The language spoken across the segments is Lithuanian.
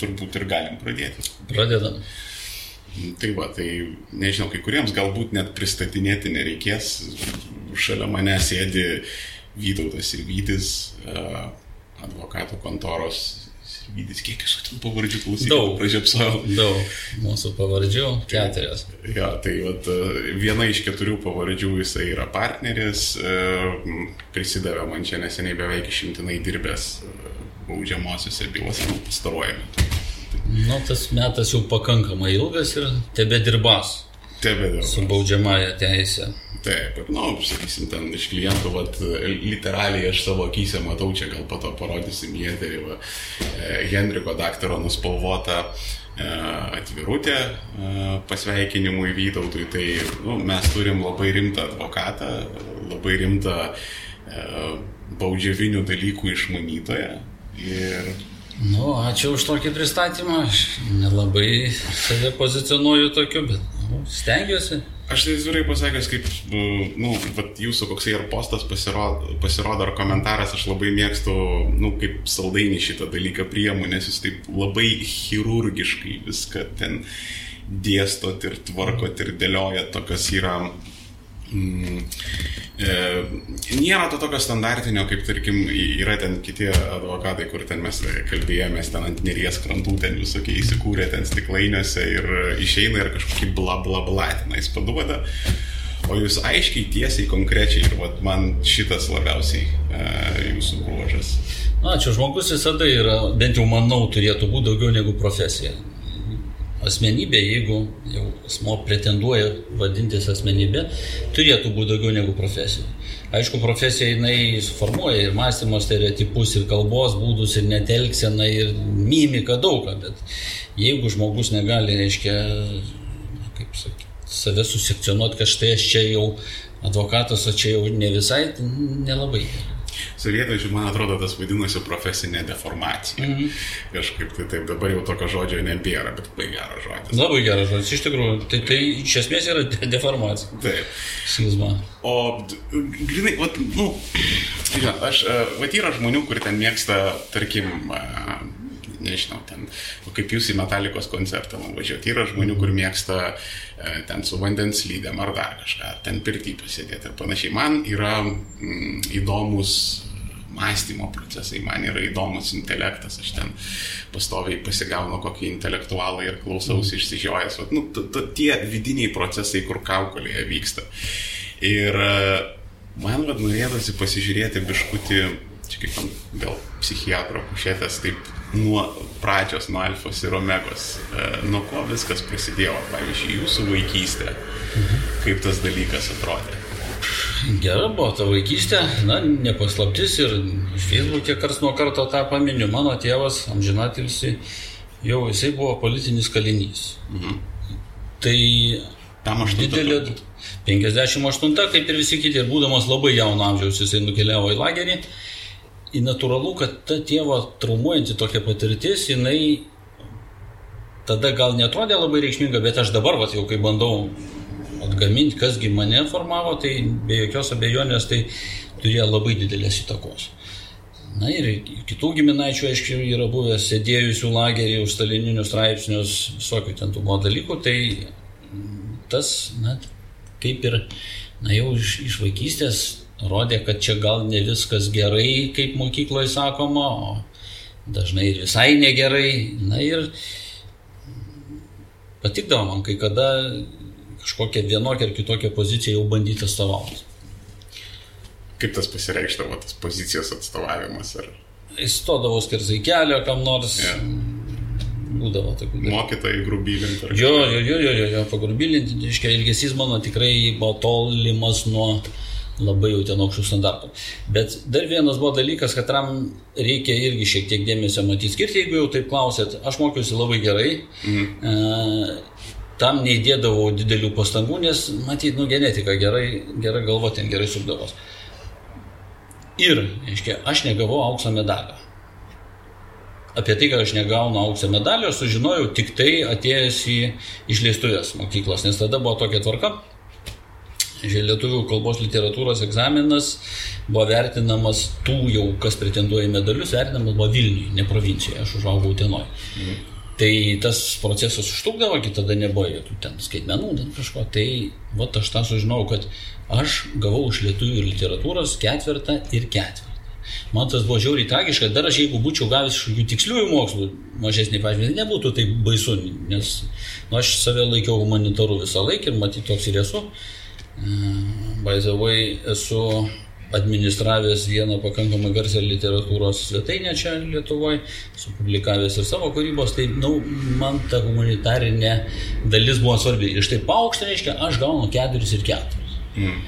turbūt ir galim pradėti. Pradedam. Tai va, tai nežinau, kai kuriems galbūt net pristatinėti nereikės. Šalia mane sėdi Vytautas ir Vytis, advokatų kontoros Vydis, kiek jūsų ten pavardžių klausyti? Daug. Pražiapsau. Daug. Mūsų pavardžių keturios. Ja, tai vat, viena iš keturių pavardžių jisai yra partneris, prisidavė man čia neseniai beveik išimtinai dirbęs baudžiamosiose bylose nu, pastaruojame. Nu, tas metas jau pakankamai ilgas ir tebe dirbas. Tebe dirbas. Su baudžiamąją teisę. Taip, ir, nu, sakysim, ten iš klientų, vat, literaliai aš savo akise matau, čia gal po to parodysim į eterį, va, Henriko daktaro nuspalvota e, atvirutė e, pasveikinimui Vytautui. Tai nu, mes turim labai rimtą advokatą, labai rimtą e, baudžiavinių dalykų išmanytoją. Ir Nu, ačiū už tokį pristatymą. Aš nelabai save pozicionuoju tokiu, bet nu, stengiuosi. Aš tai atvirai pasakęs, kaip, nu, jūsų koksai ir postas pasirodo, pasirodo ar komentaras, aš labai mėgstu, nu, kaip saldainį šitą dalyką priemu, nes jūs taip labai chirurgiškai viską ten dėstot ir tvarkot ir dėliojat, tokios yra nėra to tokio standartinio, kaip tarkim yra ten kiti advokatai, kur ten mes kalbėjomės, ten ant neries krantų, ten visokie įsikūrė ten stiklainiuose ir išeina ir kažkokį bla bla bla tenais paduoda. O jūs aiškiai, tiesiai, konkrečiai ir vat, man šitas labiausiai e, jūsų bruožas. Na, čia žmogus visada yra, bent jau manau, turėtų būti daugiau negu profesija asmenybė, jeigu jau asmo pretenduoja vadintis asmenybė, turėtų būti daugiau negu profesija. Aišku, profesija jinai suformuoja ir mąstymo stereotipus, ir kalbos būdus, ir netelkseną, ir mimiką daugą, bet jeigu žmogus negali, reiškia, kaip sakyti, save susekcionuoti, kad štai aš čia jau advokatas, o čia jau ne visai, tai nelabai. Sovietmečių, man atrodo, tas vadinosi profesinė deformacija. Mm -hmm. Kažkaip tai taip, dabar jau tokio žodžio nebėra, bet labai geras žodis. Labai geras žodis, iš tikrųjų. Tai, tai iš esmės yra deformacija. Taip. Schizma. O, grinai, vat, nu, ja, aš, vat yra žmonių, kur ten mėgsta, tarkim, nežinau, ten, kaip jūs į metalikos koncertą važiuoti. Yra žmonių, kur mėgsta ten su vandens lydėm ar dar kažką, ten pirtį pasėdėti ir panašiai. Man yra mm, įdomus mąstymo procesai, man yra įdomus intelektas, aš ten pastoviai pasigaunu kokį intelektualą ir klausausi mm. išsižiojęs. Vat, nu, t, t, tie vidiniai procesai, kur kaukolėje vyksta. Ir man vad norėtųsi pasižiūrėti biškutį, čia kaip gal psichiatro kušėtės, taip nuo pradžios, nuo alfos ir omegos, nuo ko viskas prasidėjo, pavyzdžiui, jūsų vaikystė, mhm. kaip tas dalykas atrodė. Gera buvo ta vaikystė, na, nepaslaptis ir Facebook'e kars nuo karto tą paminiu. Mano tėvas, amžinatilsi, jau jisai buvo politinis kalinys. Mhm. Tai Tam aš didelė. 58, kaip ir visi kiti, ir būdamas labai jauno amžiaus, jisai nukeliavo į lagerį. Ir natūralu, kad ta tėvo traumuojanti tokia patirtis, jinai tada gal netrodė labai reikšminga, bet aš dabar, va, jau kai bandau atgaminti, kasgi mane formavo, tai be jokios abejonės tai turėjo labai didelės įtakos. Na ir kitų giminaičių, aišku, yra buvę sėdėjusių lagerį už stalininius straipsnius, visokių ten tų buvo dalykų, tai tas, na, kaip ir, na jau iš, iš vaikystės rodė, kad čia gal ne viskas gerai, kaip mokykloje sakoma, o dažnai ir visai negerai. Na ir patikdavo man kai kada kažkokią vienokią ar kitokią poziciją jau bandyti atstovauti. Kaip tas pasireikštavo, tas pozicijos atstovavimas? Ar... Įstodavo skersai kelio kam nors. Yeah. Būdavo tokių. Mokytojai grubylinti. Jo, jo, jo, jo, jo, jo pagrubylinti, iškia, ilgesys mano tikrai buvo tolimas nuo labai jau ten aukštų standartų. Bet dar vienas buvo dalykas, kad tam reikia irgi šiek tiek dėmesio matyti skirti, jeigu jau taip klausėt, aš mokiausi labai gerai. Mhm. E, tam neįdėdavau didelių pastangų, nes, matyt, nu, genetika gerai, gerai galvo ten gerai sukdavos. Ir, aiškiai, aš negavau aukso medalio. Apie tai, kad aš negaunu aukso medalio, sužinojau tik tai atėjęs į išleistuvės mokyklos, nes tada buvo tokia tvarka. lietuvių kalbos literatūros egzaminas buvo vertinamas tų jau, kas pretenduoja į medalius, vertinamas buvo Vilniui, ne provincijoje, aš užaugau Utenoje. Mhm. Tai tas procesas užtrukdavo, kai tada nebuvo jokių ten skaitmenų, ten kažko. Tai va aš tą sužinojau, kad aš gavau iš lietuvių literatūros ketvirtą ir ketvirtą. Man tas buvo žiauriai tragiška, dar aš jeigu būčiau gavęs kažkokių tiksliųjų mokslų mažesnį pažymį, nebūtų taip baisu, nes nu, aš save laikiau humanitaru visą laiką ir matyti toks ir esu. Baizavai esu administravęs vieną pakankamai garsią literatūros svetainę čia Lietuvoje, supublikavęs ir savo kūrybos, tai nu, man ta humanitarinė dalis buvo svarbi. Ir štai paaukštą reiškia, aš gaunu keturis ir keturis. Mm.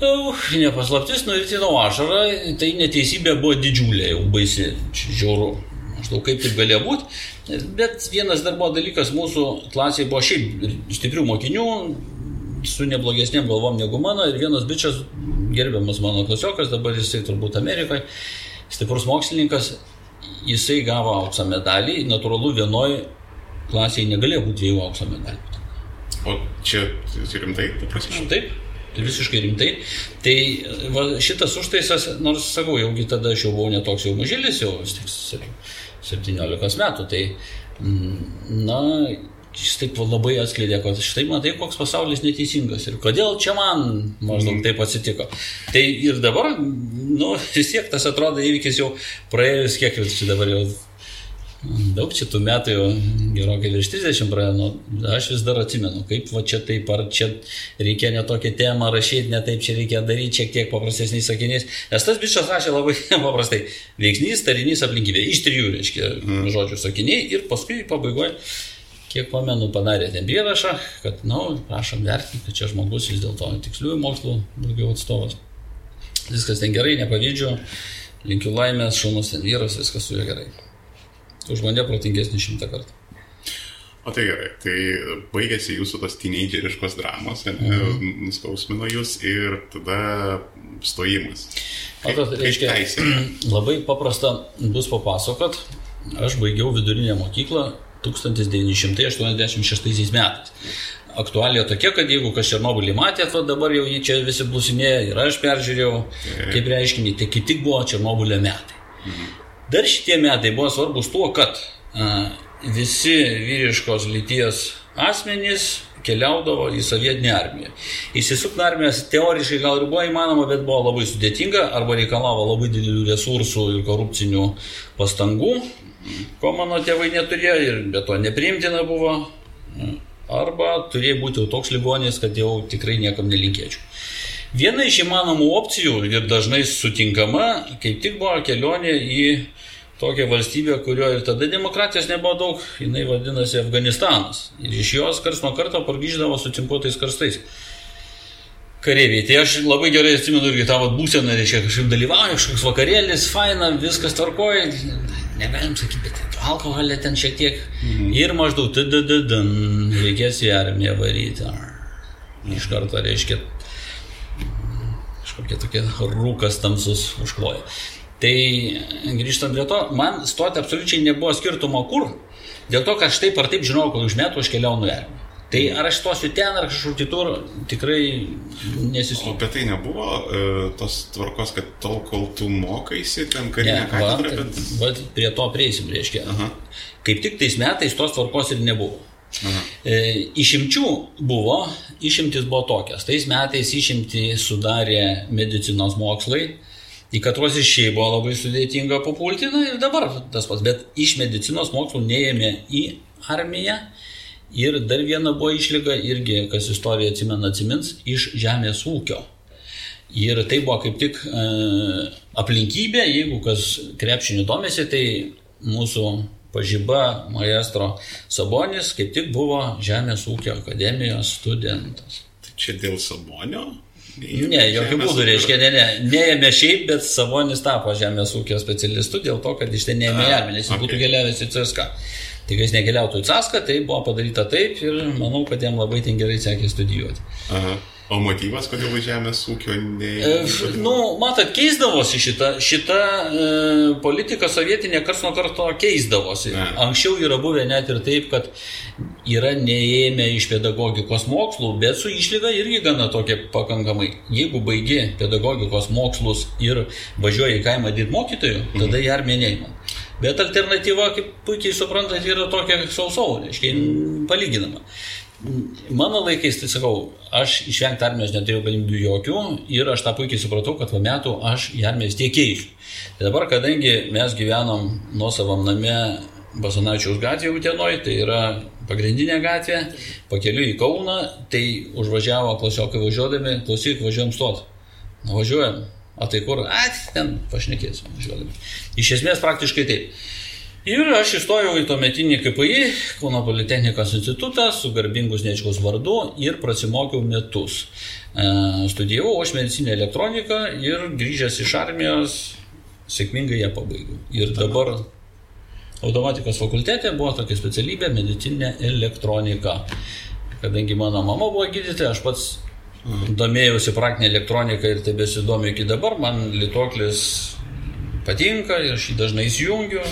Nu, nepaslaptis, nuvirtino ašarą, tai neteisybė buvo didžiulė, jau baisi, žiauru. Maždaug kaip taip galėjo būti. Bet vienas dar buvo dalykas, mūsų klasėje buvo šiaip stiprių mokinių, su neblogesnėm galvom negu mano ir vienas bičias, gerbiamas mano klasiokas, dabar jisai turbūt Amerikoje, stiprus mokslininkas, jisai gavo aukso medalį, natūralu vienoje klasėje negalėjo būti dviejų aukso medalių. O čia rimtai, ta prasme? Taip. Tai visiškai rimtai. Tai va, šitas užtaisas, nors sakau, jaugi tada aš jau buvau netoks jau mažylis, jau 17 metų, tai na, jis taip labai atskleidė, kad štai matai, koks pasaulis neteisingas ir kodėl čia man maždaug mhm. taip atsitiko. Tai ir dabar, nu, vis tiek tas atrodo įvykis jau praėjus, kiek jau čia dabar jau daug čia tų metų jau gerokai virš 30 praėjo, nu, aš vis dar atsimenu, kaip va čia taip, ar čia reikia ne tokią temą rašyti, ne taip čia reikia daryti, šiek tiek paprastesniais sakiniais. Nes tas bičias rašė labai paprastai. Veiksnys, tarinys, aplinkybė. Iš trijų, reiškia, mm. žodžių sakiniai ir paskui pabaigoje kiek pamenu, padarė ten prierašą, kad, na, nu, prašom vertinti, kad čia žmogus vis dėlto tiksliųjų mokslų daugiau atstovas. Viskas ten gerai, nepavydžiu, linkiu laimės, šaunus ten vyras, viskas su juo gerai. Už mane protingesnį šimtą kartų. O tai gerai, tai baigėsi jūsų tos teenageriškos dramos, mhm. nuskausmino jūs ir tada stojimas. Kaip, Matot, reiškia, labai paprasta bus papasakot. Aš baigiau vidurinę mokyklą 1986 metais. Aktualija tokia, kad jeigu kas Černobylį matė, tai dabar jau jį čia visi blusinėja ir aš peržiūrėjau, kaip reiškinį, tai kaip tik buvo Černobylio metai. Dar šitie metai buvo svarbus tuo, kad a, visi vyriškos lyties asmenys keliaudavo į sovietinę armiją. Įsisukti armijos teoriškai gal ir buvo įmanoma, bet buvo labai sudėtinga arba reikalavo labai didelių resursų ir korupcinių pastangų ko mano tėvai neturėjo ir be to nepriimtina buvo. Arba turėjo būti jau toks ligonis, kad jau tikrai niekam nelinkėčiau. Viena iš įmanomų opcijų ir dažnai sutinkama, kaip tik buvo kelionė į tokią valstybę, kurioje ir tada demokratijos nebuvo daug, jinai vadinasi Afganistanas. Ir iš jos kars nuo karto pargyždavo su cinkuotais karstais. Kareiviai, tai aš labai gerai atsimenu irgi tavo būseną, reiškia kažkaip dalyvauju, kažkoks vakarėlis, faina, viskas tvarkoja, negalim sakyti, bet alkoholė ten šiek tiek. Mhm. Ir maždaug, tadadadam, reikės į armiją varyti. Iš karto reiškia, kažkokie tokie rūkas tamsus užkloja. Tai grįžtant prie to, man stoti absoliučiai nebuvo skirtumo kur, dėl to, kad aš taip ar taip žinau, kad už metų aš keliaunu į armiją. Tai ar aš stosiu ten, ar kažkur kitur, tikrai nesisusiu. O apie tai nebuvo e, tos tvarkos, kad tol, kol tu mokaisi, ten karinė ne, katedra, va, bet... Bet prie to prieisim, reiškia. Aha. Kaip tik tais metais tos tvarkos ir nebuvo. Aha. E, išimčių buvo, išimtis buvo tokias. Tais metais išimti sudarė medicinos mokslai, į katros iš šiai buvo labai sudėtinga papulti, na ir dabar tas pats, bet iš medicinos mokslų neėmė į armiją Ir dar viena buvo išlyga, irgi, kas istoriją atsimena, atsimins, iš žemės ūkio. Ir tai buvo kaip tik e, aplinkybė, jeigu kas krepšinių domėsi, tai mūsų pažyba maestro Sabonis kaip tik buvo Žemės ūkio akademijos studentas. Tai čia dėl Sabonio? Ne, jokių būdų, reiškia, ne, ne, neėmė šiaip, bet Savonis tapo žemės ūkio specialistu dėl to, kad iš ten neėmė armė, nes jis okay. būtų keliavęs į CSK. Tik jis nekeliautų į Caską, tai buvo padaryta taip ir manau, kad jam labai ten gerai sekė studijuoti. Aha. O motyvas, kodėl žemės ūkio ne... E, nu, matot, keisdavosi šita, šita e, politika sovietinė kars nuo karto keisdavosi. Ne. Anksčiau yra buvę net ir taip, kad yra neėmę iš pedagogikos mokslų, bet su išlyga irgi gana tokia pakankamai. Jeigu baigi pedagogikos mokslus ir važiuoji į kaimą dirbti mokytojų, tada mhm. į armiją neįman. Bet alternatyva, kaip puikiai suprantate, yra tokia sausau, reiškia, palyginama. Mano laikais, tai sakau, aš išvengti armijos neturėjau galimybių jokių ir aš tą puikiai supratau, kad po metų aš į armiją vis tiek keisiu. Tai dabar, kadangi mes gyvenom nuosavam name Basanačiaus gatvėje Utenoje, tai yra pagrindinė gatvė, pakeliu į Kauną, tai užvažiavo klasiokai važiuodami, klausyk, važiuojam stot. Nuvažiuojam, o tai kur, at, ten pašnekėsim važiuodami. Iš esmės praktiškai taip. Ir aš įstojau į tuometinį KPI, Kauno Politechnikos institutą, su garbingus Nečkos vardu ir prasimokiau metus. E, studijavau aš medicinę elektroniką ir grįžęs iš armijos sėkmingai ją pabaigiau. Ir dabar automatikos fakultete buvo tokia specialybė medicinė elektronika. Kadangi mano mama buvo gydytoja, aš pats domėjausi praktinė elektronika ir tebesidomiu iki dabar, man lituoklis patinka ir aš jį dažnai įsijungiu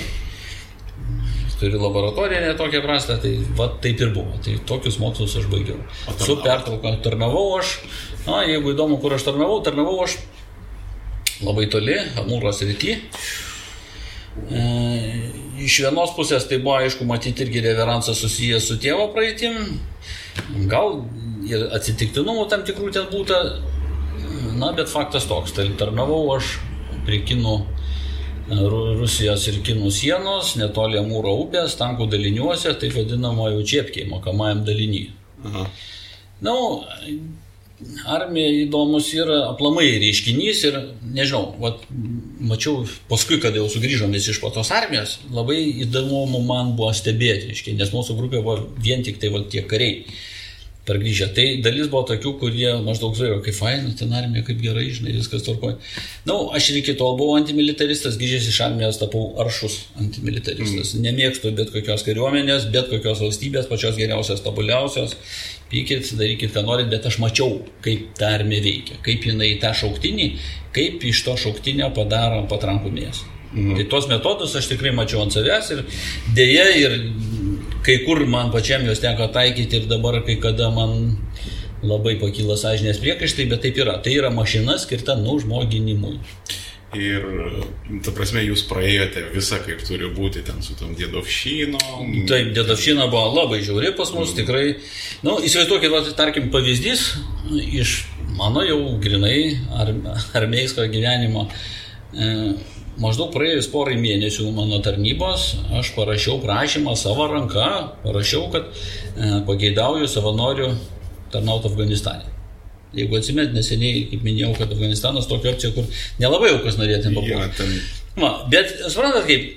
turi laboratoriją netokią prastą, tai va taip ir buvo. Tai tokius mokslus aš baigiau. Su pertrauka tarnavau aš, na, jeigu įdomu, kur aš tarnavau, tarnavau aš labai toli, Amūros rytį. E, iš vienos pusės tai buvo, aišku, matyti irgi reveransas susijęs su tėvo praeitim, gal ir atsitiktinumų tam tikrų ten būta, na, bet faktas toks, tai tarnavau aš prie kinų Rusijos ir Kinų sienos, netoli Amūro upės, tankų daliniuose, taip vadinamojo čiepkiai, mokamajam dalinį. Na, nu, armija įdomus yra aplamai reiškinys ir, nežinau, vat, mačiau paskui, kada jau sugrįžom visi iš po tos armijos, labai įdomu man buvo stebėti, nes mūsų grupė buvo vien tik tai vat, tie kariai pargrįžę. Tai dalis buvo tokių, kurie maždaug žiūrėjo, kaip faina, ten armija, kaip gerai, žinai, viskas tvarkoja. Na, nu, aš ir iki tol buvau antimilitaristas, grįžęs iš armijos tapau aršus antimilitaristas. Mm. Nemėgstu bet kokios kariuomenės, bet kokios valstybės, pačios geriausios, tobuliausios. Pykit, darykit, ką norit, bet aš mačiau, kaip ta armija veikia, kaip jinai tą šauktinį, kaip iš to šauktinio padaro patrankų mėsą. Mhm. Tai tuos metodus aš tikrai mačiau ant savęs ir dėja ir kai kur man pačiam juos teko taikyti ir dabar kai kada man labai pakyla sąžinės priekaištai, bet taip yra. Tai yra mašina skirta nužmoginimui. Ir, ta prasme, jūs praėjote visą, kaip turi būti ten su tom dėdovšyno. Taip, dėdovšyna buvo labai žiauri pas mus, mm. tikrai. Na, nu, įsivaizduokit, va, tarkim, pavyzdys iš mano jau grinai ar, armeisko gyvenimo. E, Maždaug praėjus porai mėnesių mano tarnybos aš parašiau prašymą savo ranką, parašiau, kad e, pageidauju savanorių tarnauti Afganistane. Jeigu atsimėt, neseniai, kaip minėjau, kad Afganistanas tokia opcija, kur nelabai jau kas norėtų papulti. Ja, bet suprantat, kaip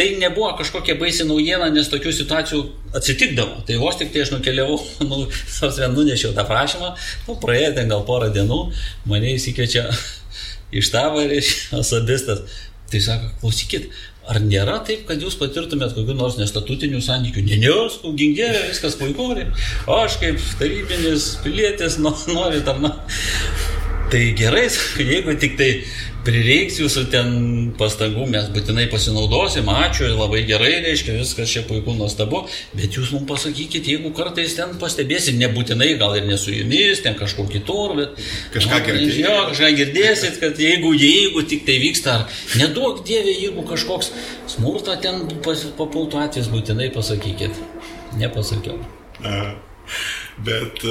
tai nebuvo kažkokia baisi naujiena, nes tokių situacijų atsitikdavo. Tai vos tik tai aš nukeliavau, nu, nunešiau tą prašymą, nu, praėjo ten gal porą dienų, mane įsikviečia iš tavo, reiškia, sadistas. Tai sako, klausykit, ar nėra taip, kad jūs patirtumėt kokiu nors nestatutinių santykių? Ne, ne, skau, gingėlė, viskas puiku, o aš kaip tarybinis pilietis noriu tarnauti. Tai gerai, jeigu tik tai prireiks jūsų ten pastangų, mes būtinai pasinaudosim, ačiū, labai gerai, reiškia, viskas čia puiku, nuostabu, bet jūs mums pasakykit, jeigu kartais ten pastebėsit, nebūtinai, gal ir ne su jumis, ten kažkur kitur, bet... Kažką girdėsit. Jo, kažką girdėsit, kad jeigu, jeigu tik tai vyksta, ar neduok dievė, jeigu kažkoks smurta ten papultų atvejs, būtinai pasakykit. Nepasakiau. A. Bet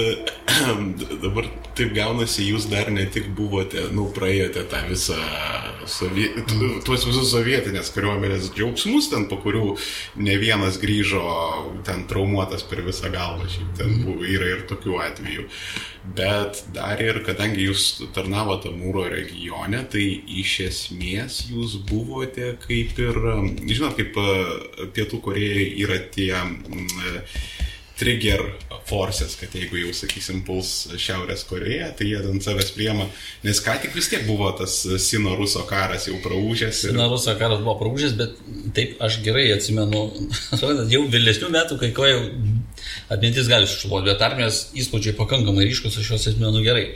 dabar taip gaunasi, jūs dar ne tik buvote, nu, praėjote tą visą, sovie... tuos visus sovietinės kariuomenės džiaugsmus, ten po kurių ne vienas grįžo ten traumuotas per visą galvą, šiaip ten mhm. buvo, yra ir tokių atvejų. Bet dar ir, kadangi jūs tarnavote Mūro regione, tai iš esmės jūs buvote kaip ir, žinot, kaip e, Pietų Korejoje yra tie... Mm, trigger forces, kad jeigu jau, sakysim, puls Šiaurės Koreja, tai jie ant savęs priema, nes ką tik vis tiek buvo tas Sino-Ruso karas jau praūžęs. Ir... Sino-Ruso karas buvo praūžęs, bet taip aš gerai atsimenu, jau vėlesnių metų, kai ko jau atmintis gali sušluoti, bet armijos įspūdžiai pakankamai ryškus, aš juos atmenu gerai.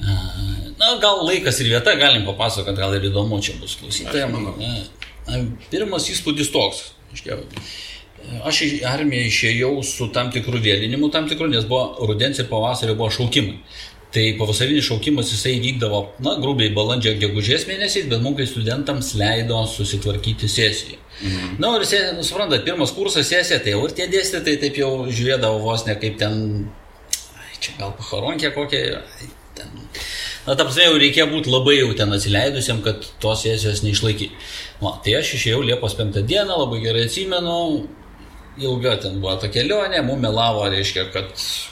Na, gal laikas ir vieta, galim papasakoti, gal ir įdomu čia bus klausytojams. Pirmas įspūdis toks. Aš į armiją išėjau su tam tikrų vėlinimu, tam tikrų, nes buvo rudens ir pavasario buvo šaukimai. Tai pavasarinis šaukimas jisai vykdavo, na, grubiai balandžio gegužės mėnesiais, bet mums kaip studentams leido susitvarkyti sesiją. Mhm. Na, ir, nu, suprantat, pirmas kursas sesija, tai jau ir tie dėstytojai taip jau žiūrėdavo vos ne kaip ten, ai, čia gal pacharonkė kokia, ai, ten. Na, ta prasme, jau reikėjo būti labai jau ten atsileidusiam, kad tos sesijos neišlaikyti. Na, tai aš išėjau Liepos 5 dieną, labai gerai atsimenu, ilga ten buvo ta kelionė, mum melavo, reiškia, kad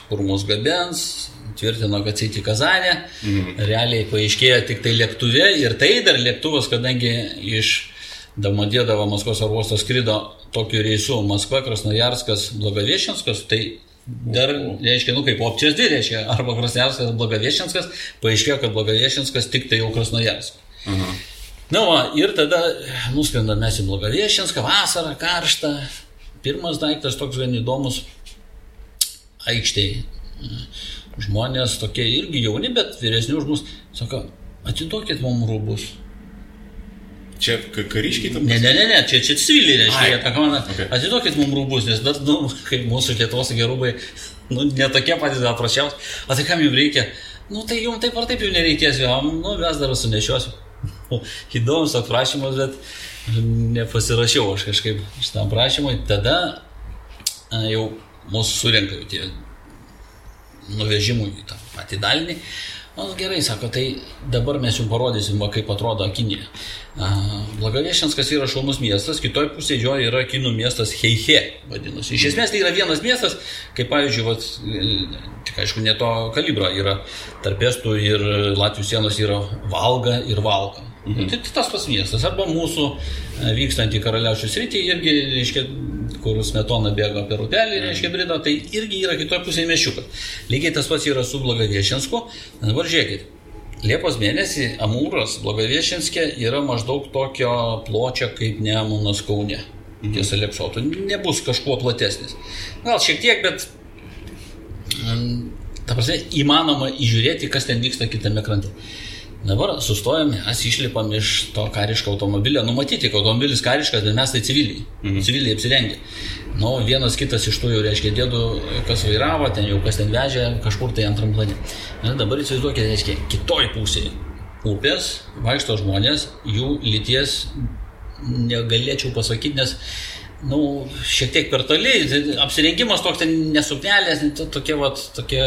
kur mus gabens, tvirtino, kad sėti Kazanė, mhm. realiai paaiškėjo tik tai lėktuve ir tai dar lėktuvas, kadangi iš Damodėdavo Maskvos oro uosto skrido tokiu reisu Maskva, Krasnojarskas, Blogaviešinskos, tai Dar, reiškia, nu kaip opcijos dvi, reiškia, arba Krasnojarskas, Blogaviešinkas, paaiškėjo, kad Blogaviešinkas tik tai jau Krasnojarskas. Mhm. Na, va, ir tada nuskrendame mes į Blogaviešinką, vasarą, karštą. Pirmas daiktas toks gan įdomus - aikštėje. Žmonės tokie irgi jauni, bet vyresni už mus, sako, atiduokit mums rūbus. Čia kariškiai tam? Ne, ne, ne, ne, čia, čia civiliai, reiškia, jie tą komandą. Okay. Atiduokit mums rūbus, nes dar, nu, kaip mūsų Lietuvos gerūbai, nu, netokie patys gal prašiausi. O tai kam jums reikia? Nu, tai jums taip ar taip jau nereikės, jau, nu, mes dar sunešiosiu. Įdomus toks prašymas, bet nepasirašiau aš kažkaip šitam prašymui. Tada jau mūsų surinka jau tie nuvežimui į tą patį dalinį. Na gerai, sako, tai dabar mes jums parodysim, va, kaip atrodo Kinija. Blagaviešenskas yra šaunus miestas, kitoj pusėje jo yra kinų miestas Heihe, vadinasi. Iš esmės tai yra vienas miestas, kaip pavyzdžiui, vat, tik aišku, ne to kalibro yra tarp estų ir Latvijos sienos yra Valga ir Valka. Mhm. Tai, tai tas pats miestas, arba mūsų e, vykstant į karaliaučių sritį irgi, reiškia, kur smetona bėga per upelį, reiškia, brido, tai irgi yra kitoje pusėje mešiukas. Lygiai tas pats yra su Blagaviešensku. Dabar žiūrėkit, Liepos mėnesį Amūras Blogaviešinskė yra maždaug tokio pločio kaip Nemunas Kaune. Mhm. Tiesa, Lepšotų nebus kažkuo platesnis. Gal šiek tiek, bet ta prasme, įmanoma įžiūrėti, kas ten vyksta kitame krante. Dabar sustojame, mes išlipam iš to kariško automobilio. Numatyti, kad automobilis kariškas, bet mes tai civiliai. Mhm. Civiliai apsirengę. Nu, vienas kitas iš tų jau reiškia dėdų, kas vairavo, ten jau kas ten vežė, kažkur tai antram plane. Na, dabar įsivaizduokite, reiškia, kitoj pusėje upės vaikšto žmonės, jų lyties negalėčiau pasakyti, nes nu, šiek tiek per toli, apsirengimas toks ten nesupnelės, tokie, vat, tokie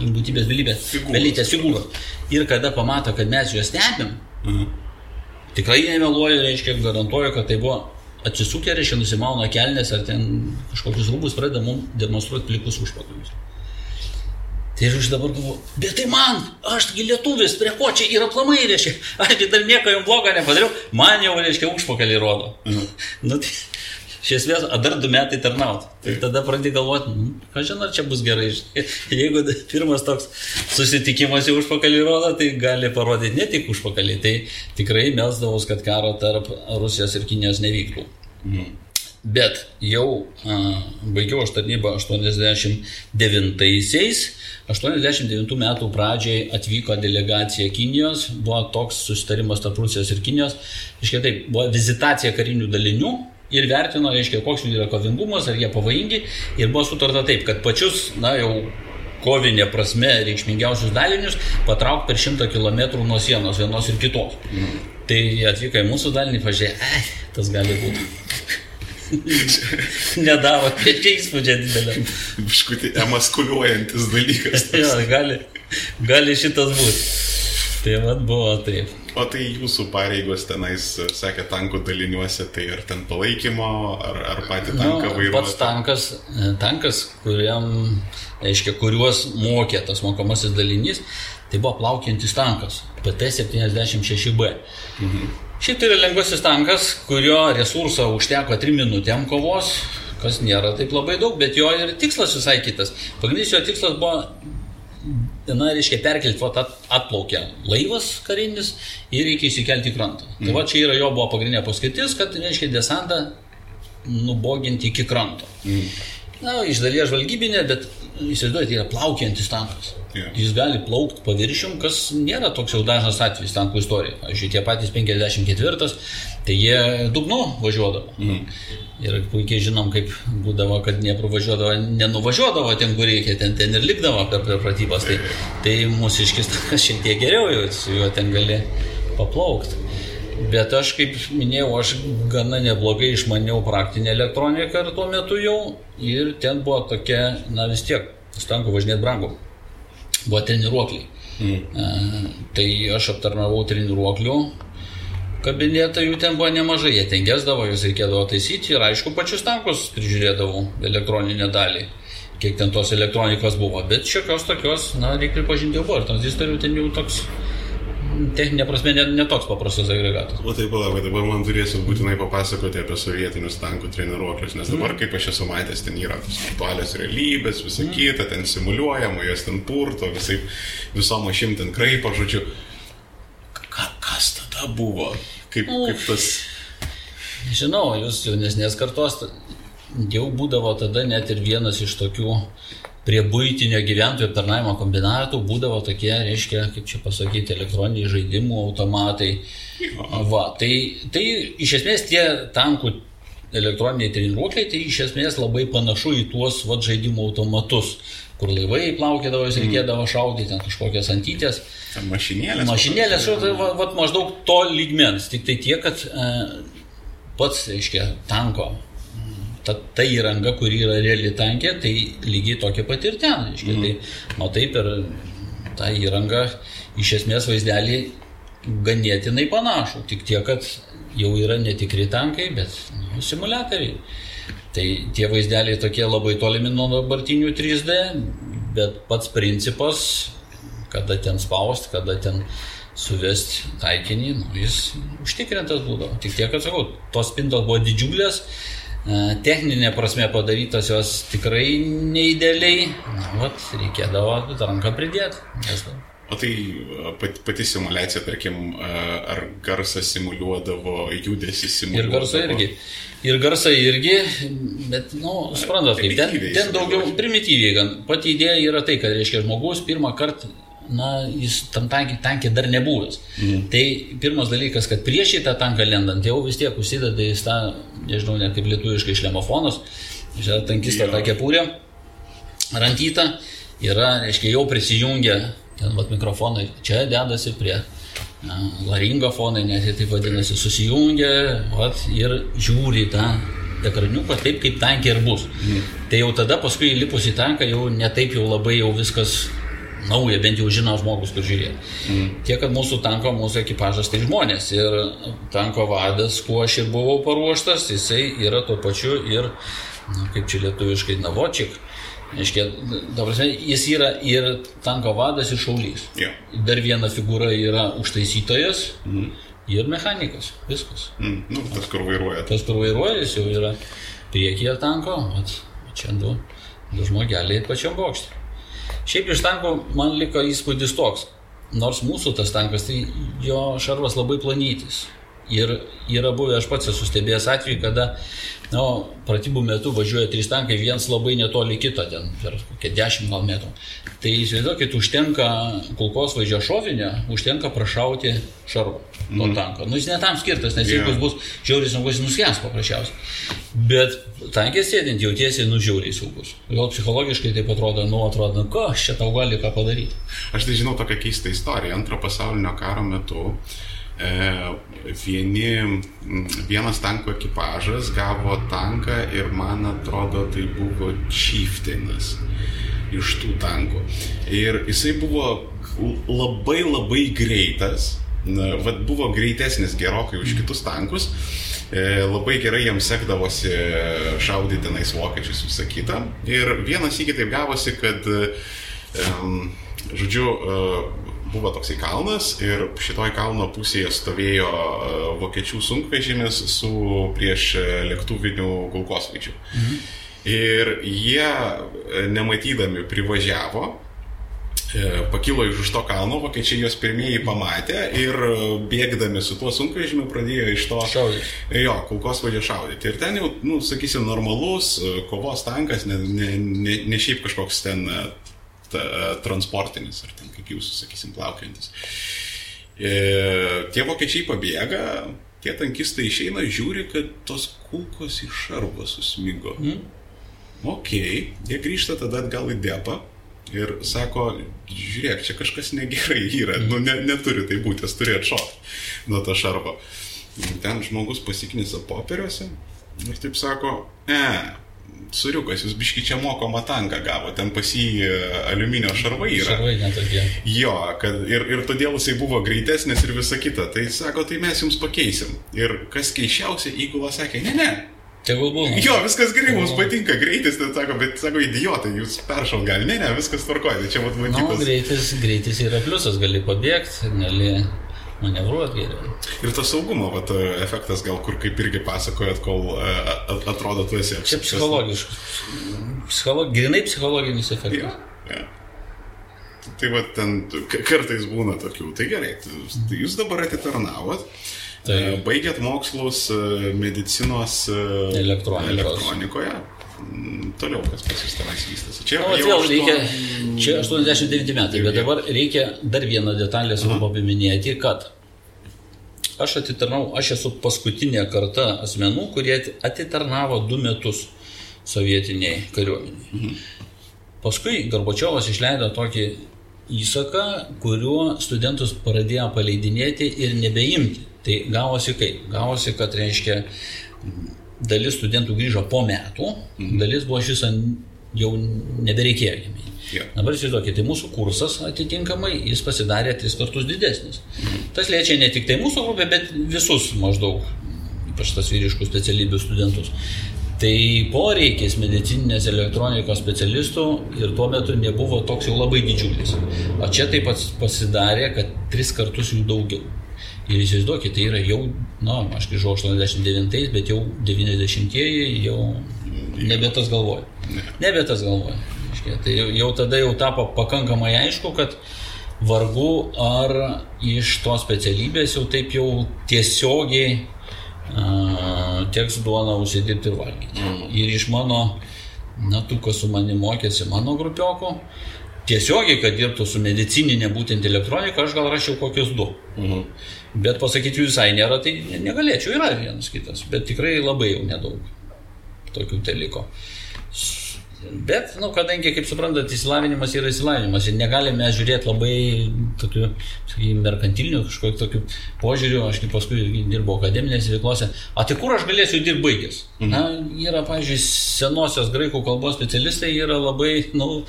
būtybės belybės, belytės figūros. Ir kada pamato, kad mes juos stebim, mhm. tikrai nemeluoju, reiškia, garantuoju, kad tai buvo atsisukę, reiškia, nusimauna kelnes ar ten kažkokius rūbus, pradeda mums demonstruoti plikus užpakalius. Tai aš dabar galvoju, bet tai man, ašgi lietuvis, prie ko čia yra plamai, reiškia, ašgi dar nieko jums blogo nepadariau, man jau, reiškia, užpakalį rodo. Mhm. nu, tai, iš esmės, dar du metai tarnauti. Tai tada pradėjai galvoti, nu, ką žinai, ar čia bus gerai. Jeigu pirmas toks susitikimas į užpakalį rodo, tai gali parodyti ne tik užpakalį, tai tikrai melsdavus, kad karo tarp Rusijos ir Kinijos nevyktų. Mm. Bet jau a, baigiau aš tarnybą 89-aisiais, 89 metų pradžiai atvyko delegacija Kinijos, buvo toks susitarimas tarp Rusijos ir Kinijos, iškai taip, buvo vizitacija karinių dalinių ir vertino, reiškia, koks jų yra kovingumas, ar jie pavojingi. Ir buvo sutarta taip, kad pačius, na jau kovinė prasme reikšmingiausius dalinius patrauk per šimtą kilometrų nuo sienos vienos ir kitos. Mm. Tai atvyko į mūsų dalinį, pažiūrėjau, ai, tas gali būti. Nedaro, čia įspūdžia didelė. Biškutį emaskuliuojantis dalykas. jo, gali, gali šitas būti. Tai vad buvo taip. O tai jūsų pareigos tenais, sakė, tankų daliniuose, tai ar ten palaikymo, ar, ar patį tanką nu, vairuoti? Pats tankas, tankas kuriam, aiškiai, kuriuos mokė tas mokomasis dalinys, tai buvo plaukiantis tankas, PT-76B. Mhm. Šiaip tai yra lengvasis tankas, kurio resursą užteko 3 minutėm kovos, kas nėra taip labai daug, bet jo ir tikslas visai kitas. Pagrindinis jo tikslas buvo na, reiškia, perkelti, va, atplaukė laivas karinis ir reikia įsikelti į krantą. Mm. Tai mhm. va, čia yra jo buvo pagrindinė paskirtis, kad, reiškia, desantą nuboginti iki kranto. Mm. Na, iš dalies žvalgybinė, bet įsivaizduojate, yra plaukiantis tankas. Jo. Jis gali plaukti paviršium, kas nėra toks jau dažnas atvejis tankų istorijoje. Pavyzdžiui, tie patys 54, tai jie dugnu važiuodavo. Mhm. Ir puikiai žinom, kaip būdavo, kad nepravažiuodavo, nenuvažiuodavo ten, kur reikia, ten, ten ir likdavo per, per pratybas. Tai, tai mūsiškis tankas šiek tiek geriau, su juo ten gali paplaukti. Bet aš, kaip minėjau, aš gana neblogai išmaniau praktinę elektroniką ir tuo metu jau. Ir ten buvo tokia, na vis tiek, stanko važinėti brangu. Buvo treniruokliai. Mm. Tai aš aptarnavau treniruoklių kabinetą, jų ten buvo nemažai, jie ten gesdavo, juos reikėdavo taisyti ir aišku, pačius tankus prižiūrėdavau elektroninę dalį kiek ten tos elektronikos buvo, bet šiokios tokios, na, reikia pripažinti, jau buvo ir tranzistorių ten jau toks techninė prasme netoks ne paprastas agregatas. O tai palauk, dabar man turėsiu būtinai papasakoti apie sovietinius tankų treniruoklius, nes dabar, mm. kaip aš esu matęs, ten yra virtualios realybės, visa mm. kita, ten simuliuojama, jos ten purto, visai visom ašim ten kraipo, žodžiu. Ka, kas tada buvo? Kaip, kaip tas... Žinau, jūs jaunesnės kartos jau būdavo tada net ir vienas iš tokių prie būtinio gyventojų aptarnavimo kombinatų būdavo tokie, reiškia, kaip čia pasakyti, elektroniniai žaidimų automatai. Va, tai, tai iš esmės tie tankų elektroniniai treniruokliai, tai iš esmės labai panašu į tuos va, žaidimų automatus, kur laivai plaukėdavo, jas reikėdavo šaudyti, ten kažkokias antytės. Mašinėlės. Mašinėlės, va, va, maždaug to lygmens, tik tai tiek, kad e, pats, reiškia, tanko ta, ta įranga, kuri yra reali tankė, tai lygiai tokia pat ir ten. Iškia, mm. Tai matai per tą įrangą iš esmės vaizdelį ganėtinai panašų, tik tiek, kad jau yra netikri tankai, bet nu, simulatoriai. Tai tie vaizdeliai tokie labai tolimi nuo dabartinių 3D, bet pats principas, kada ten spaust, kada ten suvesti taikinį, nu, jis užtikrintas būdavo. Tik tiek, kad sakau, tos spintos buvo didžiulės, techninė prasme padarytos jos tikrai neidealiai, na, vat, reikėdavo ranką pridėti. O tai pati, pati simulacija, tarkim, ar garsą simuliuodavo, judesi simuliuodavo? Ir garsą irgi. Ir garsai irgi, bet, na, nu, suprantat, kaip ten, ten daugiau primityviai, gan pati idėja yra tai, kad, reiškia, žmogus pirmą kartą na, jis tam tankį, tankį dar nebuvęs. Mhm. Tai pirmas dalykas, kad prieš į tą tanką lendant jau vis tiek užsideda į tą, nežinau, ne kaip lietuviškai šlemofonas, žinai, tankistą tą kepurę, rantytą, yra, reiškia, jau prisijungia, ten vat mikrofonai, čia dedasi prie na, laringofonai, net jie taip vadinasi, susijungia vat, ir žiūri tą ekraniuką taip, kaip tankė ir bus. Mhm. Tai jau tada paskui įlipus į tanką jau netaip jau labai jau viskas nauja, bent jau žino žmogus, kur žiūrėti. Mm. Tiek, kad mūsų tanko, mūsų ekipažas tai žmonės. Ir tanko vadas, kuo aš ir buvau paruoštas, jisai yra tuo pačiu ir, na, kaip čia lietuviškai, navočik. Reiškia, prasme, jis yra ir tanko vadas, ir šaulys. Yeah. Dar viena figūra yra užtaisytojas mm. ir mechanikas. Viskas. Mm. Nu, tas, kur vairuoja. Tas, kur vairuoja, jis jau yra priekyje tanko, mat, čia du, du žmogeliai pačiam bokštui. Šiaip iš tanko man liko įspūdis toks, nors mūsų tas tankas, tai jo šarvas labai planytis. Ir yra buvę, aš pats esu stebėjęs atvejį, kada nu, pratybų metu važiuoja trys tankai, vienas labai netoli kito, ten per kokią dešimt gal metrų. Tai įsivaizduokit, užtenka kulkos važiuoja šovinio, užtenka prašauti šarvą nuo mm. tanko. Nu, jis netam skirtas, nes yeah. jeigu jis bus žiauriai sunkus, jis nuskęs paprasčiausiai. Bet tankė sėdint jautiesi nužiauriai saugus. Gal psichologiškai tai atrodo, nu atrodo, nu, ko aš čia tau gali ką padaryti. Aš tai žinau tokią keistą istoriją. Antro pasaulinio karo metu E, vieni, vienas tanko ekipažas gavo tanką ir man atrodo tai buvo čiftinis iš tų tankų. Ir jisai buvo labai labai greitas, na, vad buvo greitesnis gerokai už kitus tankus. E, labai gerai jiems sekdavosi šaudyti tenais vokiečius visą kitą. Ir vienas iki taip gavosi, kad, um, žodžiu, buvo toksai kalnas ir šitoj kalno pusėje stovėjo e, vokiečių sunkvežimis su prieš e, lėktuvinių kulkosvaidžių. Mhm. Ir jie, e, nematydami, privažiavo pakilo iš už to kalno, vokiečiai juos pirmieji pamatė ir bėgdami su tuo sunkvežimiu pradėjo iš to Šaudyti. Jo, kulkos vadė šaudyti. Ir ten jau, nu, sakysim, normalus kovos tankas, ne, ne, ne, ne šiaip kažkoks ten transportinis, ar ten kaip jūs, sakysim, plaukiantis. E, tie vokiečiai pabėga, tie tankistai išeina, žiūri, kad tos kulkos į šarvą susmigo. Mm. Ok, jie grįžta tada atgal į depą ir sako, žiūrėk, čia kažkas negerai yra, nu, ne, neturi tai būti, jis turi atšokti nuo to šarvo. Ten žmogus pasiknisa popieriuose ir taip sako, e, suriukas, jūs biški čia moko matangą gavo, ten pas jį e, aliuminio šarvai yra. Šarvai netokie. Jo, kad ir, ir todėl jisai buvo greitesnis ir visa kita. Tai sako, tai mes jums pakeisim. Ir kas keiščiausia, įgula sakė, ne, ne, Tegul būna. Jo, viskas gerai, mums patinka greitis, tai sako, bet sako, idiotai, jūs peršal gali, ne, ne, viskas tvarkoja, tai čia Nu, matytas. greitis, greitis yra pliusas, gali pabėgti, gali manevruoti geriau. Ir tas saugumo vat, efektas gal kur kaip irgi pasakojat, kol e, atrodo tu esi Čia apsuptas. psichologiškas. Psicholo, grinai psichologinis efektas. jo. Tai va ten kartais būna tokių. Tai gerai, tai jūs dabar atitarnavot. Tai- e, Baigėt mokslus e, medicinos e, Elektronikos. elektronikoje. Mm, Toliau kas pas jūs tenais vystasi. Čia O, vėl aštuon- reikia, čia 89 metai, bet dabar reikia dar vieną detalę svarbu paminėti, kad aš atitarnau, aš esu paskutinė karta asmenų, kurie atitarnavo du metus sovietiniai kariuomeniai. Paskui Garbačiovas išleido tokį įsaką, kuriuo studentus pradėjo paleidinėti ir nebeimti. Tai gavosi kaip? Gavosi, kad reiškia dalis studentų grįžo po metų, dalis buvo šis jau nebereikėjo jiem. Jo. Dabar įsivaizduokite, tai mūsų kursas atitinkamai jis pasidarė tris kartus didesnis. Tas liečia ne tik tai mūsų grupę, bet visus maždaug, ypač tas vyriškų specialybių studentus. Tai poreikis medicininės elektronikos specialistų ir tuo metu nebuvo toks jau labai didžiulis. O čia taip pat pasidarė, kad tris kartus jų daugiau. Ir įsivaizduokit, tai yra jau, na, aš grįžau 89, bet jau 90-ieji jau nebe tas galvoja. Nebe tas galvoja. Tai jau, jau tada jau tapo pakankamai aišku, kad vargu ar iš tos specialybės jau taip jau tiesiogiai a, teks duona užsidirbti ir valgyti. Ir iš mano, na, tų, kas su manimi mokėsi mano grupioko, tiesiogiai, kad dirbtų su medicininė būtent elektronika, aš gal rašiau kokius du. Mhm. Bet pasakyti jų visai nėra, tai negalėčiau, yra vienas kitas, bet tikrai labai jau nedaug tokių teliko. Bet, nu, kadangi, kaip suprantat, įsilavinimas yra įsilavinimas ir negalime žiūrėti labai tokiu, sakykime, merkantiliniu kažkokiu tokiu požiūriu, aš kaip paskui dirbau akademinėse veiklose, o tai kur aš galėsiu dirbti baigęs? Mhm. Na, yra, pavyzdžiui, senosios graikų kalbos specialistai yra labai, nu,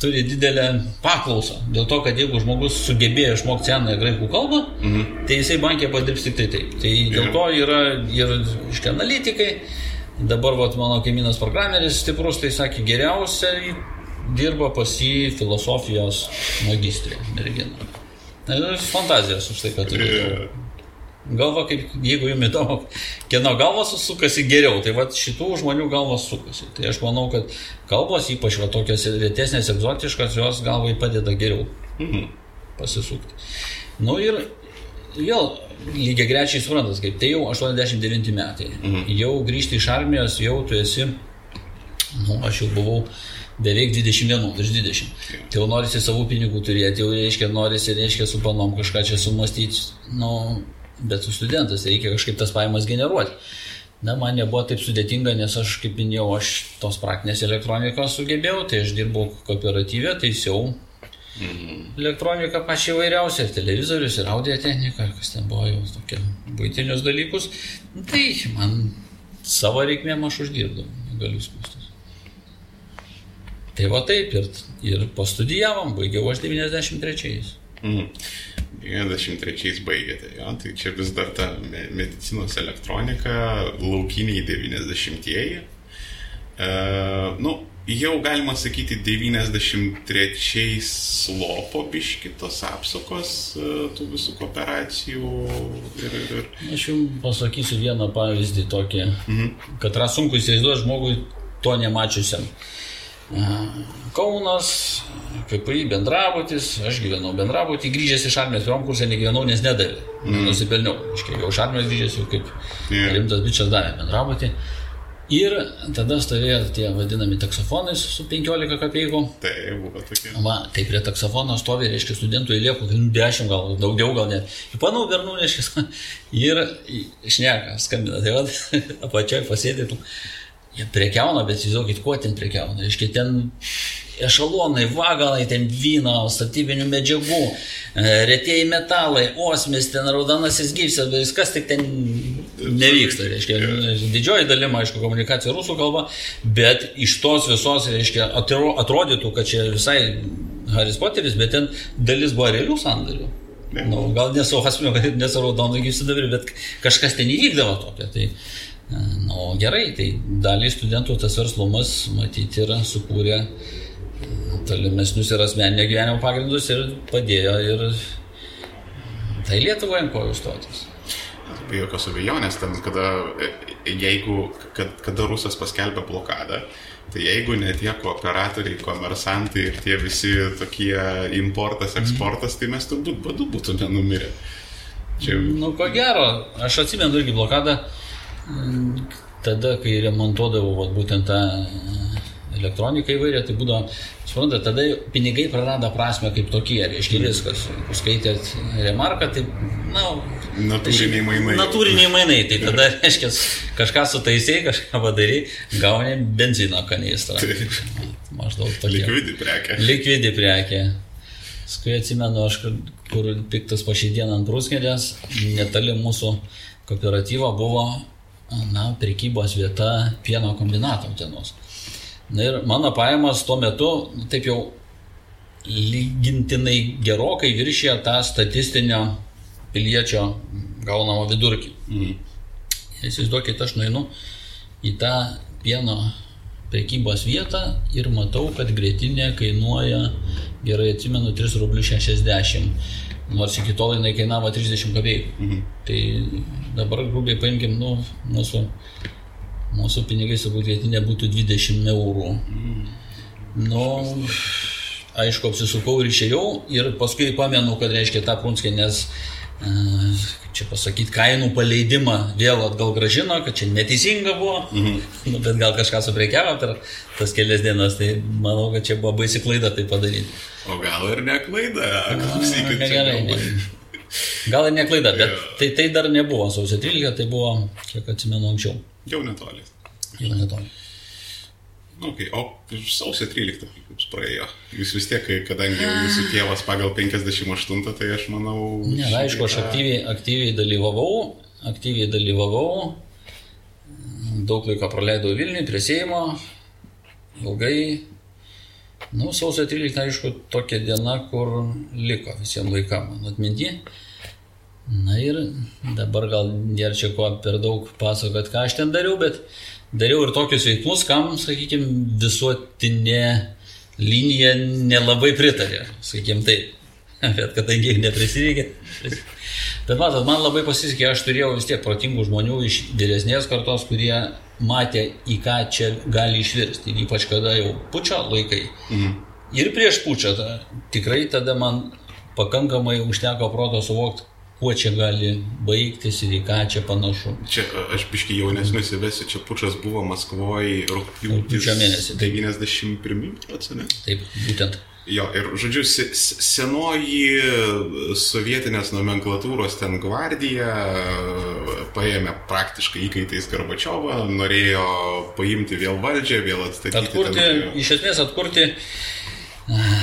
turi didelę paklausą. Dėl to, kad jeigu žmogus sugebėjo išmokti senąją graikų kalbą, mhm. tai jisai bankė padirbs tik tai taip. Tai dėl to yra ir, iškia, analitikai. Dabar vat, mano kaimynas programeris stiprus, tai sakė, geriausiai dirba pas jį filosofijos magistrė mergina. Na, Fantazijas už tai, kad turi. Galva, kaip, jeigu jums įdomu, kieno galvas sukasi geriau, tai va šitų žmonių galvas sukasi. Tai aš manau, kad kalbos, ypač va tokios retesnės, egzotiškas, jos galvai padeda geriau Mhm. pasisukti. Nu ir vėl lygiai grečiai suprantas, kaip tai jau 89 metai. Mhm. Jau grįžti iš armijos, jau tu esi, nu, aš jau buvau beveik 21, virš 20. Tai jau norisi savų pinigų turėti, jau reiškia, norisi, reiškia, su panom kažką čia sumastyti. Nu, bet su studentas reikia kažkaip tas pajamas generuoti. Na, man nebuvo taip sudėtinga, nes aš, kaip minėjau, aš tos praktinės elektronikos sugebėjau, tai aš dirbau kooperatyvė, taisiau elektroniką pačią įvairiausią, ir televizorius, ir audio technika, kas ten buvo jau tokie būtinius dalykus. Tai man savo reikmėm aš uždirbdavau, negaliu skūstis. Tai va taip ir, ir pastudijavom, baigiau aš 93-ais. Mhm. 93 baigėte, jo, tai čia vis dar ta me- medicinos elektronika, laukiniai 90-ieji. E, nu, jau galima sakyti 93 slopo biškitos apsukos e, tų visų kooperacijų ir, ir, ir Aš jums pasakysiu vieną pavyzdį tokį, mhm. kad yra sunku įsivaizduoti žmogui to nemačiusiam. Kaunas, kaip į bendrabutis, aš gyvenau bendrabutį, grįžęs iš armijos pirmam kursė negyvenau, nes nedavė. Mm. Nusipelniau. Iškiai, jau iš armijos grįžęs jau kaip yeah. rimtas bičias davė bendrabutį. Ir tada stovėjo tie vadinami taksofonai su 15 kapeikų. Tai buvo tokie. Va, tai prie taksofono stovi, reiškia, studentų eilė, kokių 10 gal daugiau, gal net. Ir panau bernų, reiškia, ir šneka, skambina. Tai va, apačioje pasėdėtų. Jie prekiauna, bet įsivaizduokit, kuo ten prekiauna. Reiškia, ten ešalonai, vagalai, ten vyno, statybinių medžiagų, e, retieji metalai, osmis, ten raudonasis gyvsas, viskas tik ten nevyksta. Reiškia, didžioji dalim, aišku, komunikacija rusų kalba, bet iš tos visos, reiškia, atrodytų, kad čia visai Haris Poteris, bet ten dalis buvo realių sandarių. Nu, gal nesu asmeniu, kad nesu raudonų gyvsidabri, bet kažkas ten įvykdavo tokio. Tai, e, nu, gerai, tai dalį studentų tas verslumas, matyti, yra sukūrę tolimesnius ir asmeninio gyvenimo pagrindus ir padėjo ir tai Lietuvoje ant kojų stotis. Be jokios abejonės, ten, kada, jeigu, kad, kada Rusas paskelbė blokadą, tai jeigu ne tie kooperatoriai, komersantai ir tie visi tokie importas, eksportas, tai mes turbūt badu būtume numirę. Čia... Nu, ko gero, aš atsimenu irgi blokadą, tada, kai remontuodavau vat, būtent tą elektroniką įvairią, tai būdavo, suprantate, tada pinigai praranda prasme kaip tokie, reiškia viskas. Skaitėt remarką, tai, na, natūriniai mainai. Natūriniai mainai, tai tada, reiškia, kažką sutaisai, kažką padarai, gauni benzino kanistrą. Maždaug tokia. Likvidi prekė. Likvidi prekė. Skui atsimenu, aš kur piktas pašydien ant bruskelės, netoli mūsų kooperatyvo buvo, na, prekybos vieta pieno kombinato dienos. Na ir mano pajamas tuo metu, taip jau lygintinai gerokai viršė tą statistinio piliečio gaunamo vidurkį. Mm. Įsivaizduokit, aš nueinu į tą pieno prekybos vietą ir matau, kad greitinė kainuoja, gerai atsimenu, 3 rublių 60, nors iki tol jinai kainavo 30 kapeikų. Mhm. Tai dabar grubiai paimkim, nu, mūsų Mūsų pinigai turbūt vietinė būtų 20 eurų. Nu, aišku, apsisukau ir išėjau ir paskui pamenu, kad reiškia tą prunskį, nes čia pasakyti, kainų paleidimą vėl atgal gražino, kad čia neteisinga buvo, mhm. nu, bet gal kažką suprekiavo per tas kelias dienas, tai manau, kad čia buvo baisi klaida tai padaryti. O gal ir ne klaida, klausykit. Gerai, ne. Gal ir ne klaida, bet yeah. tai, tai dar nebuvo sausio 13, tai buvo, kiek atsimenu, anksčiau. Jau netoli. Jau netoli. Okay, o sausio 13 jums praėjo. Jūs vis tiek, kadangi jūsų tėvas pagal 58, tai aš manau... Ne, na, aišku, aš aktyviai, aktyviai dalyvavau, aktyviai dalyvavau, daug laiko praleidau Vilniui prie Seimo, ilgai. Nu, sausio 13, aišku, tokia diena, kur liko visiems laikam atminti. Na ir dabar gal nėra čia ko per daug pasakot, ką aš ten dariau, bet dariau ir tokius veiksmus, kam, sakykime, visuotinė linija nelabai pritarė, sakykime taip. Bet kadangi neprisireikė. Bet matot, man labai pasisekė, aš turėjau vis tiek protingų žmonių iš vyresnės kartos, kurie matė, į ką čia gali išvirsti. Ypač kada jau pučio laikai. Mhm. Ir prieš pučią, ta, tikrai tada man pakankamai užteko proto suvokti, kuo čia gali baigtis ir į ką čia panašu. Čia aš biškai jaunesnius įvesiu, čia pučas buvo Maskvoje rūpjūčio mėnesį. 91 procentai. Taip, būtent. Jo, ir žodžiu, senoji sovietinės nomenklatūros ten gvardija paėmė praktiškai įkaitais Garbačiovą, norėjo paimti vėl valdžią, vėl atstatyti. Atkurti, ten... iš esmės atkurti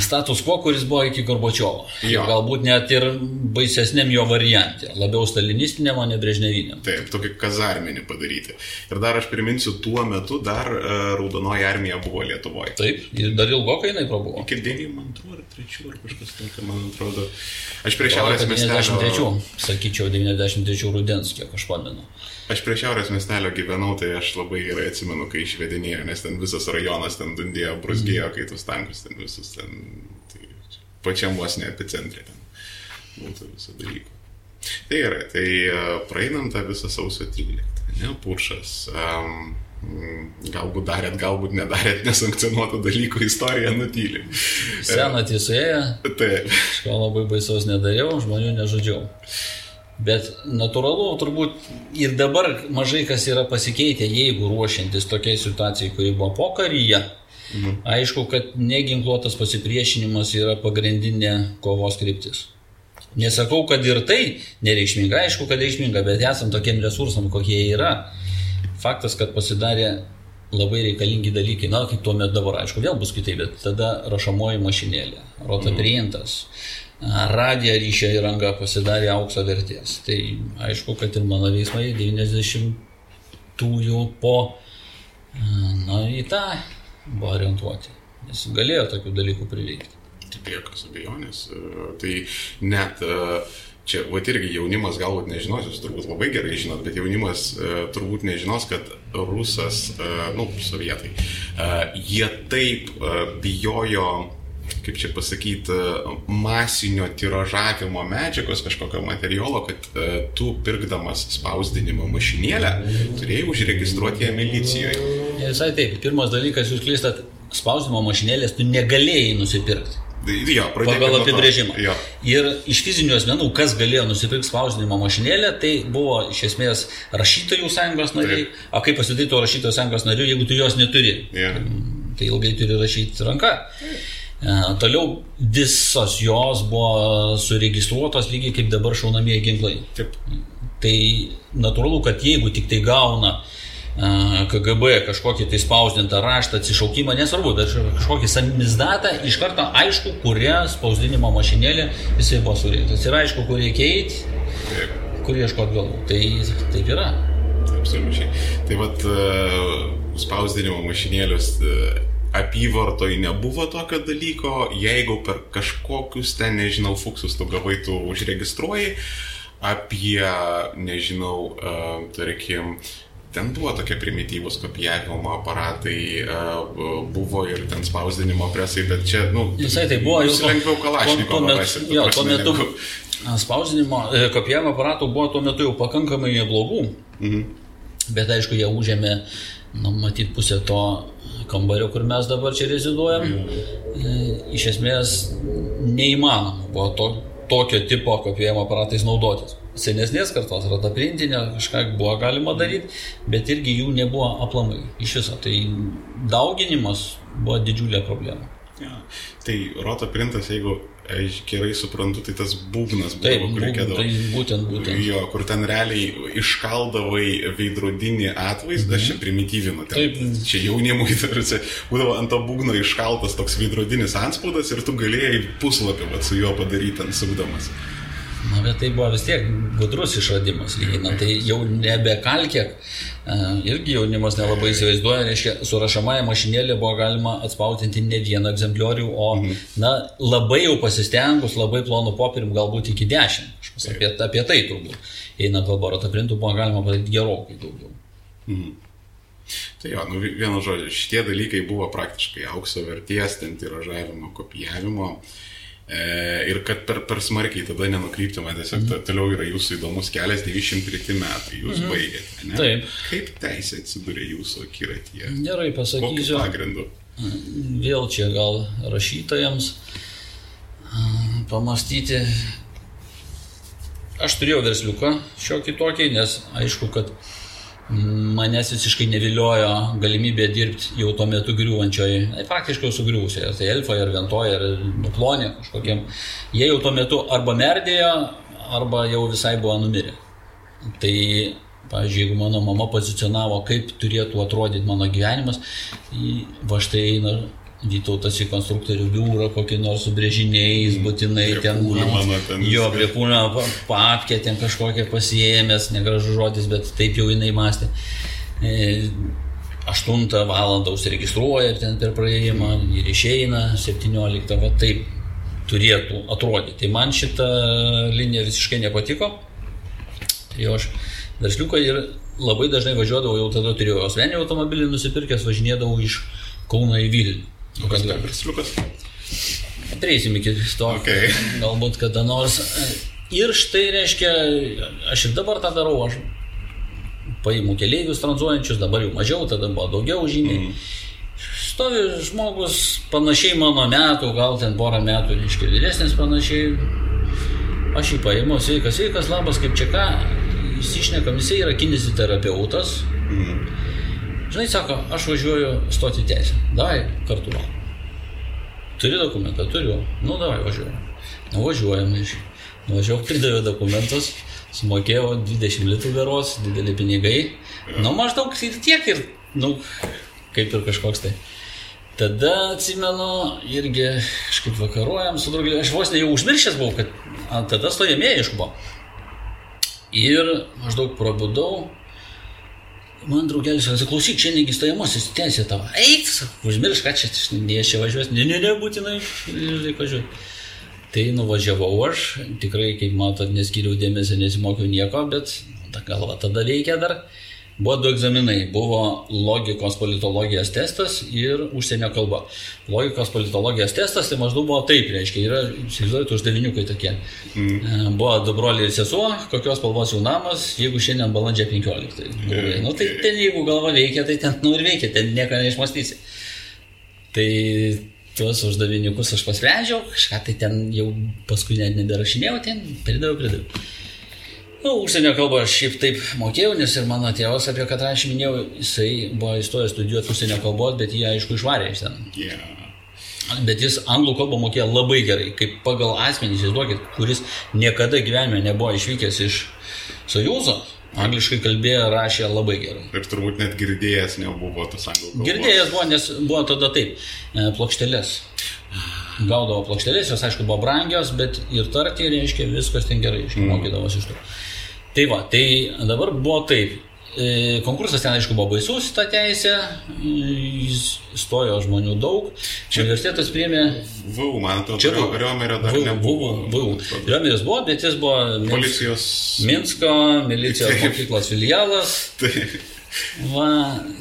status quo, kuris buvo iki Gorbačiovo. Galbūt net ir baisesniam jo variantė, labiau stalinistiniam, o ne brežneviniam. Taip, tokį kazarminį padaryti. Ir dar aš priminsiu, tuo metu dar uh, Raudonoji armija buvo Lietuvoje. Taip, ir dar ilgokai jinai prabuvo. Iki 92 ar 3 ar kažkas tokio, man atrodo. Aš prieš šiaurės miestelio. 93, sakyčiau, 93 rudens, kiek aš pamenu. Aš prie šiaurės miestelio gyvenau, tai aš labai gerai atsimenu, kai išvedinėjo, nes ten visas rajonas ten dundėjo, brusgėjo, kai tus tankus ten visus ten, tai pačiam vos ne epicentrė ten būtų viso dalyko. Tai yra, tai praeinam tą visą sausio 13, ne, pušas. Um, galbūt darėt, galbūt nedarėt nesankcionuotų dalykų, istorija nutyli. Seną tiesėją, Taip. kažko labai baisaus nedariau, žmonių nežudžiau. Bet natūralu, turbūt ir dabar mažai kas yra pasikeitę, jeigu ruošiantis tokiai situacijai, kuri buvo pokaryje. Mhm. Aišku, kad neginkluotas pasipriešinimas yra pagrindinė kovos kryptis. Nesakau, kad ir tai nereikšminga, aišku, kad reikšminga, bet esant tokiem resursam, kokie yra, faktas, kad pasidarė labai reikalingi dalykai, na, kaip tuo metu dabar, aišku, vėl bus kitaip, bet tada rašomoji mašinėlė, rotaprientas, radija ryšio įranga pasidarė aukso vertės. Tai aišku, kad ir mano veiksmai 90-ųjų po, na, į tą buvo orientuoti, nes galėjo tokių dalykų prireikti. Taip, be jokios abejonės. E, Tai net e, čia, va irgi jaunimas galbūt nežinos, jūs turbūt labai gerai žinot, bet jaunimas e, turbūt nežinos, kad rusas, e, nu, sovietai, e, jie taip e, bijojo kaip čia pasakyti, masinio tiražavimo medžiagos, kažkokio materialo, kad e, tu pirkdamas spausdinimo mašinėlę turėjai užregistruoti ją milicijoje. Ne visai taip. Pirmas dalykas, jūs klystat, spausdinimo mašinėlės tu negalėjai nusipirkti. Jo, pradėkime Pagal apibrėžimą. Jo. Ir iš fizinių asmenų, kas galėjo nusipirkti spausdinimo mašinėlę, tai buvo iš esmės rašytojų sąjungos nariai. O kaip pasidaryti to rašytojų sąjungos narių, jeigu tu jos neturi? Jo. Tai ilgai turi rašyti ranka. E, Toliau visos jos buvo suregistruotos lygiai kaip dabar šaunamieji ginklai. Taip. Tai natūralu, kad jeigu tik tai gauna a, KGB kažkokį tai spausdintą raštą, atsišaukimą, nesvarbu, bet kažkokį samizdatą, iš karto aišku, kuria spausdinimo mašinėlė jisai buvo surinktas. Ir aišku, kur reikia eiti, kur ieškoti galų. Tai taip yra. Absoliučiai. Tai vad spausdinimo mašinėlius e, apyvartoj nebuvo tokio dalyko, jeigu per kažkokius ten, nežinau, fuksus tu gavai, tu užregistruoji apie, nežinau, e, tarkim, ten buvo tokie primityvūs kopijavimo aparatai, e, buvo ir ten spausdinimo presai, bet čia, nu, Visai tai buvo jau lengviau ta Jo, tuo metu spausdinimo, e, kopijavimo aparatų buvo tuo metu jau pakankamai neblogų. Mhm. Bet aišku, jie užėmė, nu, matyt, pusę to kambario, kur mes dabar čia reziduojam. E, Iš esmės neįmanoma buvo to, tokio tipo kopijavimo aparatais naudotis. Senesnės kartos rataprintinė kažką buvo galima daryti, bet irgi jų nebuvo aplamai iš viso. Tai dauginimas buvo didžiulė problema. Ja. Tai roto printas, jeigu aš gerai suprantu, tai tas būgnas buvo, Taip, kur reikėdavo. tai būtent, būtent. Jo, kur ten realiai iškaldavai veidrodinį atvaizdą, aš čia primityvinu. Ten, Taip. Čia jaunimui, tarsi, būdavo ant to būgno iškaltas toks veidrodinis anspaudas ir tu galėjai puslapį vat, su juo padaryti ant sukdamas. Na, bet tai buvo vis tiek gudrus išradimas, lyginant. Tai jau nebe kalkė, irgi jaunimas nelabai įsivaizduoja, reiškia, su rašamąją mašinėlė buvo galima atspausdinti ne vieną egzempliorių, o, na, labai jau pasistengus, labai plonų popierium, galbūt iki dešimt. Apie, apie tai turbūt. Einant laborato printų buvo galima padaryti gerokai daugiau. Tai jo, nu, vienu žodžiu, šitie dalykai buvo praktiškai aukso verties, ten tiražavimo, kopijavimo. E, ir kad per, per smarkiai tada nenukryptume, tiesiog mm. toliau yra jūsų įdomus kelias, 93 metai, jūs mm. baigėte. Ne? Taip. Kaip teisė atsidūrė jūsų akiratyje? Gerai Kokiu pasakysiu. pagrindu? Vėl čia gal rašytojams pamastyti. Aš turėjau versliuką šiokį tokį, nes aišku, kad manęs visiškai neviliojo galimybė dirbti jau tuo metu griūvančioje, na, faktiškai sugriuvusioje, tai Elfoje, ar Ventoje, ar Nuplonė kažkokiem. Jie jau tuo metu arba merdėjo, arba jau visai buvo numirę. Tai, pavyzdžiui, jeigu mano mama pozicionavo, kaip turėtų atrodyti mano gyvenimas, va štai eina Vytautas į konstruktorių biurą, kokį nors su brėžiniais, būtinai ten... Pullmano ten Jo, prie kūno papkę ten kažkokią pasiėmęs, negražus žodis, bet taip jau jinai mąstė. E, 8 valandą užsiregistruoja ten per praėjimą ir išeina 17, va taip turėtų atrodyti. Tai man šita linija visiškai nepatiko. Tai aš versliuką ir labai dažnai važiuodavau, jau tada turėjau asmenį automobilį nusipirkęs, važinėdavau iš Kauno į Vilnių. O kas per versliukas? Prieisim iki to, Okay. galbūt kada nors. Ir štai reiškia, aš ir dabar tą darau, aš paimu keleivius tranzuojančius, dabar jau mažiau, tada buvo daugiau žymiai. Mm. Stovi žmogus panašiai mano metų, gal ten porą metų, reiškia, vyresnis panašiai. Aš jį paimu, sveikas, sveikas, labas, kaip čia ką, įsišnekam, jisai yra kineziterapeutas. Mm. Žinai, sako, aš važiuoju stoti teisę. Davai, kartu. Turi dokumentą, turiu. Nu, davai, važiuoju. Nuvažiuojam, nuvažiuoju, pridavė dokumentus, sumokėjau 20 litrų veros, dideli pinigai. Nu, maždaug ir tiek ir, nu, kaip ir kažkoks tai. Tada atsimenu, irgi kažkaip vakaruojam su draugeliu, aš vos ne jau užmiršęs buvau, kad tada stojamieji iš buvo. Ir maždaug prabudau, Man draugelis sakė, klausyk, šiandien įstojamasis teisė tavo. Eik, užmiršk, ką čia, ne čia važiuos, ne, ne, ne, būtinai, reikia važiuoti. Tai nuvažiavau aš, tikrai, kaip matot, neskiriau dėmesio, nesimokiau nieko, bet ta galva tada veikia dar. Buvo du egzaminai. Buvo logikos politologijos testas ir užsienio kalba. Logikos politologijos testas tai maždaug buvo taip, reiškia, yra, įsivaizduojate, uždaviniukai tokie. Mm. Buvo du broliai ir sesuo, kokios spalvos jų namas, jeigu šiandien balandžio 15. Tai, mm. nu, tai ten jeigu galva veikia, tai ten, nu ir veikia, ten nieko neišmastysi. Tai tuos uždaviniukus aš pasprendžiau, kažką tai ten jau paskui net neberašinėjau, ten pridaviau, pridaviau. Nu, užsienio kalbą aš šiaip taip mokėjau, nes ir mano tėvas, apie ką aš minėjau, jisai buvo įstojęs studijuoti užsienio kalbos, bet jie aišku išvarė iš ten. Yeah. Bet jis anglų kalbą mokėjo labai gerai, kaip pagal asmenį, įsivaizduokit, kuris niekada gyvenime nebuvo išvykęs iš Sojūzo, angliškai kalbėjo, rašė labai gerai. Ir turbūt net girdėjęs nebuvo tas anglų kalbos. Girdėjęs buvo, nes buvo tada taip, e, plokštelės. Gaudavo plokštelės, jos aišku buvo brangios, bet ir tarti reiškia viskas ten gerai, išmokydavosi mm. iš to. Tai va, tai dabar buvo taip. E, konkursas ten, aišku, buvo baisus, ta teisė, stojo žmonių daug. Čia universitetas priėmė... VU, man atrodo, čia buvo. Riomerio dar VU, nebuvo. VU. Riomeris buvo, bet jis buvo Policijos... Minsko milicijos Taip. mokyklos filialas. Taip. Va,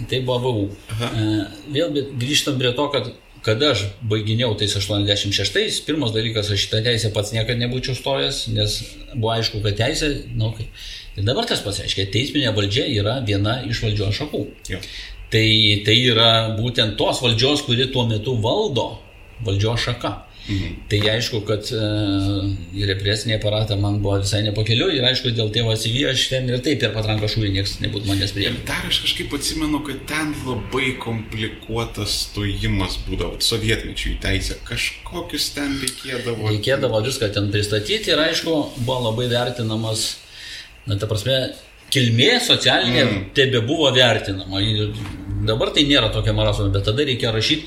tai buvo VU. Aha. E, vėl grįžtam prie to, kad kada aš baiginėjau tais 86, pirmas dalykas, aš šitą teisę pats niekada nebūčiau stojęs, nes buvo aišku, kad teisė, na, nu, okay. ir dabar tas pats reiškia, teisminė valdžia yra viena iš valdžios šakų. Jo. Tai, tai yra būtent tos valdžios, kuri tuo metu valdo valdžios šaka. Mhm. Tai aišku, kad e, represinė aparatą man buvo visai nepakeliu ir aišku, dėl tėvo CV aš ten ir taip per patranką šūvį niekas nebūtų manęs priėmę. Dar aš kažkaip atsimenu, kad ten labai komplikuotas stojimas būdavo, sovietmečių į teisę, kažkokius ten reikėdavo. Reikėdavo viską ten pristatyti ir aišku, buvo labai vertinamas, na ta prasme, kilmė socialinė mm. tebe buvo vertinama. Ir dabar tai nėra tokia marazma, bet tada reikia rašyti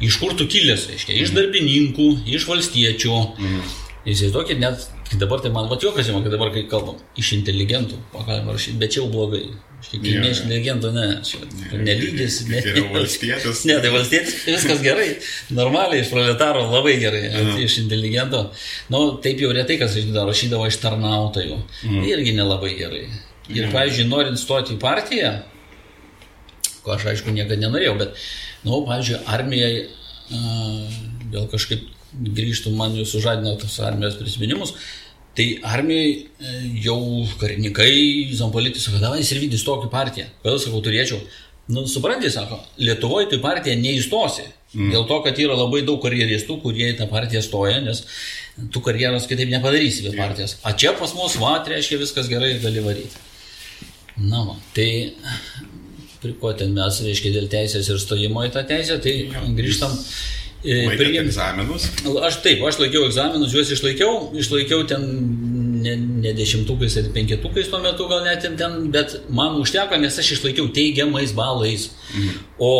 iš kur tu kilęs, reiškia, iš darbininkų, iš valstiečių. Mm. Įsivaizduokit, net dabar tai man va juokas, kad dabar kai kalbam, iš inteligentų, galima rašyti, bet čia jau blogai. Kilmė iš inteligentų, ne, čia nelygis, ne. Tai valstietis. Ne, tai valstietis, viskas gerai, normaliai, iš proletaro labai gerai, -huh. iš inteligento. Nu, taip jau retai kas rašydavo iš tarnautojų, mm. irgi nelabai gerai. Ir, pavyzdžiui, norint stoti į partiją, ko aš aišku niekada nenorėjau, bet Nu, pavyzdžiui, armijai, vėl kažkaip grįžtų man jūs sužadino tos armijos prisiminimus, tai armijai e, jau karininkai, Zampolitis sako, davai ir vykdys tokį partiją. Kodėl sakau, turėčiau? Nu, suprantate, sako, Lietuvoje tai partiją neįstosi. Mm. Dėl to, kad yra labai daug karjeristų, kurie į tą partiją stoja, nes tu karjeros kitaip nepadarysi be partijos. A čia pas mus, va, reiškia viskas gerai, gali varyti. Na, va, tai ko ten mes, reiškia, dėl teisės ir stojimo į tą teisę, tai grįžtam. E, prie egzaminus? Aš taip, aš laikiau egzaminus, juos išlaikiau, išlaikiau ten ne, ne dešimtukais ar penketukais tuo metu gal net ten, bet man užteko, nes aš išlaikiau teigiamais balais. Mhm. O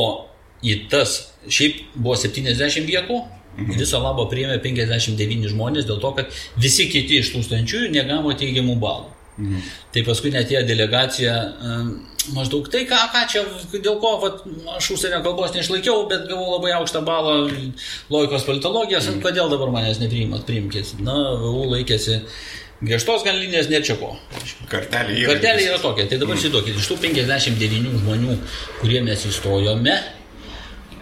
į tas, šiaip buvo 70 vietų, mhm. viso labo priėmė 59 žmonės dėl to, kad visi kiti iš tūkstančiųjų negavo teigiamų balų. Mhm. Tai paskui netėjo delegacija maždaug tai, ką, ką čia, dėl ko vat, aš užsienio kalbos neišlaikiau, bet gavau labai aukštą balą logikos politologijos, mhm. kodėl dabar manęs nepriimat, priimkit. Na, VU laikėsi griežtos gan linijos, ne čia ko. Kartelė yra. Kartelė yra tokia. Tai dabar mhm. įsivaizduokit, iš tų 59 žmonių, kurie mes įstojome,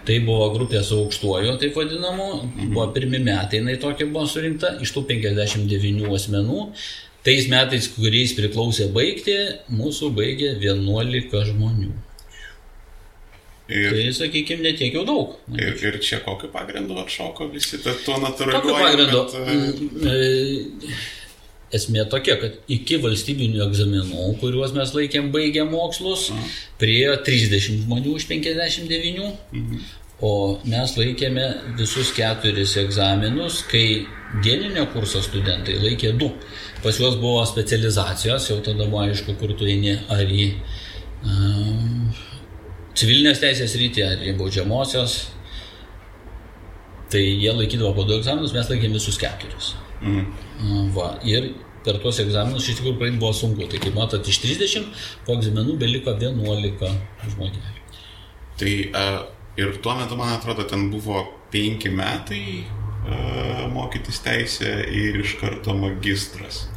Tai buvo grupė su aukštuoju, taip vadinamu, mhm. buvo pirmi metai, jinai tokia buvo surinkta, iš tų 59 asmenų, tais metais, kuriais priklausė baigti, mūsų baigė 11 žmonių. Ir, Tai, sakykime, netiek jau daug. ir, ir čia kokiu pagrindu atšoko visi, tuo natūraliu. Tokiu pagrindu. Bet, e, mm, e, Esmė tokia, kad iki valstybinių egzaminų, kuriuos mes laikėm baigę mokslus, priejo 30 žmonių iš 59, o mes laikėme visus keturis egzaminus, kai dieninio kurso studentai laikė du. Pas juos buvo specializacijos, jau tada buvo aišku, kur tu eini, ar į um, civilinės teisės rytį, ar į baudžiamosios. Tai jie laikydavo po du egzaminus, mes laikėm visus keturis. mhm. Va, ir per tuos egzaminus iš tikrųjų praeit buvo sunku. Tai kaip matot, iš 30 po egzaminų beliko 11 žmonių. Tai a, ir tuo metu, man atrodo, ten buvo penki metai a, mokytis teisę ir iš karto magistras.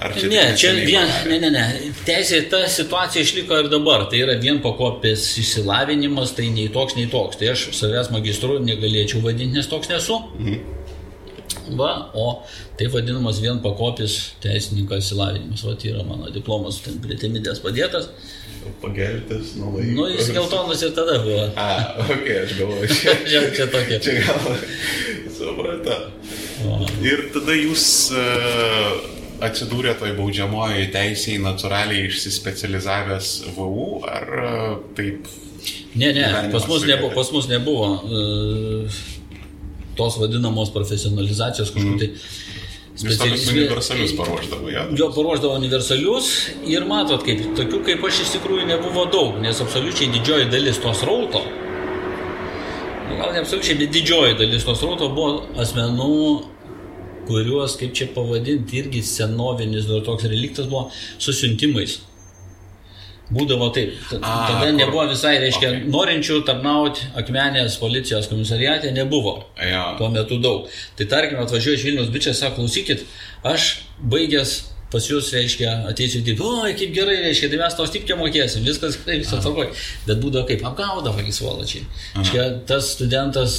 Ar Ne, tik čia vien, ne, ne, ne. Teisė, ta situacija išliko ir dabar. Tai yra vien pakopės išsilavinimas, tai nei toks, nei toks. Tai aš savęs magistru negalėčiau vadinti, nes toks nesu. Va, o taip vadinamas vien pakopis teisininko išsilavinimas. Va, tai yra mano diplomas, ten prie temidės padėtas. Pageltis, nu laikas. Nu, jis geltonas ir tada buvo. A, ok, aš galvoju, čia, Čia, čia tokia. čia gal supratau. Ir tada jūs uh, atsidūrė toj baudžiamojoje teisėje natūraliai išsispecializavęs VU, ar uh, taip? Ne, ne, pas mus, nebuvo, pas mus nebuvo e, tos vadinamos profesionalizacijos kažkokių tai Jūs tokius specialistų. universalius paruoždavo, jo? Jo paruoždavo universalius ir matot, kaip tokių kaip aš iš tikrųjų nebuvo daug, nes absoliučiai didžioji dalis tos rauto, nu, gal ne absoliučiai, bet didžioji dalis tos rauto buvo asmenų, kuriuos, kaip čia pavadinti, irgi senovinis dar toks reliktas buvo susiuntimais. Būdavo taip. A, Tada kur- nebuvo visai, reiškia, Ok. okay. norinčių tarnauti akmenės policijos komisariate nebuvo Jo. tuo metu daug. Tai tarkim, atvažiuoja iš Vilnius bičias, sako, klausykit, aš baigęs pas jūs, reiškia, ateisiu dirbti, oi, kaip gerai, reiškia, tai mes tos tipkę mokėsim, viskas gerai, viskas tvarkoj. Bet būdavo kaip, apgaudavo akis valačiai. Reiškia, tas studentas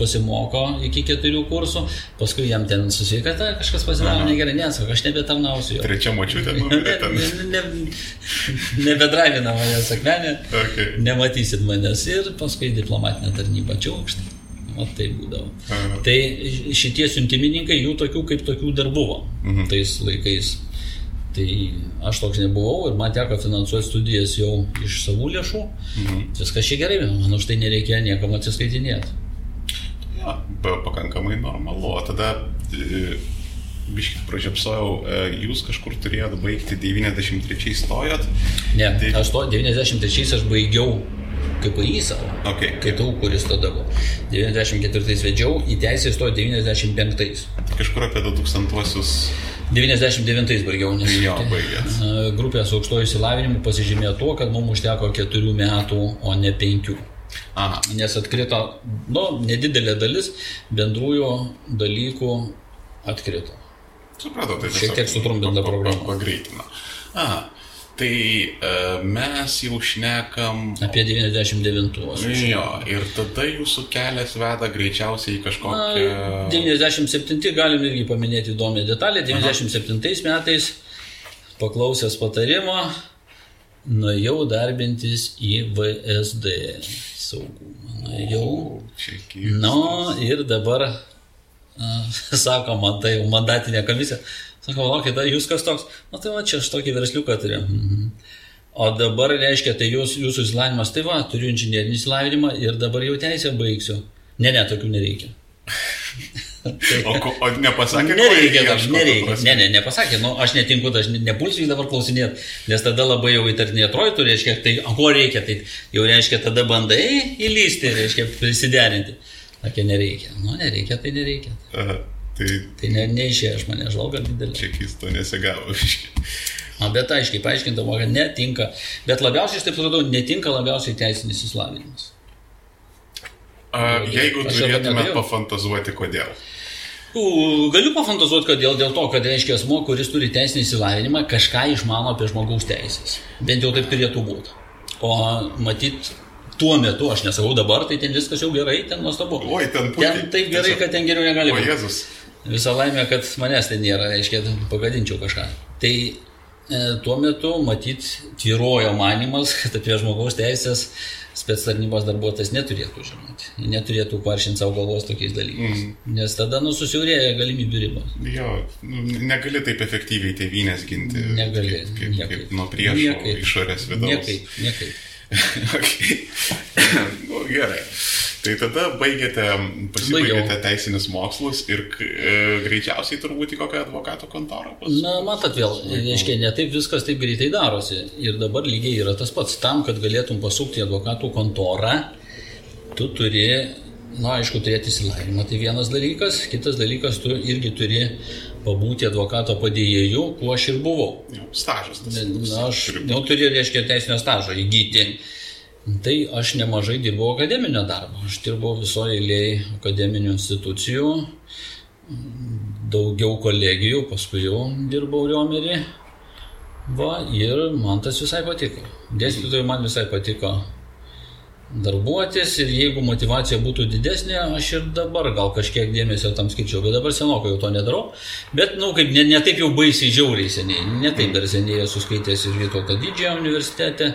pasimoko iki keturių kursų, paskui jam ten susveikata, kažkas pasidaro negerai, nesako, aš nebetarnausiu jo. Trečia močiutė numirė ten. Ne, ne, nebedravina manęs akmenė, Okay. nematysit manęs ir paskui diplomatinę tarnybą čia aukštą. O tai būdavo. Aha. Tai šitie siuntimininkai, jų tokių kaip tokių dar buvo Mhm. tais laikais. Tai aš toks nebuvau ir man teko finansuoti studijas jau iš savų lėšų. Mhm. Viskas čia gerai, man už tai nereikėjo niekam atsiskaitinėti. Jo, pa- pakankamai normalu. O tada, e, biškit pražiopsojau, e, jūs kažkur turėjot baigti 93 stojot. Ne, Tai- aš to 93 aš baigiau kaip į savo. Okay. Kai tau, kuris tada buvo. 94 vedžiau, į teisę įstojau 95. Kažkur apie 2000-uosius 99 baigiau, nes Jo, grupė su aukštoju išsilavinimu pasižymėjo tuo, kad mums užteko 4 metų, o ne 5. Aha. Nes atkrito, nu, nedidelė dalis bendrųjų dalykų atkrito. Supratau, tai Šiek tiek sutrumpinta programa. Pagreitino. Aha. Tai e, mes jau šnekam. Apie 99. Jo, ir tada jūsų kelias veda greičiausiai į Na, kažkokią... 97 galim irgi paminėti įdomią detalę. 97 metais paklausęs patarimo, nuėjau darbintis į VSD saugumą. Nuėjau. Nu ir dabar, sako, man tai mandatinė komisija. Sako, laukit, tai jūs kas toks? Na tai va, čia aš tokį versliuką turiu. Mhm. O dabar reiškia, tai jūs, jūsų įsilavinimas, tai va, turiu inžinierinį įsilavinimą ir dabar jau teisę baigsiu. Ne, ne, tokių nereikia. O, ko- o nepasakė, Nereikia, ieško, nereikia. Ne, ne, nepasakė, nu, aš netinku, aš ne- nepulsiu jį dabar klausinėti, nes tada labai jau įtartinė atrodytų, reiškia, tai ko reikia, tai jau reiškia, tada bandai įlysti, reiškia, prisiderinti. Sakė, nereikia. Nu, nereikia, tai nereikia. Aha, Tai Tai ne, neišėjo iš mane žvalga didelė. čia keisto nesigavo. biškį. O, bet aiškiai paaiškintavo, kad netinka. Bet labiausiai, aš taip supratau, netinka labiausiai teisinis įslavinimas. A, Jeigu Aš nenorėjau. pafantazuoti, kodėl. Galiu pafantazuoti, kodėl dėl to, kad reiškia asmo, kuris turi teisinį įsilavinimą, kažką išmano apie žmogaus teisės. Bent jau taip turėtų būti. O matyt, tuo metu, aš nesakau dabar, tai ten viskas jau gerai, ten nuostabu. Oi, ten puikiai. Ten taip gerai, kad ten geriau negali O būti. Jėzus. Visa laimė, kad manęs ten nėra, reiškia, pagadinčiau kažką. Tai e, tuo metu, matyt, tvirojo manimas, kad apie žmogaus teisės spets tarnybos darbuotojas neturėtų žinoti. Neturėtų paršinti savo galvos tokiais dalykais. Mm. Nes tada nususiaurėja galimybių ribos. Jo, nu, negali taip efektyviai tėvynės ginti. Negali. Kaip, kaip, niekaip. kaip nuo priešo Niekaip. išorės vidaus. Niekaip, niekaip. okay. nu, gerai. Tai tada baigėte, pasibaigėte teisinius mokslus ir e, greičiausiai turbūt į kokią advokato kontorą bus. Na, matot vėl, reiškia, ne taip viskas taip greitai darosi. Ir dabar lygiai yra tas pats. Tam, kad galėtum pasukti į advokatų kontorą, tu turi, na, aišku, turėti įsilavinimą. Tai vienas dalykas. Kitas dalykas, tu irgi turi pabūti advokato padėjėju, kuo aš ir buvau. Jo, Stažas tas. Na, aš jau turiu, reiškia, teisinio stažo įgyti. Tai aš nemažai dirbau akademinio darbo. Aš dirbau visoje eilėje akademinių institucijų, daugiau kolegijų, paskui jau dirbau Riomerį. Va, ir man tas visai patiko. Dėstytojai man visai patiko darbuotis ir jeigu motivacija būtų didesnė, aš ir dabar gal kažkiek dėmesio tam skirčiau, bet dabar senokai jau to nedarau. Bet, na, nu, kaip ne, ne taip jau baisiai žiauriai seniai, ne taip dar seniai esu skaitęs ir Vytauto didžiojo universitete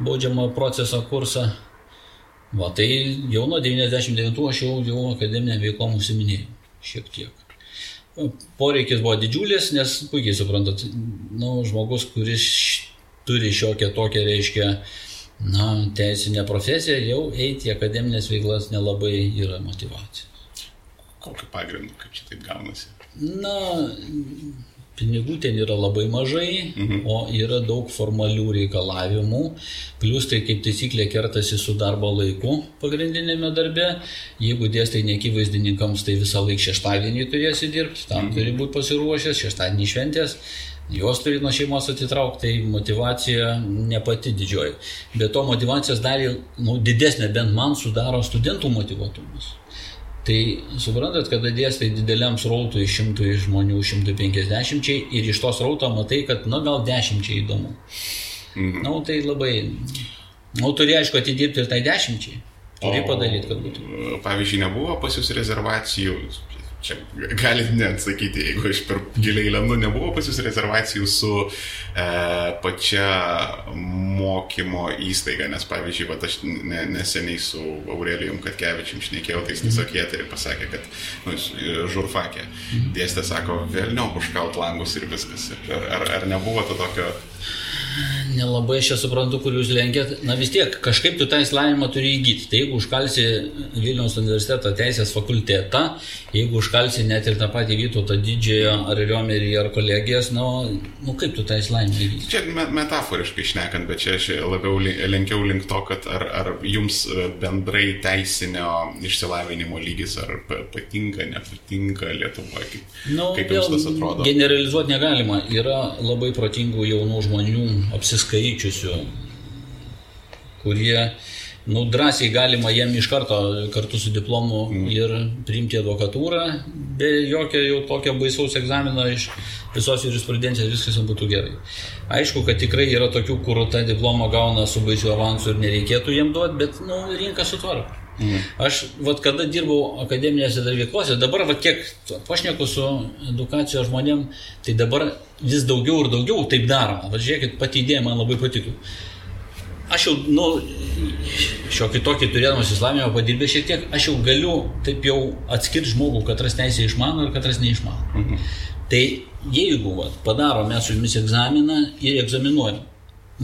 baudžiamo proceso kursą. Va, tai jau nuo 99 aš jau, jau akademinę veiklą užsiminėjau. Šiek tiek. Poreikis buvo didžiulis, nes puikiai suprantat, nu, žmogus, kuris turi šiokią tokią, reiškia, na, teisinę profesiją, jau eiti į akademinės veiklas nelabai yra motivacija. Kokiu pagrindu, kaip čia taip gaunasi? Na, pinigų ten yra labai mažai, mhm. o yra daug formalių reikalavimų, plus tai kaip taisyklė kertasi su darbo laiku pagrindinėme darbe. Jeigu dėstai nekyvaizdininkams, tai visą laiką šeštadienį turėsi dirbti, tam mhm. turi būti pasiruošęs, šeštadienį šventės. Jos turi nuo šeimos atitraukti, tai motivacija ne pati didžioji. Bet to motivacijos dalį nu, didesnė bent man sudaro studentų motivuotumas. Tai suprantat, kada dėstai dideliam srautui šimtui žmonių, 150 ir iš tos rauto matai, kad, na gal dešimčiai įdomu. Mhm. Na, tai labai, na, turi aišku atidirbti ir tai dešimčiai. Turi padaryti, kad būtų. Pavyzdžiui, nebuvo pas jūs rezervacijų, čia galit neatsakyti, jeigu aš per giliai lendu, nebuvo pas jūs rezervacijų su e, pačia mokymo įstaiga, nes pavyzdžiui, va, aš ne, neseniai su Aurelijum Katkevičium šnekėjau, tai jis tiesiog jie tai pasakė, kad nu, e, žurfakė dėstė, sako, vėliau užkalt langus ir viskas. Ar, ar, ar nebuvo to tokio Nelabai aš čia suprantu, kur jūs lenkėt. Na vis tiek, kažkaip tu tą įsilavinimą turi įgyti. Tai jeigu užkalsi Vilniaus universiteto teisės fakultetą, jeigu užkalsi net ir tą patį Vytautą didžiojo ar Riomerį ar kolegijas, nu, nu kaip tu tą įsilavinimą įgyti? Čia me- metaforiškai šnekant, bet čia aš labiau lenkiau link to, kad ar, ar jums e, bendrai teisinio išsilavinimo lygis ar pa- patinka, nepatinka Lietuvoje, kaip, Nu, kaip jums tas atrodo? Generalizuoti negalima. Yra labai protingų jaunų žmonių, apsiskaičiusių, kurie, nu, drąsiai galima jiem iš karto kartu su diplomu mm. ir priimti advokatūrą, be jokio jau tokio baisaus egzamino iš visos jurisprudencijos viskas būtų gerai. Aišku, kad tikrai yra tokių, kur tą diplomą gauna su baisiu avansu ir nereikėtų jiem duoti, bet, nu, rinka sutvarko. Mm. Aš, vat, kada dirbau akademinėse veiklose, dabar, vat, kiek pašneku su edukacijos žmonėm, tai dabar vis daugiau ir daugiau taip daroma. Vat, žiūrėkit, pati idėja man labai patiko. Aš jau, nu, šiokį tokį turėdamas įslaminimą padirbę šiek tiek, aš jau galiu taip jau atskirti žmogų, katras teisė išmano ir katras neišmano. Mhm. Tai jeigu vat, padarom mes su jumis egzaminą ir egzaminuojam,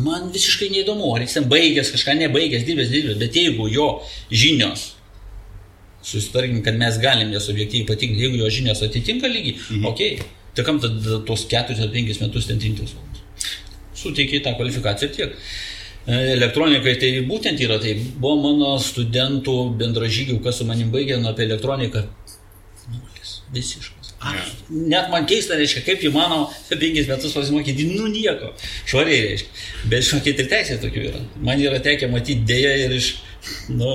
man visiškai neįdomu, ar jis ten baigęs, kažką nebaigęs, dirbęs, dirbęs, bet jeigu jo žinios, susitarkim, kad mes galim jas objektyviai patikrinti, jeigu jo žinios atitinka lygį, mhm. okei, okay, tai kam tada tos 4-5 metus ten rinktis? Suteikiai tą kvalifikaciją tiek. E, Elektronikai tai būtent yra, tai buvo mano studentų bendražygių, kas su manim baigė, nu apie elektroniką. Nulis, visiškas. Aš, net man keista, reiškia, kaip įmanoma penkis metus pasimokyti, nu nieko, švariai reiškia. Bet žinokit, ir teisė tokių yra. Man yra tekę matyti dėja ir iš, nu,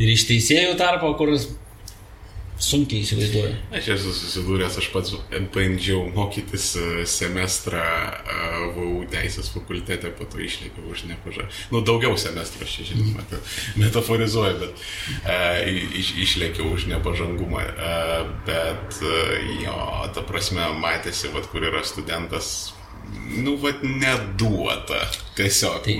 ir iš teisėjų tarpo, kur sunkiai įsivaizduoju. Aš esu susidūręs, aš pats bandžiau mokytis e, semestrą e, VU teisės fakultete, po to išlėkiau už nepažą. Nu, daugiau semestrų, aš čia žinoma, metaforizuoju, bet uh, iš, išlėkiau už nepažangumą. Uh, bet uh, jo, ta prasme, matėsi, vat, kur yra studentas nu, vad, neduota. Tiesiog. Tai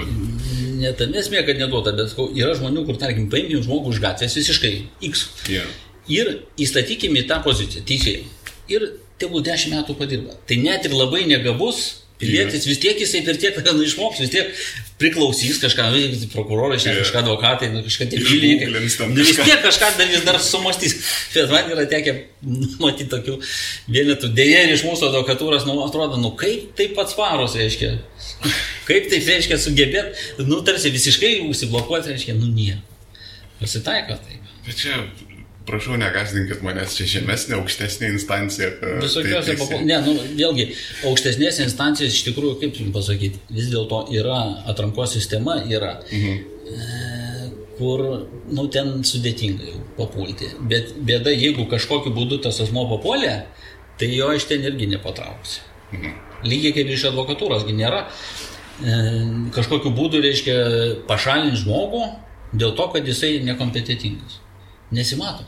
ne ta nesmė, kad neduota, bet yra žmonių, kur, tarkim, paimkim žmogų už gatvės visiškai X. Yeah ir įstatykime į tą poziciją, teisėjai. Ir tegul 10 metų padirba. Tai net ir labai negabus pilietis, vis tiek jisai per tiek nu, išmoks, vis tiek priklausys kažką, nu, prokurorai, yeah. kažką advokatai, nu, kažką tie lygiai. Nu, vis tiek kažką dar vis dar sumastys. Bet man yra tekę matyti tokių vienetų. Dėja, iš mūsų advokatūros, nu, atrodo, nu kaip taip pats varos, reiškia. Kaip taip, reiškia, sugebėt, nu, tarsi visiškai užsiblokuoti, reiškia, nu, nieko. Pasitaiko taip. Bet čia prašau, negastinkit manęs, čia žemesnė, aukštesnė instancija. Visokiausia, tai, tai, ne, nu, vėlgi, aukštesnės instancijos iš tikrųjų, kaip jums pasakyti, vis dėlto yra atrankos sistema, yra, mhm. e, kur, nu, ten sudėtinga jau papulti. Bet bėda, jeigu kažkokiu būdu tas asmo papuolė, tai jo iš ten irgi nepatrauksi. Mhm. Lygiai kaip iš advokatūros, nėra e, kažkokiu būdu, reiškia, pašalinti žmogų dėl to, kad jisai nekompetitingas. Nesimato.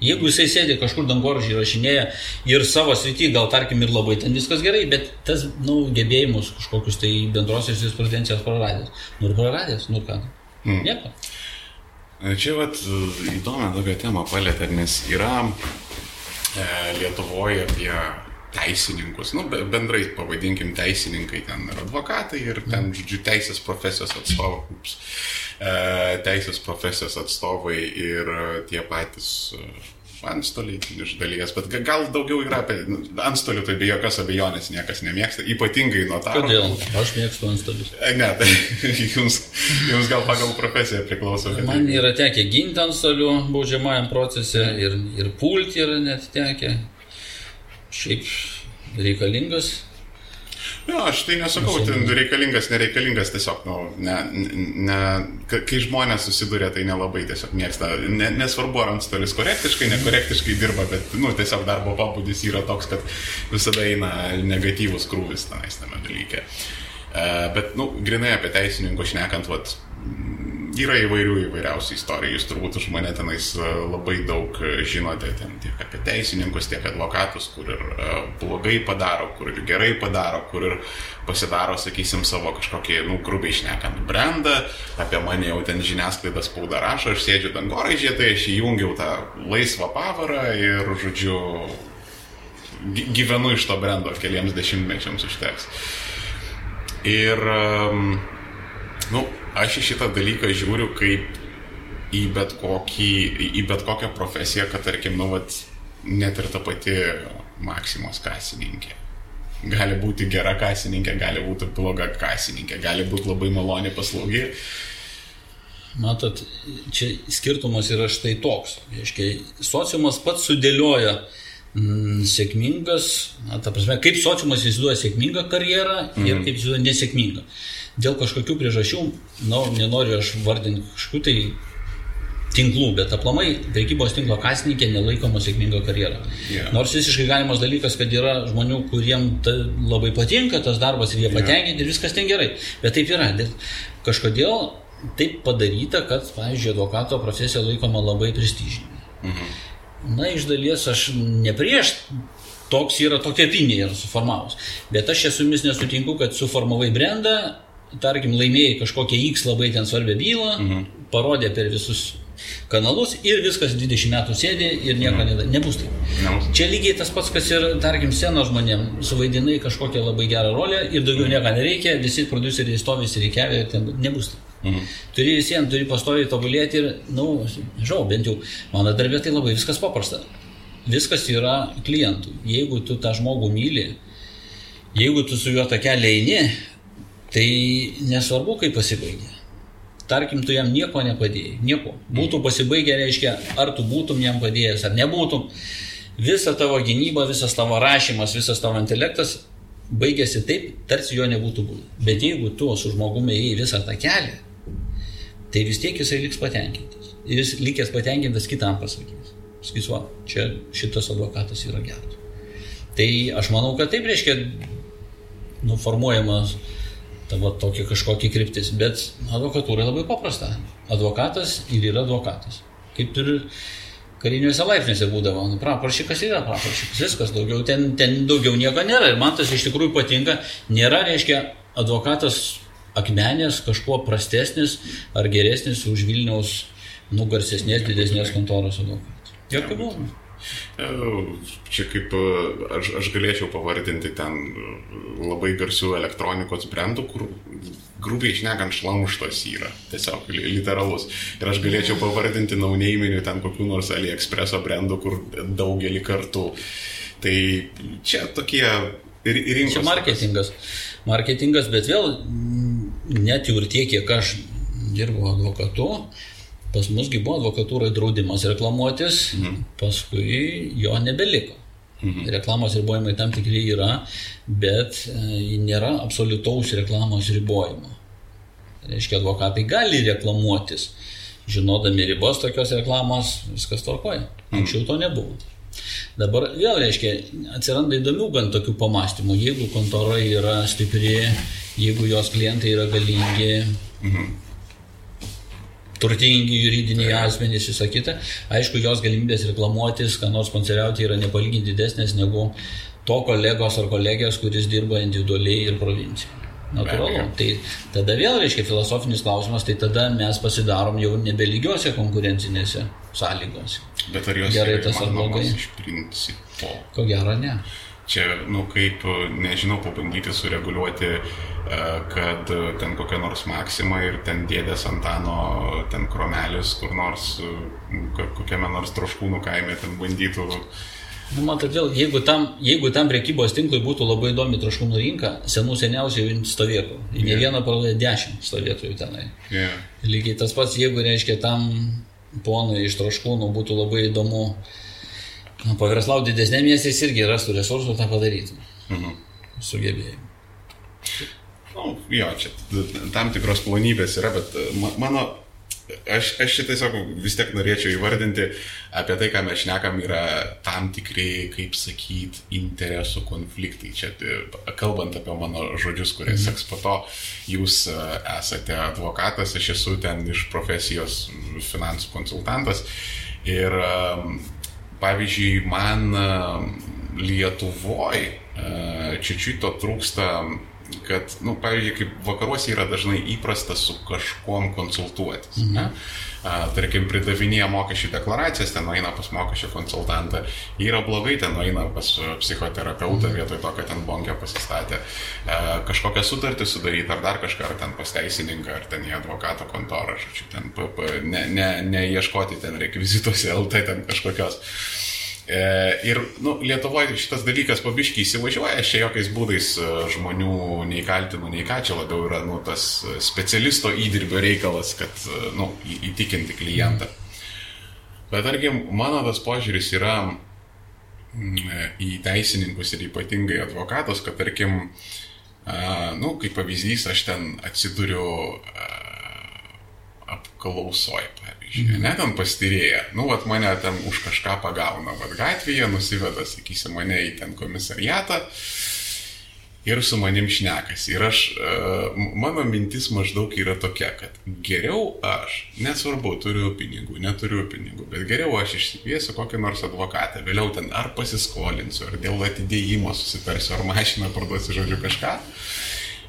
Jeigu jisai sėdi kažkur dangoržiai rašinėja ir savo srity, gal tarkim ir labai ten viskas gerai, bet tas, na, nu, gebėjimus kažkokius tai bendrosios jurisprudencijos praradęs. Nu ir praradęs, nu ką. Hmm. Nieko. Čia vat įdomią tokią temą palėtė, nes yra e, Lietuvoje apie teisininkus, nu, bendrai pavadinkim teisininkai, ten ir advokatai, ir ten, žodžiu, teisės profesijos atstovai, e, teisės profesijos atstovai ir tie patys e, antstoliai iš dalies, bet gal daugiau yra apie nu, antstolių, tai be jokios abejonės niekas nemėgsta, ypatingai notarų. Kodėl? Aš mėgstu antstolius. E, ne, tai jums, jums gal pagal profesiją priklauso. Man yra tekę ginti antstolių baudžiamajam procese ir, ir pulti yra net tekę šiaip reikalingas. Jo, aš tai nesakau, ten reikalingas, nereikalingas, tiesiog, nu, ne, ne, kai žmonės susiduria, tai nelabai tiesiog mėgsta, ne, nesvarbu, ar antstolis korektiškai, nekorektiškai dirba, bet, nu, tiesiog darbo pabudis yra toks, kad visada eina negatyvus krūvis tenais tame dalyke. Uh, bet, nu, grinai apie teisininko šnekant, vat, yra įvairių įvairiausių istorijų, jūs turbūt už mane tenais e, labai daug e, žinote, ten tiek apie teisininkus, tiek advokatus, kur ir e, blogai padaro, kur ir gerai padaro, kur ir pasidaro, sakysim, savo kažkokį, nu, grubiai išnekant brandą, apie mane jau ten žiniasklaidas spauda rašo, aš sėdžiu dangoraižė, tai aš įjungiau tą laisvą pavarą ir, žodžiu, gyvenu iš to brendo keliems dešimtmečiams užteks. Ir, nu, aš į šitą dalyką žiūriu kaip į bet, kokį, į bet kokią profesiją, kad tarkim, nu, vat, net ir ta pati Maksimos kasininkė. Gali būti gera kasininkė, gali būti bloga kasininkė, gali būti labai maloni paslaugė. Matot, čia skirtumas yra štai toks. Reiškia, sociumas pats sudėlioja mm, sėkmingas, na, ta prasme, kaip sociumas įsivaizduoja sėkmingą karjerą mm. ir kaip įsivaizduoja nesėkmingą dėl kažkokių priežasčių, na, nu, nenoriu aš vardinti kažkokių tai tinklų, bet aplamai prekybos tinklo kasininkė nelaikoma sėkminga karjera. Yeah. Nors visiškai galimas dalykas, kad yra žmonių, kuriem ta, labai patinka tas darbas ir jie yeah. patenkinti ir viskas ten gerai. Bet taip yra. Kažkodėl taip padaryta, kad, pavyzdžiui, advokato profesija laikoma labai prestižinė. Mhm. Na, iš dalies aš ne prieš toks yra tokia opinija yra suformavus. Bet aš čia su jumis nesutinku, kad suformavai brandą tarkim, laimėjai kažkokią X labai ten svarbią bylą, mhm. parodė per visus kanalus ir viskas 20 metų sėdė ir nieko ne, nebus taip. Nebus. Čia lygiai tas pats, kas ir, tarkim, scenos žmonėm, suvaidinai kažkokią labai gerą rolę ir daugiau mhm. nieko nereikia, visi produceriai stovi įsireikiavę ir ten nebus taip. Mhm. Turi visiems, turi pastoviai tobulėti ir, na, nu, žinau, bent jau mano darbė tai labai viskas paprasta. Viskas yra klientų. Jeigu tu tą žmogų myli, jeigu tu su juo tą kelią eini, Tai nesvarbu, kaip pasibaigė. Tarkim, tu jam nieko nepadėjai, nieko. Būtų pasibaigę, reiškia, ar tu būtum jam padėjęs, ar nebūtum. Visa tavo gynyba, visas tavo rašymas, visas tavo intelektas baigėsi taip, tarsi jo nebūtų buvę. Bet jeigu tu su žmogumi įėjai visą tą kelią, tai vis tiek jisai liks patenkintas. Ir jis likęs patenkintas kitam pasakys. Sakys, va, čia šitas advokatas yra geras. Tai aš manau, kad taip reiškia nuformuojamas tavo tokia kažkokia kryptis, bet advokatūra labai paprasta. Advokatas ir yra advokatas. Kaip ir kariniuose laipsniuose būdavo, nu, praprašykas yra praprašykas, viskas, daugiau, ten, ten daugiau nieko nėra. Ir man tas iš tikrųjų patinka, nėra, reiškia, advokatas akmenės kažkuo prastesnis ar geresnis už Vilniaus nugarsesnės, didesnės kontoros advokatas. Jokių būdų. E, čia kaip e, aš, aš galėčiau pavardinti ten labai garsių elektronikos brandų, kur grubiai išnekant šlamštos yra, tiesiog literalus. Ir aš galėčiau pavardinti nauneiminių ten kokių nors AliExpreso brandų, kur daugelį kartų. Tai čia tokie rinkos. Čia marketingas. Marketingas, bet vėl net jau ir tiek, kiek aš dirbu advokatu, Pas musgi buvo advokatūrai draudimas reklamuotis, mhm. paskui jo nebeliko. Mhm. Reklamos ribojimai tam tikrai yra, bet e, nėra absoliutaus reklamos ribojimo. Reiškia, advokatai gali reklamuotis, žinodami ribos tokios reklamos, viskas tvarkoja. Mhm. Anksčiau to nebuvo. Dabar vėl reiškia, atsiranda įdomių gan tokių pamastymų. Jeigu kontora yra stipri, jeigu jos klientai yra galingi, mhm turtingi juridiniai asmenys, visą kitą. Aišku, jos galimybės reklamuotis, ką nors konceriauti yra nepalyginti didesnės negu to kolegos ar kolegijos, kuris dirba individualiai ir provincijoje. Natūralu. Tai tada vėl reiškia filosofinis klausimas, tai tada mes pasidarom jau nebelygiuose konkurencinėse sąlygose. Bet ar jos gerai tas ar blogai? Iš principo. Ko gero ne. Čia, nu, kaip, nežinau, pabandyti sureguliuoti kad ten kokia nors maksima ir ten dėdės Antano, ten kromelis, kur nors, kokiame nors troškūnų kaime ten bandytų. Nu, matot, vėl, jeigu tam, jeigu tam priekybos tinklui būtų labai įdomi traškūnų rinka, senų seniausiai stovėtų. Yeah. Ne vieną parodė dešimt stovėtų tenai. Yeah. Lygiai tas pats, jeigu, reiškia, tam ponui iš traškūnų būtų labai įdomu nu, paverslauti didesnė miestais irgi rastų resursų tą padaryti. Mhm. Sugebėjimų. Nu, jo, čia tam tikros plonybės yra, bet e, mano, aš, aš šitą tiesiog vis tiek norėčiau įvardinti apie tai, ką mes šnekam, yra tam tikrai, kaip sakyt, interesų konfliktai. Čia e, kalbant apie mano žodžius, kurie mm. seks po to, jūs e, esate advokatas, aš esu ten iš profesijos finansų konsultantas. Ir pavyzdžiui, man Lietuvoje čičiuito trūksta kad, nu, pavyzdžiui, kaip vakaruose yra dažnai įprasta su kažkuom konsultuotis. Mhm. Ne? Tarkim, pridavinėja mokesčių deklaracijas, ten eina pas mokesčių konsultantą, yra blogai, ten eina pas psichoterapeutą mhm. vietoj to, kad ten bonkę pasistatė, a, kažkokią sutartį sudaryti ar dar kažką, ar ten pas teisininką, ar ten į advokato kontorą, žodžiu, ten ne, ne, neieškoti ten rekvizituose LT ten kažkokios. E, ir nu, Lietuvoje šitas dalykas pabiškiai įsivažiuoja, aš čia jokiais būdais e, žmonių nei kaltinu, nei ką, čia labiau yra nu, tas specialisto įdirbio reikalas, kad nu, įtikinti klientą. Bet tarkim, mano tas požiūris yra mm, į teisininkus ir ypatingai advokatus, kad tarkim, nu, kaip pavyzdys, aš ten atsiduriu apklausoj, pavyzdžiui, ne ten pastyrėja, nu, vat mane ten už kažką pagauna, vat gatvėje nusiveda, sakysim, mane į ten komisariatą ir su manim šnekas. Ir aš, e, mano mintis maždaug yra tokia, kad geriau aš, nesvarbu, turiu pinigų, neturiu pinigų, bet geriau aš išsikviesiu kokį nors advokatą, vėliau ten ar pasiskolinsiu, ar dėl atidėjimo susitarsiu, ar mašiną parduosiu, žodžiu, kažką.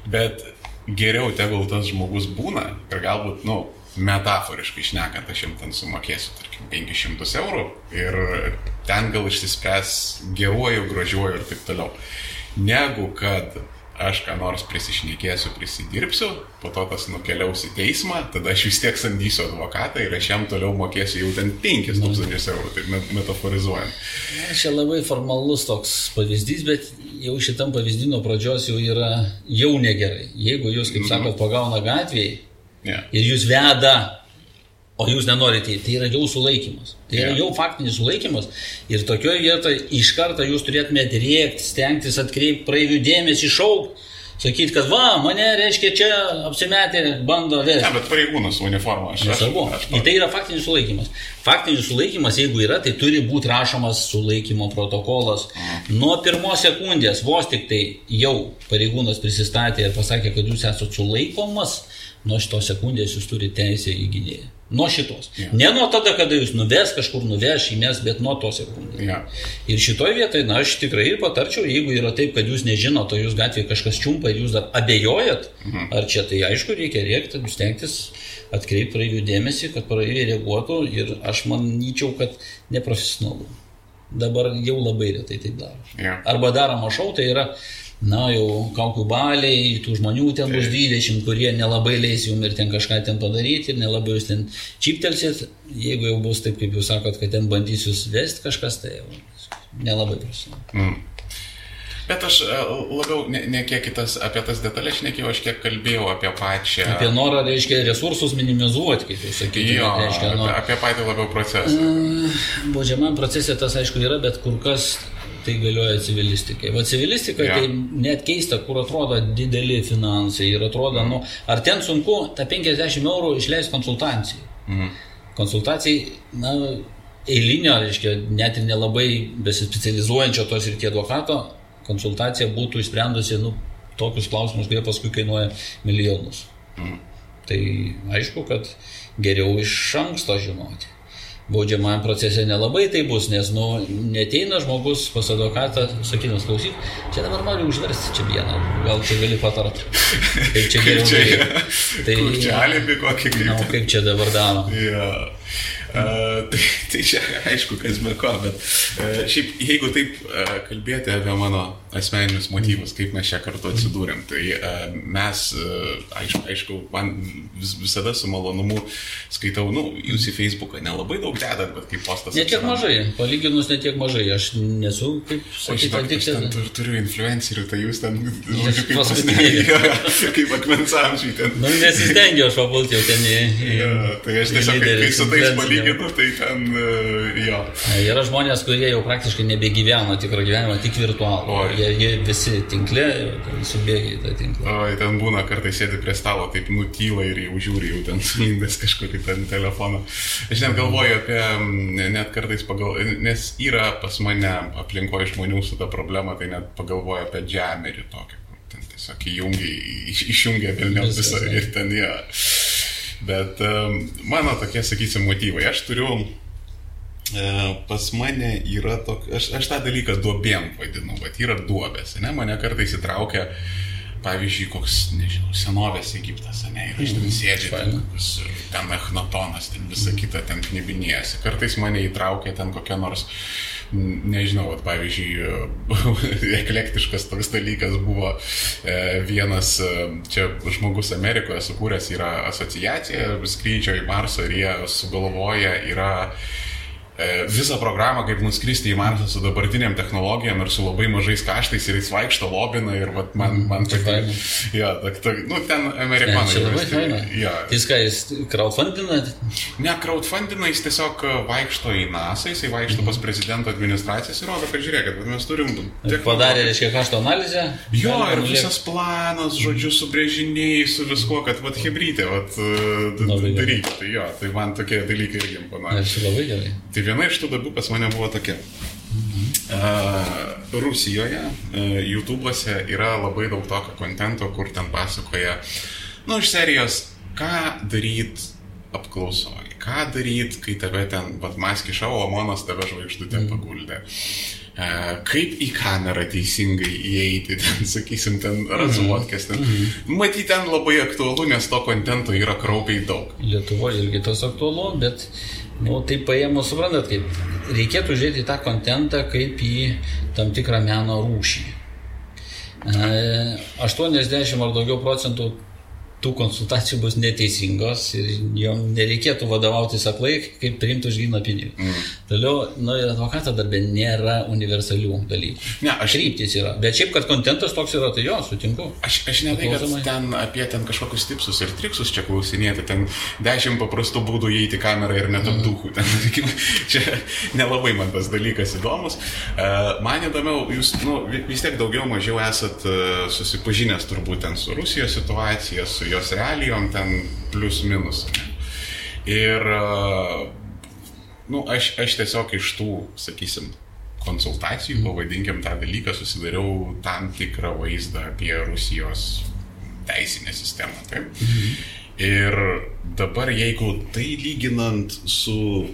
Bet geriau tegul tas žmogus būna ir galbūt, nu, metaforiškai šnekant, aš jam ten sumokėsiu, tarkim, 500 eurų ir ten gal išsispręs geruoju, gražiuoju ir taip toliau. Negu kad aš ką nors prisišnekėsiu, prisidirbsiu, po to tas nukeliaus į teismą, tada aš vis tiek samdysiu advokatą ir aš jam toliau mokėsiu jau ten 5000 eurų, taip metaforizuojant. Čia labai formalus toks pavyzdys, bet jau šitam pavyzdino pradžios jau yra jau negerai. Jeigu jūs, kaip mhm. sakot, pagauna gatvėje, Yeah. Ir jūs veda, o jūs nenorite, tai yra jau sulaikimas. Tai yeah. yra jau faktinis sulaikimas. Ir tokioje vietoje iš karto jūs turėtumėte rėkti, stengtis atkreipti praeivių dėmesį, šaukti, Sakyti, kad va, mane reiškia čia apsimetė, bando vėliau. Ne, bet pareigūnas uniforma. Aš, Nesvarbu. Į tai yra faktinis sulaikymas. Faktinis sulaikymas, jeigu yra, tai turi būti rašomas sulaikymo protokolas. Nuo pirmos sekundės, vos tik tai jau pareigūnas prisistatė ir pasakė, kad jūs esate sulaikomas, nuo šitos sekundės jūs turite teisę į gynėją. Nuo šitos. Jo. Ne nuo tada, kada jūs nuves kažkur nuveš, įmes, bet nuo tos sekundės. Ja. Ir šitoj vietoj, na, aš tikrai ir patarčiau, jeigu yra taip, kad jūs nežinote, jūs gatvėje kažkas čiumpa ir jūs dar abejojat, Mhm. ar čia tai aišku, reikia rėkti, stengtis atkreipti praeivių dėmesį, kad praeiviai reaguotų ir aš manyčiau, kad neprofesionalu. Dabar jau labai retai taip daro. Ja. Arba daroma šau, tai yra, na, jau kaukių baliai, tų žmonių ten bus 20, kurie nelabai leis jums ir ten kažką ten padaryti, ir nelabai jūs ten čiptelsit. Jeigu jau bus taip, kaip jūs sakot, kad ten bandys jūs vesti kažkas, tai jau nelabai profesionalu. Mm. Bet aš e, labiau ne, ne kiek kitas, apie tas detalės šnekėjau, aš kiek kalbėjau apie pačią. Apie norą, reiškia, resursus minimizuoti, kaip jūs sakytumėte. Jo, reiškia, nu, apie, apie patį labiau procesą. Baudžiamam procese tas aišku yra, bet kur kas tai galioja civilistikai. Va civilistika Jo. tai net keista, kur atrodo dideli finansai ir atrodo, nu, ar ten sunku tą 50 eurų išleisti konsultacijai. Mhm. Konsultacijai, na, eilinio, reiškia, net ir nelabai besispecializuojančio tos ir tie advokato, konsultacija būtų išsprendusi, nu, tokius klausimus, kurie paskui kainuoja milijonus. Mhm. Tai aišku, kad geriau iš anksto žinoti. Baudžiamajam procese nelabai tai bus, nes, nu, neteina žmogus pas advokatą, sakydamas, klausyk, čia dabar noriu užversti čia vieną, gal čia gali patart. Kaip čia geriau Čia, tai, čia alibi kokį Na, kaip. čia dabar daro. Ja. Uh, tai, tai čia aišku, kas be ko, bet uh, šiaip jeigu taip uh, kalbėti apie mano asmeninius motyvus, kaip mes čia kartu atsidūrėm, tai uh, mes, uh, aišku, aišku, man vis, visada su malonumu skaitau, nu, jūs į Facebooką nelabai daug dedat, bet kaip postas. Ne tiek atsiranda. mažai, palyginus ne tiek mažai, aš nesu, kaip sakyti, žinok, aš ten tur, turiu influencerių, tai jūs ten, žodžiu, kaip paskutiniai. pasne- kaip akmens amžiai ten. Nu, nesistengiu aš papulti jau ten į... Ja, tai aš tiesiog, kai, su tais palyginu, tai ten, uh, jo. Yra žmonės, kurie jau praktiškai nebegyvena tikrą gyvenimą, tik virtualų. Jie, jie visi tinkle, ten subėgia į tą tinklą. O, ten būna kartais sėdi prie stalo, taip nutyla ir jau žiūri, jau ten sulindęs kažkokį ten telefoną. Aš net galvoju apie, net kartais pagal, nes yra pas mane aplinkoje žmonių su ta problema, tai net pagalvoju apie džemerį tokį, tiesiog įjungia, iš, išjungia Viskas, visą ir ten jie. Bet um, mano tokie, sakysim, motyvai. Aš turiu pas mane yra tokia, aš, aš tą dalyką duobėm vadinu, bet yra duobės, ne, mane kartais įtraukia, pavyzdžiui, koks, nežinau, senovės Egiptas, ne, ir aš ten sėdžiu, ten, ten Echnatonas, ten visą kitą ten knibinėjasi. Kartais mane įtraukia ten kokia nors, nežinau, vat, pavyzdžiui, eklektiškas toks dalykas buvo e, vienas, e, čia žmogus Amerikoje sukūręs yra asociacija skrydžio į Marsą ir jie sugalvoja yra e, visą programą, kaip nuskristi į Marsą su dabartiniam technologijom ir su labai mažais kaštais ir jis vaikšto lobina ir vat, man, man čia tokia- faina. Ja, tak, tak, nu, ten Ne, amerikonai. čia labai faina. Ja. Tai ką, jūs crowdfundinat? Ne, crowdfundina jis tiesiog e, vaikšto į NASA, jisai vaikšto pas prezidento administracijas ir rodo, kad žiūrėkit, mes turim... technologiją. Padarė, reiškia, kašto analizę? Jo, ir visas planas, žodžiu, su brėžiniai, su viskuo, kad vat hebrytė, vat e, daryti. Tai jo, tai man tokie dalykai irgi imponuoja. Aš labai gerai. Tai viena iš tų darbų pas mane buvo tokia. Uh, Rusijoje, uh, YouTube'ose yra labai daug tokio kontento, kur ten pasakoja, nu, iš serijos, ką daryti apklausoje, ką daryti, kai tave ten, vad, maski šau, o monas tave žvaigždutė paguldė. Uh, kaip į kamerą teisingai įeiti, ten, sakysim, ten razuotkės, ten. Matyti, ten labai aktualu, nes to kontento yra kraupiai daug. Lietuvoje irgi tas aktualu, bet, nu, tai paėmus, suprantat, kaip reikėtų žiūrėti tą kontentą kaip į tam tikrą meno rūšį. E, 80 ar daugiau procentų tų konsultacijų bus neteisingos ir jom nereikėtų vadovautis aklai, kaip priimti už gyną pinigų. Mm. Toliau, nu, advokato darbė nėra universalių dalykų. Ne, aš- Kryptis yra. Bet šiaip, kad kontentas toks yra, tai jo, sutinku. Aš, aš ne tai, kad ten apie ten kažkokius tipsus ir triksus čia klausinėti, ten dešimt paprastų būdų įeiti kamerą ir netapdūkų. Ten, sakykim, čia nelabai man tas dalykas įdomus. E, Man įdomiau, jūs nu, vi- vis tiek daugiau mažiau esat e, susipažinęs turbūt ten su Rusijos situacija, su jos realijom, ten plus minus. Ir e, nu, aš, aš tiesiog iš tų, sakysim, konsultacijų, pavadinkim tą dalyką, susidariau tam tikrą vaizdą apie Rusijos teisinę sistemą. Taip? Ir dabar, jeigu tai lyginant su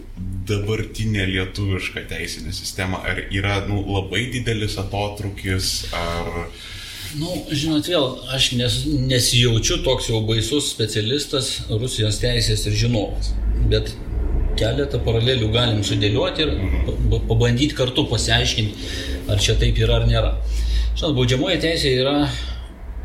dabartinė lietuviška teisinė sistema, ar yra nu, labai didelis atotrukis, ar... Nu, žinot, vėl, aš nes, nesijaučiu toks jau baisus specialistas Rusijos teisės ir žinovas. Bet keletą paralelių galim sudėlioti ir pa- pabandyti kartu pasiaiškinti, ar čia taip yra ar nėra. Žinot, baudžiamoji teisė yra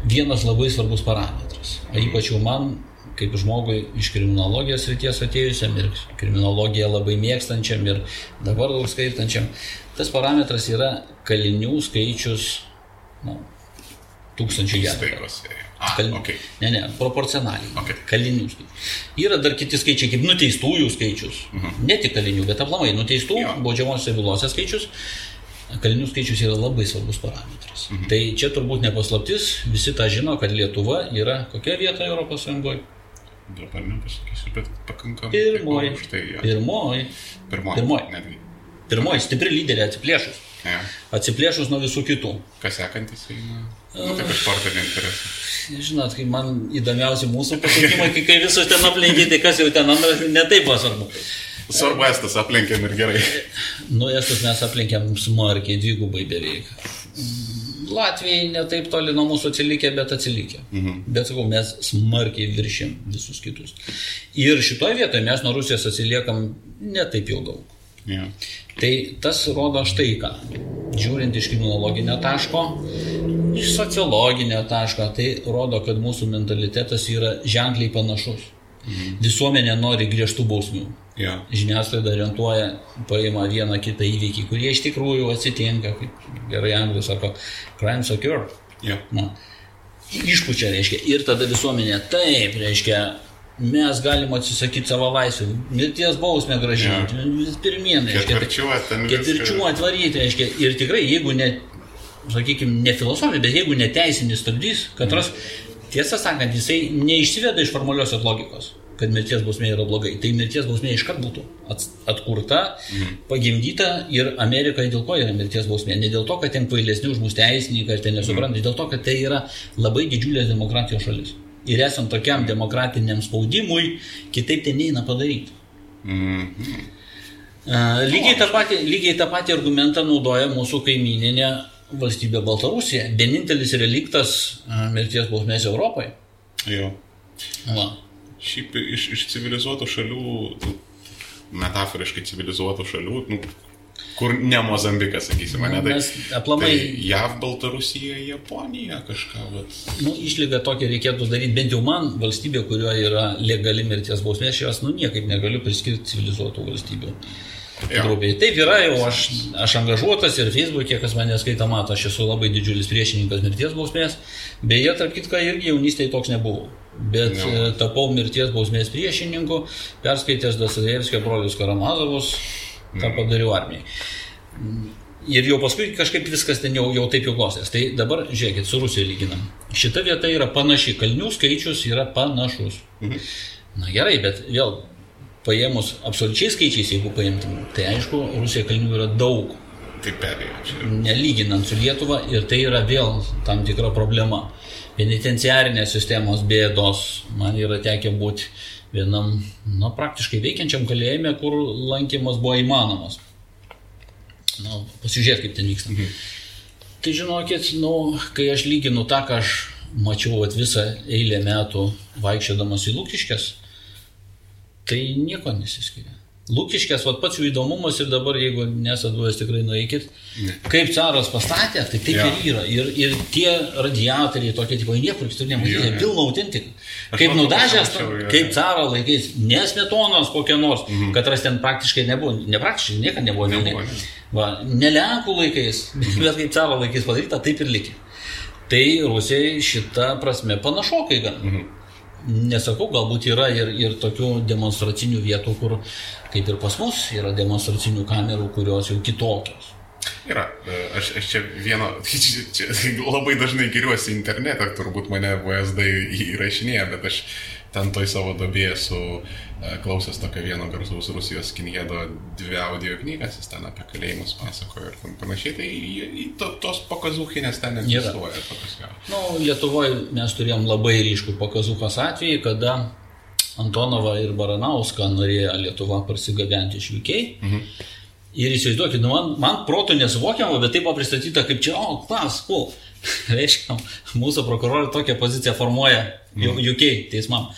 vienas labai svarbus parametras. Ypač jau man, kaip žmogui iš kriminologijos ryties atėjusiam ir kriminologiją labai mėgstančiam ir dabar daug skaitančiam, tas parametras yra kalinių skaičius nu, tūkstančių gelbėtojų. Įstaigose. A, Kal... ok. Ne, ne, proporcionaliai. Ok. Kalinių skaičius. Yra dar kiti skaičiai, kaip nuteistųjų skaičius. Ne tik kalinių, bet aplamai nuteistų Mhm. Jo. baudžiamosios bylose skaičius. Kalinių skaičius yra labai svarbus parametras. Mhm. Tai čia turbūt nepaslaptis, visi tą žino, kad Lietuva yra kokia vieta Europos Sąjungoje? Dabar nepasakysiu, bet pakankamai. Pirmoji. Ja. Pirmoji. Pirmoji. Pirmoji. Netgi. Pirmoji stipri lyderė atsiplėšus. Ja. Atsiplėšus nuo visų kitų. Kas sekantis eina? Nu, taip iš sportinio interesų. Žinot, kai man įdomiausi mūsų pasiekimai, kai, kai visus ten aplenkiai, tai kas jau ten antras, netaip buvo svarbu. Svarbu estas aplenkėm ir gerai. Nu, estus mes aplenkėm smarkiai, dvigubai beveik. Latvijai netaip toli nuo mūsų atsilikę, bet atsilikę. Mhm. Bet sakau, mes smarkiai viršim visus kitus. Ir šitoje vietoje mes nuo Rusijos atsiliekam netaip jau daug. Ja. Tai tas rodo štai ką. Žiūrint iš kriminologinio taško, iš sociologinio taško, tai rodo, kad mūsų mentalitetas yra ženkliai panašus. Visuomenė nori griežtų bausmių. Ja. Žiniasklaida orientuoja, paima vieną kitą įvykį, kurie iš tikrųjų atsitinka, kaip gerai anglai sako, crimes occur. Ja. Na, išpučia, reiškia. Ir tada visuomenė taip, reiškia, mes galim atsisakyti savo laisvę, mirties bausmę gražinti, ja. pirmien, reiškia. Ketvirčiuot ten Ketvirčių atvaryti, reiškia. Ir tikrai, jeigu ne, sakykime, ne filosofija, bet jeigu ne teisinis stabdys, katras, tiesą sakant, jisai neišsiveda iš formaliosios logikos kad mirties bausmė yra blogai. Tai mirties bausmė iškart būtų atkurta, mhm. pagimdyta ir Amerikai dėl ko yra mirties bausmė. Ne dėl to, kad ten kvailesni už mus teisininkai, ar ten nesupranta, mhm. dėl to, kad tai yra labai didžiulės demokratijos šalis. Ir esant tokiam demokratiniam spaudimui, kitaip tai neina padaryti. Mhm. A, Lygiai tą, patį, lygiai tą patį argumentą naudoja mūsų kaimininė valstybė Baltarusija. Vienintelis reliktas mirties bausmės Europoje. Jo. Va. Šiaip iš, iš civilizuotų šalių, metaforiškai civilizuotų šalių, nu, kur ne Mozambikas, sakysime, ne tai. Aplamai- Tai JAV, Baltarusija, Japonija kažką, vat. Nu, išlygą tokią reikėtų daryti, bent jau man, valstybė, kurioje yra legali mirties bausmė, aš jos, nu, niekaip negaliu priskirti civilizuotų valstybių. Grubiai. Taip yra jau, aš, aš angažuotas ir Facebook'e, kas mane skaita, mato, aš esu labai didžiulis priešininkas mirties bausmės. Beje, tarp kitko, irgi jaunystėje toks nebuvo. Bet Jo. e, tapau mirties bausmės priešininku, perskaitęs Dostojevskio brolius Karamazovus, tą padariau armijai. Ir jau paskui kažkaip viskas ten jau, jau taip jau klostės. Tai dabar žiūrėkit, su Rusija lyginam. Šita vieta yra panaši, kalnių skaičius yra panašus. Na gerai, bet vėl paėmus absoliučiai skaičiais, jeigu paimtum, tai aišku, Rusija kalnių yra daug, Tai perėjo nelyginant su Lietuva ir tai yra vėl tam tikra problema. Penitenciarinės sistemos bėdos, man yra tekę būti vienam, na, praktiškai veikiančiam kalėjime, kur lankymas buvo įmanomas. Na, pasižiūrėt, kaip ten vyksta. Mhm. Tai žinokit, nu, kai aš lyginu tą, ką aš mačiau vat, visą eilę metų vaikščiodamas į Lūkiškės, tai nieko nesiskiria. Lūkiškės, va pats jų įdomumas ir dabar, jeigu nesat buvęs, tikrai nueikit. Kaip caras pastatė, tai taip Jo. ir yra. Ir, ir tie radiatoriai tokie, tipo, niekur kitur nematyti, pilna autentika. Kaip nudažęs, kaip caro laikais, nesmetonos kokia nors, Mhm. kad ras ten praktiškai nebuvo, ne praktiškai, niekada nebuvo. ne- Nebuvo, ne-. Va, ne Lenkų laikais, bet kaip caro laikais padaryta, taip ir likė. Tai Rusijai šitą prasme panašokai gan. Mhm. Nesakau, galbūt yra ir, ir tokių demonstracinių vietų, kur kaip ir pas mus yra demonstracinių kamerų, kurios jau kitokios. Yra. E, Aš, aš čia vieno, čia, čia labai dažnai giriuosi internete, turbūt mane VSD įrašinėja, bet aš ten toj savo dobėje esu e, klausęs tokio vieno garsaus Rusijos kinėdo dvi audio knygas, jis ten apie kalėjimus pasakojo ir panašiai, tai to, tos pakazūchinės ten egzistuoja. jo. Nu, Lietuvoje mes turėjom labai ryškų pakazukas atvejį, kada Antonovą ir Baranauską norėjo Lietuva parsigabenti iš UK. Mhm. Ir įsivaizduokit, nu, man, man protų nesuvokiama, bet tai buvo pristatyta kaip čia, o, klas, cool. Reiškia, mūsų prokurorai tokią poziciją formuoja. UK teismam.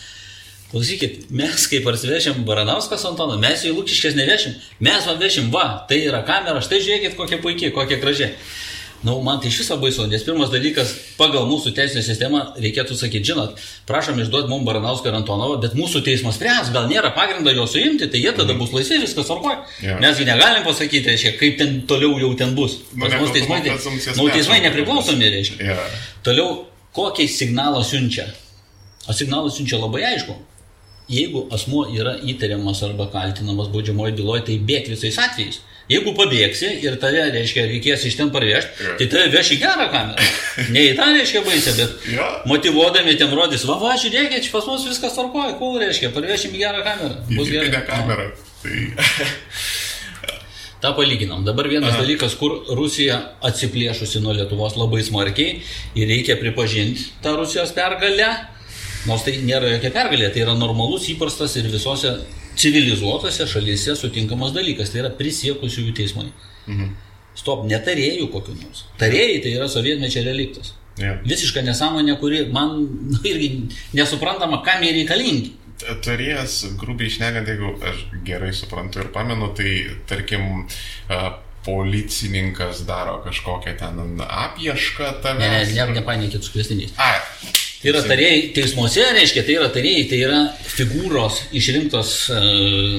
Klausykit, mes kaip parsivešim Baranauskas Antoną, mes jų lūkiškės nevešim, mes man vešim, va, tai yra kamera, štai žiūrėkit, kokia puikiai, kokia graži. Na, nu, man tai iš viso baisu, nes pirmas dalykas, pagal mūsų teisinę sistemą reikėtų sakyti, žinot, prašom išduoti mums Baranauską ir Antonovą, bet mūsų teismas spręs, gal nėra pagrindo jo suimti, tai jie tada bus laisvi, viskas tvarkoja. Jo. Mesgi negalim pasakyti, reiškia, kaip ten toliau jau ten bus. Nu, Pas mus teismai, prezumpcijas nu, teismai nepriklausomi, reiškia. Jo. Toliau, kokį signalą siunčia? Signalas siunčia labai aišku. Jeigu asmuo yra įtariamas arba kaltinamas baudžiamojo byloje, tai bėg visais atvejais. Jeigu pabėgsi ir tave, reiškia, reikės iš ten parvežti, tai tave veš į gerą kamerą. Ne į tą, reiškia, baisę, bet Jo. motivuodami tiem rodys, va, va, žiūrėkit, čia pas mus viskas tvarkoja, cool, reiškia, parvešim į gerą kamerą. Bus gerai. kamerą. Tai... Ta palyginam. Dabar vienas Aha. dalykas, kur Rusija atsiplėšusi nuo Lietuvos labai smarkiai ir reikia pripažinti tą Rusijos pergalę, nors tai nėra jokia pergalė, tai yra normalus, įprastas ir visose civilizuotose šalyse sutinkamas dalykas, tai yra prisiekusiųjų teismai. Mhm. Stop, netarėjų kokiu nors. Tarėjai tai yra sovietmečio reliktas. Jo. Visiška nesąmonė, kuri man nu, irgi nesuprantama, kam jie reikalingi. Turėjęs, grubiai išnegant, jeigu aš gerai suprantu ir pamenu, tai tarkim, policininkas daro kažkokią ten apiešką tave. Ne, ne, ne, nepaininkit su kvestiniais. A, yra tarėjai teismuose, reiškia, tai yra tarėjai, tai yra figūros išrinktos, e,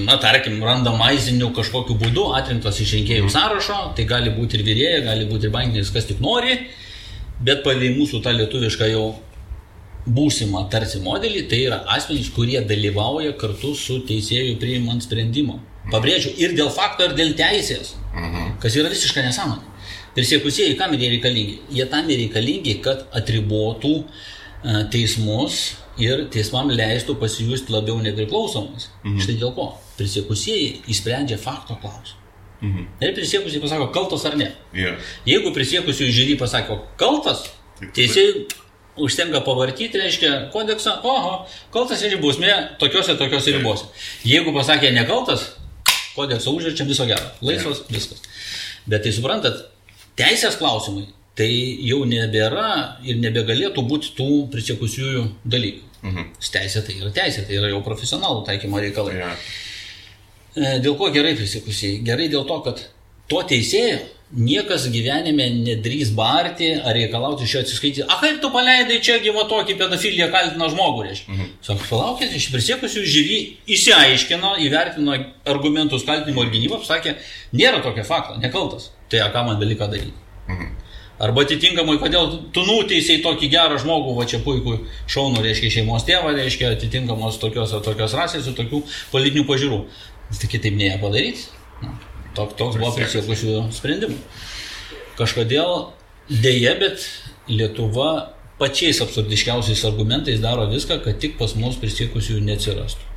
na, tarkim, randomiziniu kažkokiu būdu, atrinktos iš rinkėjų sąrašo, tai gali būti ir vyrėja, gali būti ir bankinis, kas tik nori, bet pagal mūsų tą lietuvišką jau būsimą tarsi modelį, tai yra asmenys, kurie dalyvauja kartu su teisėju priimant sprendimą. Pabrėžiu, ir dėl fakto, ir dėl teisės, mhm. kas yra visiška nesąmonė. Prisiekusieji kam jie reikalingi? Jie tam reikalingi, kad atribotų e, teismus ir teismam leistų pasijusti labiau nepriklausomais. Mhm. Štai dėl ko. Prisiekusieji įsprendžia fakto klausimą. Mhm. Ir prisiekusieji pasako, kaltas ar ne. Jo. Jeigu prisiekusieji žiūri pasako, kaltas, teisėjai užtenka pavartyti, reiškia, kodeksą, oho, kaltas ir bausmė tokiuose, tokiuose ribose. Jeigu pasakė nekaltas, kodeksą užverčiam viso gero. Laisvas, viskas. Bet tai suprantat, teisės klausimai, tai jau nebėra ir nebegalėtų būti tų prisiekusiųjų dalykų. Mhm. Teisė tai yra teisė, tai yra jau profesionalų taikymo reikalai. Jo. E, Dėl ko gerai prisiekusiai? Gerai dėl to, kad to teisėjo niekas gyvenime nedrys barti ar reikalauti iš jo atsiskaityti. A kaip tu paleidai čia gyvo tokį pedofiliją kaltiną žmogų, reiškia? Mhm. Sako, palaukit, iš prisiekusių žiūri, įsiaiškino, įvertino argumentus kaltinimo ir gynybos, sakė, nėra tokio fakto, nekaltas. Tai a ką man beliko daryti? Mhm. Arba atitinkamai, kodėl tu nuteisėjai tokį gerą žmogų, va čia puikų šaunų, reiškia šeimos tėvą, reiškia atitinkamos tokios ar tokios rasės ir tokių politinių pažiūrų. Tik kitaip neėjo padaryti. Na, Tok, toks buvo prisiekusių sprendimų. Kažkodėl dėje, bet Lietuva pačiais absurdiškiausiais argumentais daro viską, kad tik pas mus prisiekusių neatsirastų.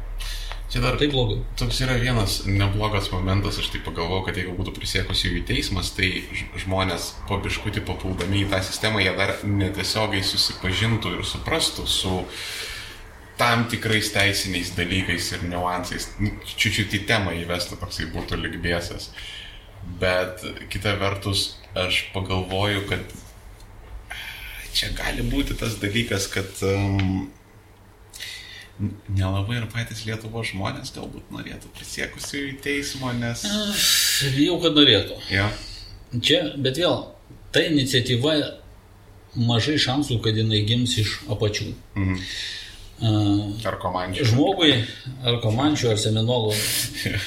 Čia dar Tai blogai. Toks yra vienas neblogas momentas, aš tai pagalvojau, kad jeigu būtų prisiekusi jų teismas, tai žmonės po biškutį papuldami į tą sistemą, jie dar netiesiogiai susipažintų ir suprastų su tam tikrais teisiniais dalykais ir niuansais. Nu, Čiučiut į temą įvestų toksai būtų likbėsas. Bet kita vertus, aš pagalvoju, kad čia gali būti tas dalykas, kad um, nelabai ir patys Lietuvos žmonės galbūt norėtų prisiekusių į teismo, nes... Jau kad norėtų. Ja. Čia, bet vėl, ta iniciatyva mažai šansų, kad jinai gims iš apačių. Mhm. Ar komandžiai. žmogui, ar komančių, ar seminolų,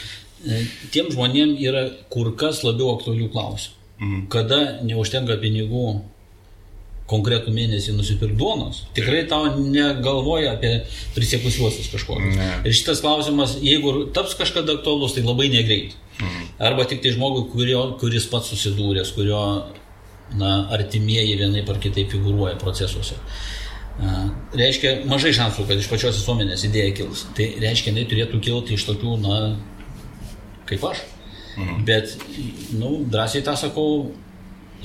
tiem žmonėm yra kur kas labiau aktualių klausimų. Mhm. Kada neužtenka pinigų konkretų mėnesį nusipirkti duonos, tikrai tau negalvoja apie prisiekusiuosius kažkokius. Ne. Ir šitas klausimas, jeigu taps kažkada aktualus, tai labai negreit. Mhm. Arba tik tai žmogui, kurio, kuris pats susidūręs, kurio na, artimieji vienaip ar kitaip figuruoja procesuose. A, Reiškia, mažai šansų, kad iš pačios visuomenės idėja kils. Tai reiškia, jinai turėtų kilti iš tokių, na, kaip aš. Mhm. Bet, nu, drąsiai tą sakau,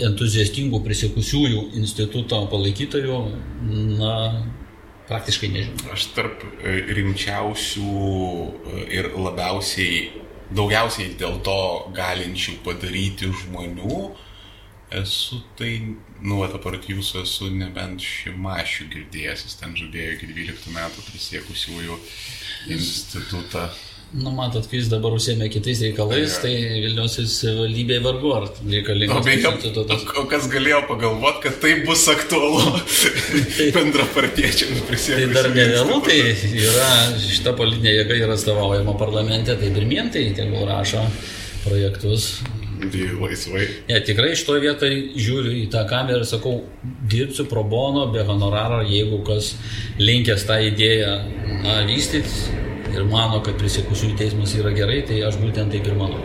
entuziastingų prisikusiųjų instituto palaikytojų, na, praktiškai nežinau. Aš tarp e, rimčiausių e, ir labiausiai, daugiausiai dėl to galinčių padaryti žmonių esu tai, nu, apart jūsų esu nebent šimašių girdėjęs, jis ten žadėjo iki 12 metų prisiekusiųjų institutą. Nu, matot, kai jis dabar užsėmė kitais reikalais, Ja. tai Vilniaus savivaldybė vargu ar O, reikalingas beje, institutas. o kas galėjo pagalvoti, kad tai bus aktualu bendrapartiečiams Tai prisiekusiems. dar nevėlu, tai yra šita politinė jėga yra atstovaujama parlamente, tai pirmien tai tegul rašo projektus. Tai laisvai. Ne, tikrai šitoje vietoje žiūriu į tą kamerą ir sakau, dirbsiu pro bono, be honoraro, jeigu kas linkęs tą idėją vystyti ir mano, kad prisikusių teismas yra gerai, tai aš būtent taip ir manau.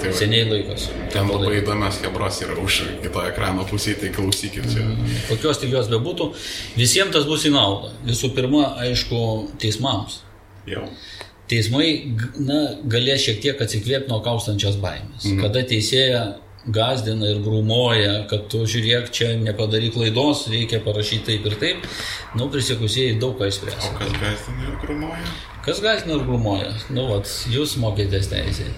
Tai va, Seniai laikas. ten labai įdomios hebros yra už kito ekrano pusėje, tai klausykit čia. Kokios tik jos bebūtų, visiems tas bus į naudą. Visų pirma, aišku, teismams. Jau. Teismai na, galės šiek tiek atsikvėpti nuo kaustančios baimės. Mhm. Kada teisėja gazdina ir grūmoja, kad tu žiūrėk, čia nepadaryk klaidos, reikia parašyti taip ir taip, nu, prisikusėjai daug ką išspręs. O kas gazdina ir grumuoja? Kas gazdina ir grūmoja? Nu, vat, jūs mokėtės teisė.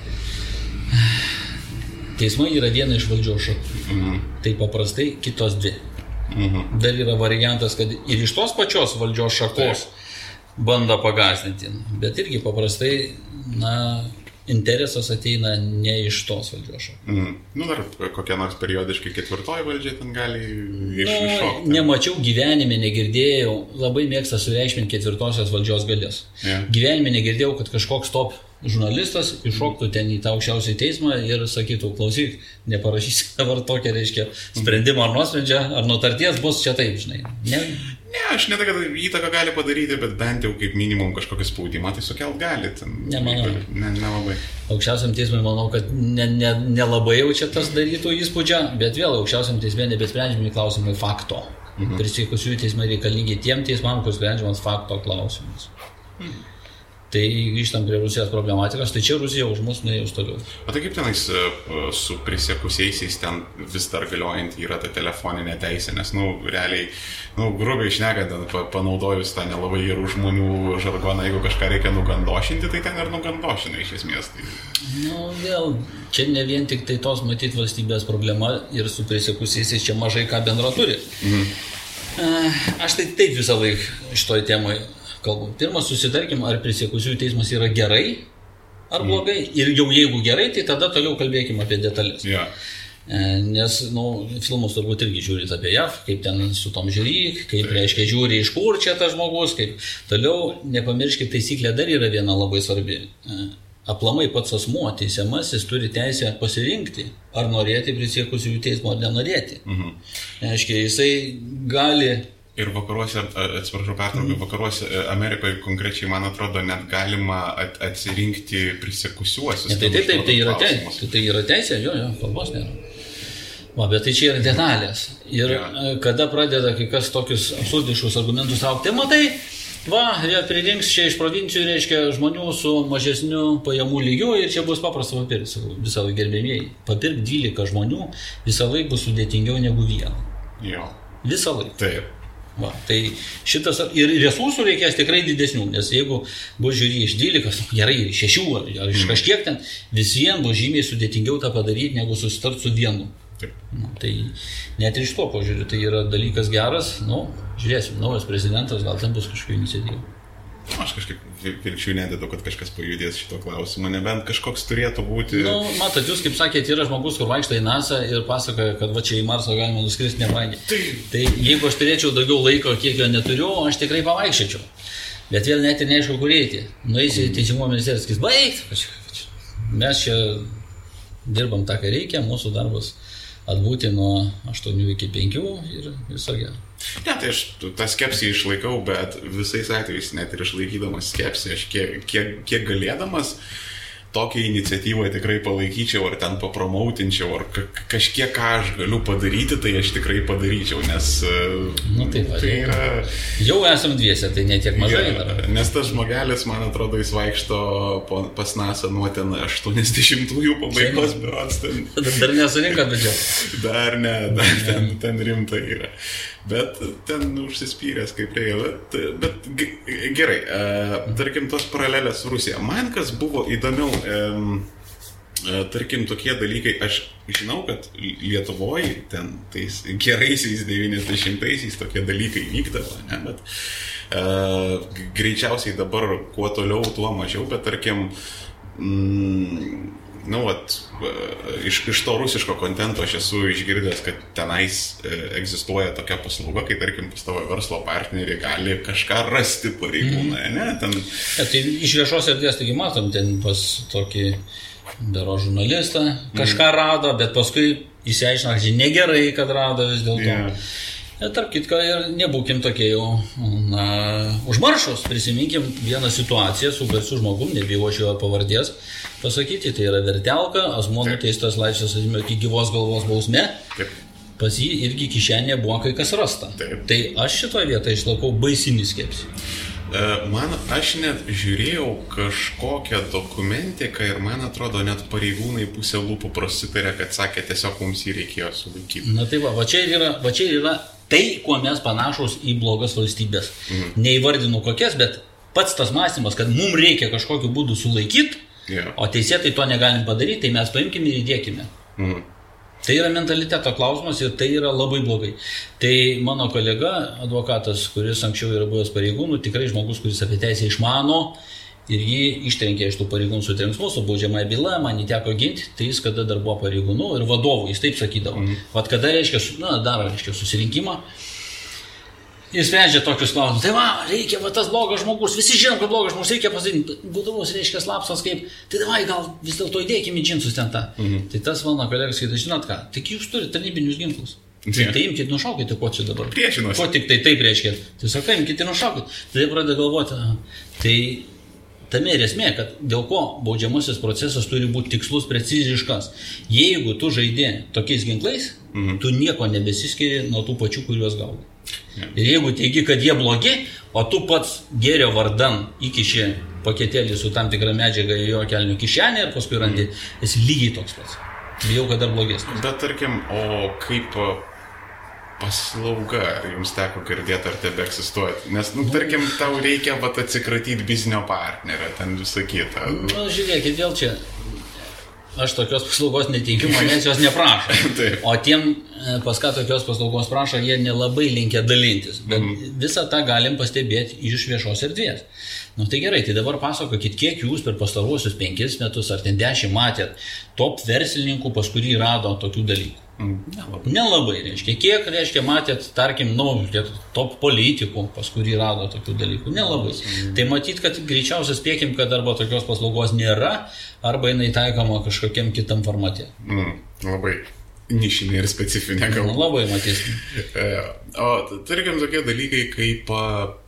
Teismai yra viena iš valdžios šakų. Mhm. Tai paprastai kitos dvi. Mhm. Dar yra variantas, kad ir iš tos pačios valdžios šakos bando pagazdinti. Bet irgi paprastai, na, interesas ateina ne iš tos valdžios šakos. Mhm. Nu, dar kokia nors periodiškai ketvirtoji valdžia ten gali Nu, iššokti. nemačiau gyvenime, negirdėjau, labai mėgsta sureikšminti ketvirtosios valdžios galės. Jo. Gyvenime negirdėjau, kad kažkoks top žurnalistas iššoktų ten į tą aukščiausią teismą ir sakytų, klausyk, neparašysi dabar tokią, reiškia, sprendimą ar nuosprendžią, ar nutarties bus čia taip, žinai. Ne, Ne, aš ne tai, kad įtaką gali padaryti, bet bent jau kaip minimum kažkokį spaudimą tai sukelt gali. Nemanau. Ne, nelabai. Aukščiausiam teismui manau, kad nelabai ne, ne nelabai jau čia tas darytų įspūdžią, bet vėl aukščiausiam teismė nebesprendžiami klausimai fakto. Mhm. Prisikusiųjų teismai reikalingi tiem teismam, kur sprendžiamas fakto klausimas. Mhm. Tai grįžtam prie Rusijos problematikos, tai čia Rusija už mus nejaus toliau. O tai kaip tenais e, su prisiekusiaisiais ten vis dar galiojant yra ta telefoninė teisė, nes, nu, realiai, nu, grubiai išnekant, panaudojus tą nelabai gerų žmonių žargoną, jeigu kažką reikia nugandošinti, tai ten ir nugandošina iš esmės. Tai... Nu, vėl, čia ne vien tik tai tos matyti valstybės problema ir su prisikusiais čia mažai ką bendro turi. Mhm. E, Aš tai taip visą laiką šitoj temai kalbu. Pirma, susitarkim, ar prisiekusiųjų teismas yra gerai ar blogai. Ir jau jeigu gerai, tai tada toliau kalbėkim apie detalės. E, Nes, nu, filmus turbūt irgi žiūrit apie JAV, kaip ten su tom žiūri, kaip reiškia žiūri, iš kur čia tas žmogus, kaip toliau, nepamirškit, taisyklė dar yra viena labai svarbi. E, Aplamai pats asmuo, teisiamasis, turi teisę pasirinkti, ar norėti prisiekusiųjų teismo ar nenorėti. Mhm. Reiškia, jisai gali Ir vakaruose, atsiprašau, pertraukiu, vakaruose, e, Amerikoje konkrečiai, man atrodo, net galima at, atsirinkti prisikusiuosius. Ne, tai taip, taip, tai yra, te, Klausimus. tai, tai yra teisė, jo, jo, kalbos nėra. Va, bet tai čia yra detalės. Ir ja. kada pradeda kai kas tokius absurdiškus argumentus traukti, tai matai, va, jie pririnks čia iš provincijų, reiškia, žmonių su mažesniu pajamų lygiu ir čia bus paprasta papirkti, visą laiką gerbėmėjai. Papirkti 12 žmonių visą laiką bus sudėtingiau negu vieną. Jo. Visą laiką. Taip. Va, tai šitas ir resursų reikės tikrai didesnių, nes jeigu bus žiūri iš 12, nu, gerai, iš 6 ar, ar iš kažkiek ten, visiems bus žymiai sudėtingiau tą padaryti, negu susitart su vienu. Taip. Nu, tai net ir iš to požiūriu, tai yra dalykas geras, nu, žiūrėsim, naujas prezidentas, gal ten bus kažkokių iniciatyvų. Aš kažkaip vil- vilčių nededu, kad kažkas pajudės šito klausimu, nebent kažkoks turėtų būti. Nu, matot, jūs kaip sakėte, yra žmogus, kur vaikšto į NASA ir pasakoja, kad va čia į Marsą galima nuskristi nebrangiai. Tai Tai jeigu aš turėčiau daugiau laiko, kiek jo neturiu, aš tikrai pavaikščiočiau. Bet vėl net ir neaišku, kur eiti. Nueisi į Teisingumo ministeriją ir sakys, baigt. Mes čia dirbam tą, ką reikia, mūsų darbas atbūti nuo 8 iki 5 ir viso gero. Ne, tai aš tą skepsį išlaikau, bet visais atvejais, net ir išlaikydamas skepsį, aš kiek, kiek, kiek galėdamas tokią iniciatyvą tikrai palaikyčiau, ar ten papromautinčiau, ar ka kažkiek ką aš galiu padaryti, tai aš tikrai padaryčiau, nes e, Nu, tai va, tai yra... Jau esam dviese, tai netiek mažai Jo, dar. Nes tas žmogelis, man atrodo, jis vaikšto pas NASA nuo ten 80-ųjų pabaigos, berots ten Dar nesurinko biudžeto. Dar ne, dar ten, ten rimtai yra. Bet ten užsispyręs kaip reikia. Bet, bet ge- gerai, e, tarkim, tos paralelės su Rusija. Man kas buvo įdomiau, e, tarkim, tokie dalykai, aš žinau, kad Lietuvoje ten tais geraisiais 90-aisiais tokie dalykai vykdavo, ne, bet e, greičiausiai dabar kuo toliau, tuo mažiau, bet tarkim, mm, nu, vat, iš, iš to rusiško kontento aš esu išgirdęs, kad tenais e, egzistuoja tokia paslauga, kai, tarkim, pas tavo verslo partneriai gali kažką rasti pareigūną, ne? Ten, Ja, tai iš viešos erdvės, taigi matom, ten pas tokį daro žurnalistą kažką rado, bet paskui įsiaiškina, kad negerai, kad rado vis dėlto. Jo. Ir tarp kitko, ir nebūkim tokie jau na, užmaršus. Prisiminkim vieną situaciją su garsiu žmogum, nebijau aš jo pavardės pasakyti, tai yra vertelka, asmuo Taip. nuteistas laisvės atėmimo iki gyvos galvos bausme. kaip, Pas jį irgi kišenėje buvo kai kas rasta. Taip. Tai aš šitoje vietoje išlaikau baisinį skepsį. e, man, aš net žiūrėjau kažkokią dokumentiką ir man atrodo, net pareigūnai pusę lūpų prasitarė, kad sakė, tiesiog mums jį reikėjo sulaikyti. Na tai va, va čia ir yra, va čia ir yra tai, kuo mes panašus į blogas valstybės. Mhm. Neįvardinu kokias, bet pats tas mąstymas, kad mums reikia kažkokiu būdu sulaikyti, Jo. o teisėtai to negalim padaryti, tai mes paimkime ir įdėkime. Mm. Tai yra mentaliteto klausimas ir tai yra labai blogai. Tai mano kolega, advokatas, kuris anksčiau yra buvęs pareigūnų, tikrai žmogus, kuris apie teisę išmano ir jį ištrenkė iš tų pareigūnų su trenksmu, su baudžiamąją bylą, man jį teko ginti, tai jis kada dar buvo pareigūnų ir vadovų, jis taip sakydavo. Mm. Vat kada reiškia, na, daro, reiškia, susirinkimą. Jis sprendžia tokius klausimus. Tai va, reikia, va tas blogas žmogus, visi žinom, kad blogas žmogus reikia pasakyti. Būdavos reiškia slapsas kaip, tai davai gal vis dėlto įdėkime džinsus ten tą. Mhm. Tai tas mano kolegas skaitė, žinot ką, tik jūs turite tarnybinius ginklus. Jo. tai imkite, nušaukite, ko čia dabar. Priešinuosi. Ko tik tai taip reiškia. Sakai, imkite, nušaukite. Tai pradeda galvoti, tai tame ir esmė, kad dėl ko baudžiamasis procesas turi būti tikslus, preciziškas. Jeigu tu žaidži tokiais ginklais, mhm. tu nieko nebesiskiri nuo tų pačių, kuriuos gauni. Ir jeigu teigi, kad jie blogi, o tu pats gėrio vardan įkiši paketėlį su tam tikra medžiaga į jo kelnių kišenę ir paskui randi, esi lygiai toks pats. Bijau, kad dar blogesnis. Bet tarkim, o kaip paslauga, ar jums teko girdėti, ar tebe egzistuoja? Nes, nu, tarkim, tau reikia vat, atsikratyti biznio partnerio, ten visą kitą. Na, nu, žiūrėkit, vėl čia. Aš tokios paslaugos neteikiu, manęs jos neprašo. O tiem, e, pas ką tokios paslaugos prašo, jie nelabai linkia dalintis. Bet mm. visą tą galim pastebėti iš viešos erdvės. Na nu, tai gerai, tai dabar pasakokit, kiek jūs per pastaruosius penkis metus ar ten dešimt matėt top verslininkų, pas kurį rado tokių dalykų. Mm, nelabai. Nelabai, reiškia. Kiek, reiškia, matėt, tarkim, nu, top politikų, pas kurį rado tokių dalykų. Nelabai. Tai matyt, kad greičiausiai spėkim, kad arba tokios paslaugos nėra, arba jinai taikoma kažkokiam kitam formate. Mm, labai nišinė ir specifinė galbūt. labai matysim. E, O tarkim, tokie dalykai kaip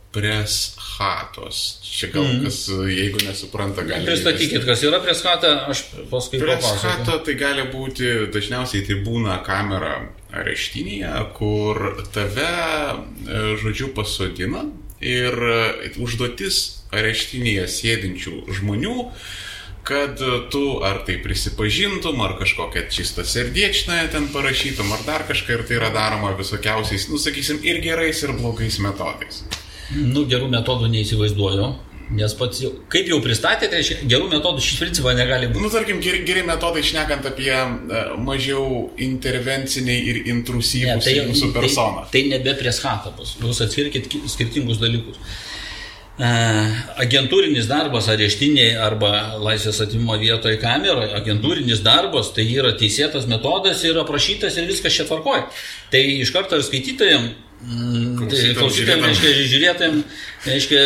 a, pres hatos. Čia gal mm. kas, jeigu nesupranta, gali. Pristatykit, kas yra prieskata, aš paskui Pres papasakosiu. hato tai gali būti, dažniausiai tai būna kamera areštinėje, kur tave, e, žodžiu, pasodina ir e, užduotis areštinėje sėdinčių žmonių kad tu ar tai prisipažintum, ar kažkokią čistą serdiečną ten parašytum, ar dar kažką ir tai yra daroma visokiausiais, nu sakysim, ir gerais, ir blogais metodais. Nu, gerų metodų neįsivaizduoju. Nes pats jau, kaip jau pristatėte, reiškia, gerų metodų šis principas negali būti. Nu, tarkim, geri, geri metodai, šnekant apie e, mažiau intervenciniai ir intrusyvūs ne, tai, jūsų personą. Tai, tai nebe prieskata bus. Jūs atskirkit ki- skirtingus dalykus. agentūrinis darbas areštiniai arba laisvės atimimo vietoje kameroje, agentūrinis darbas, tai yra teisėtas metodas ir aprašytas ir viskas čia tvarkoja. Tai iš karto ir skaitytojams, tai klausytojams, reiškia, žiūrėtojams, reiškia,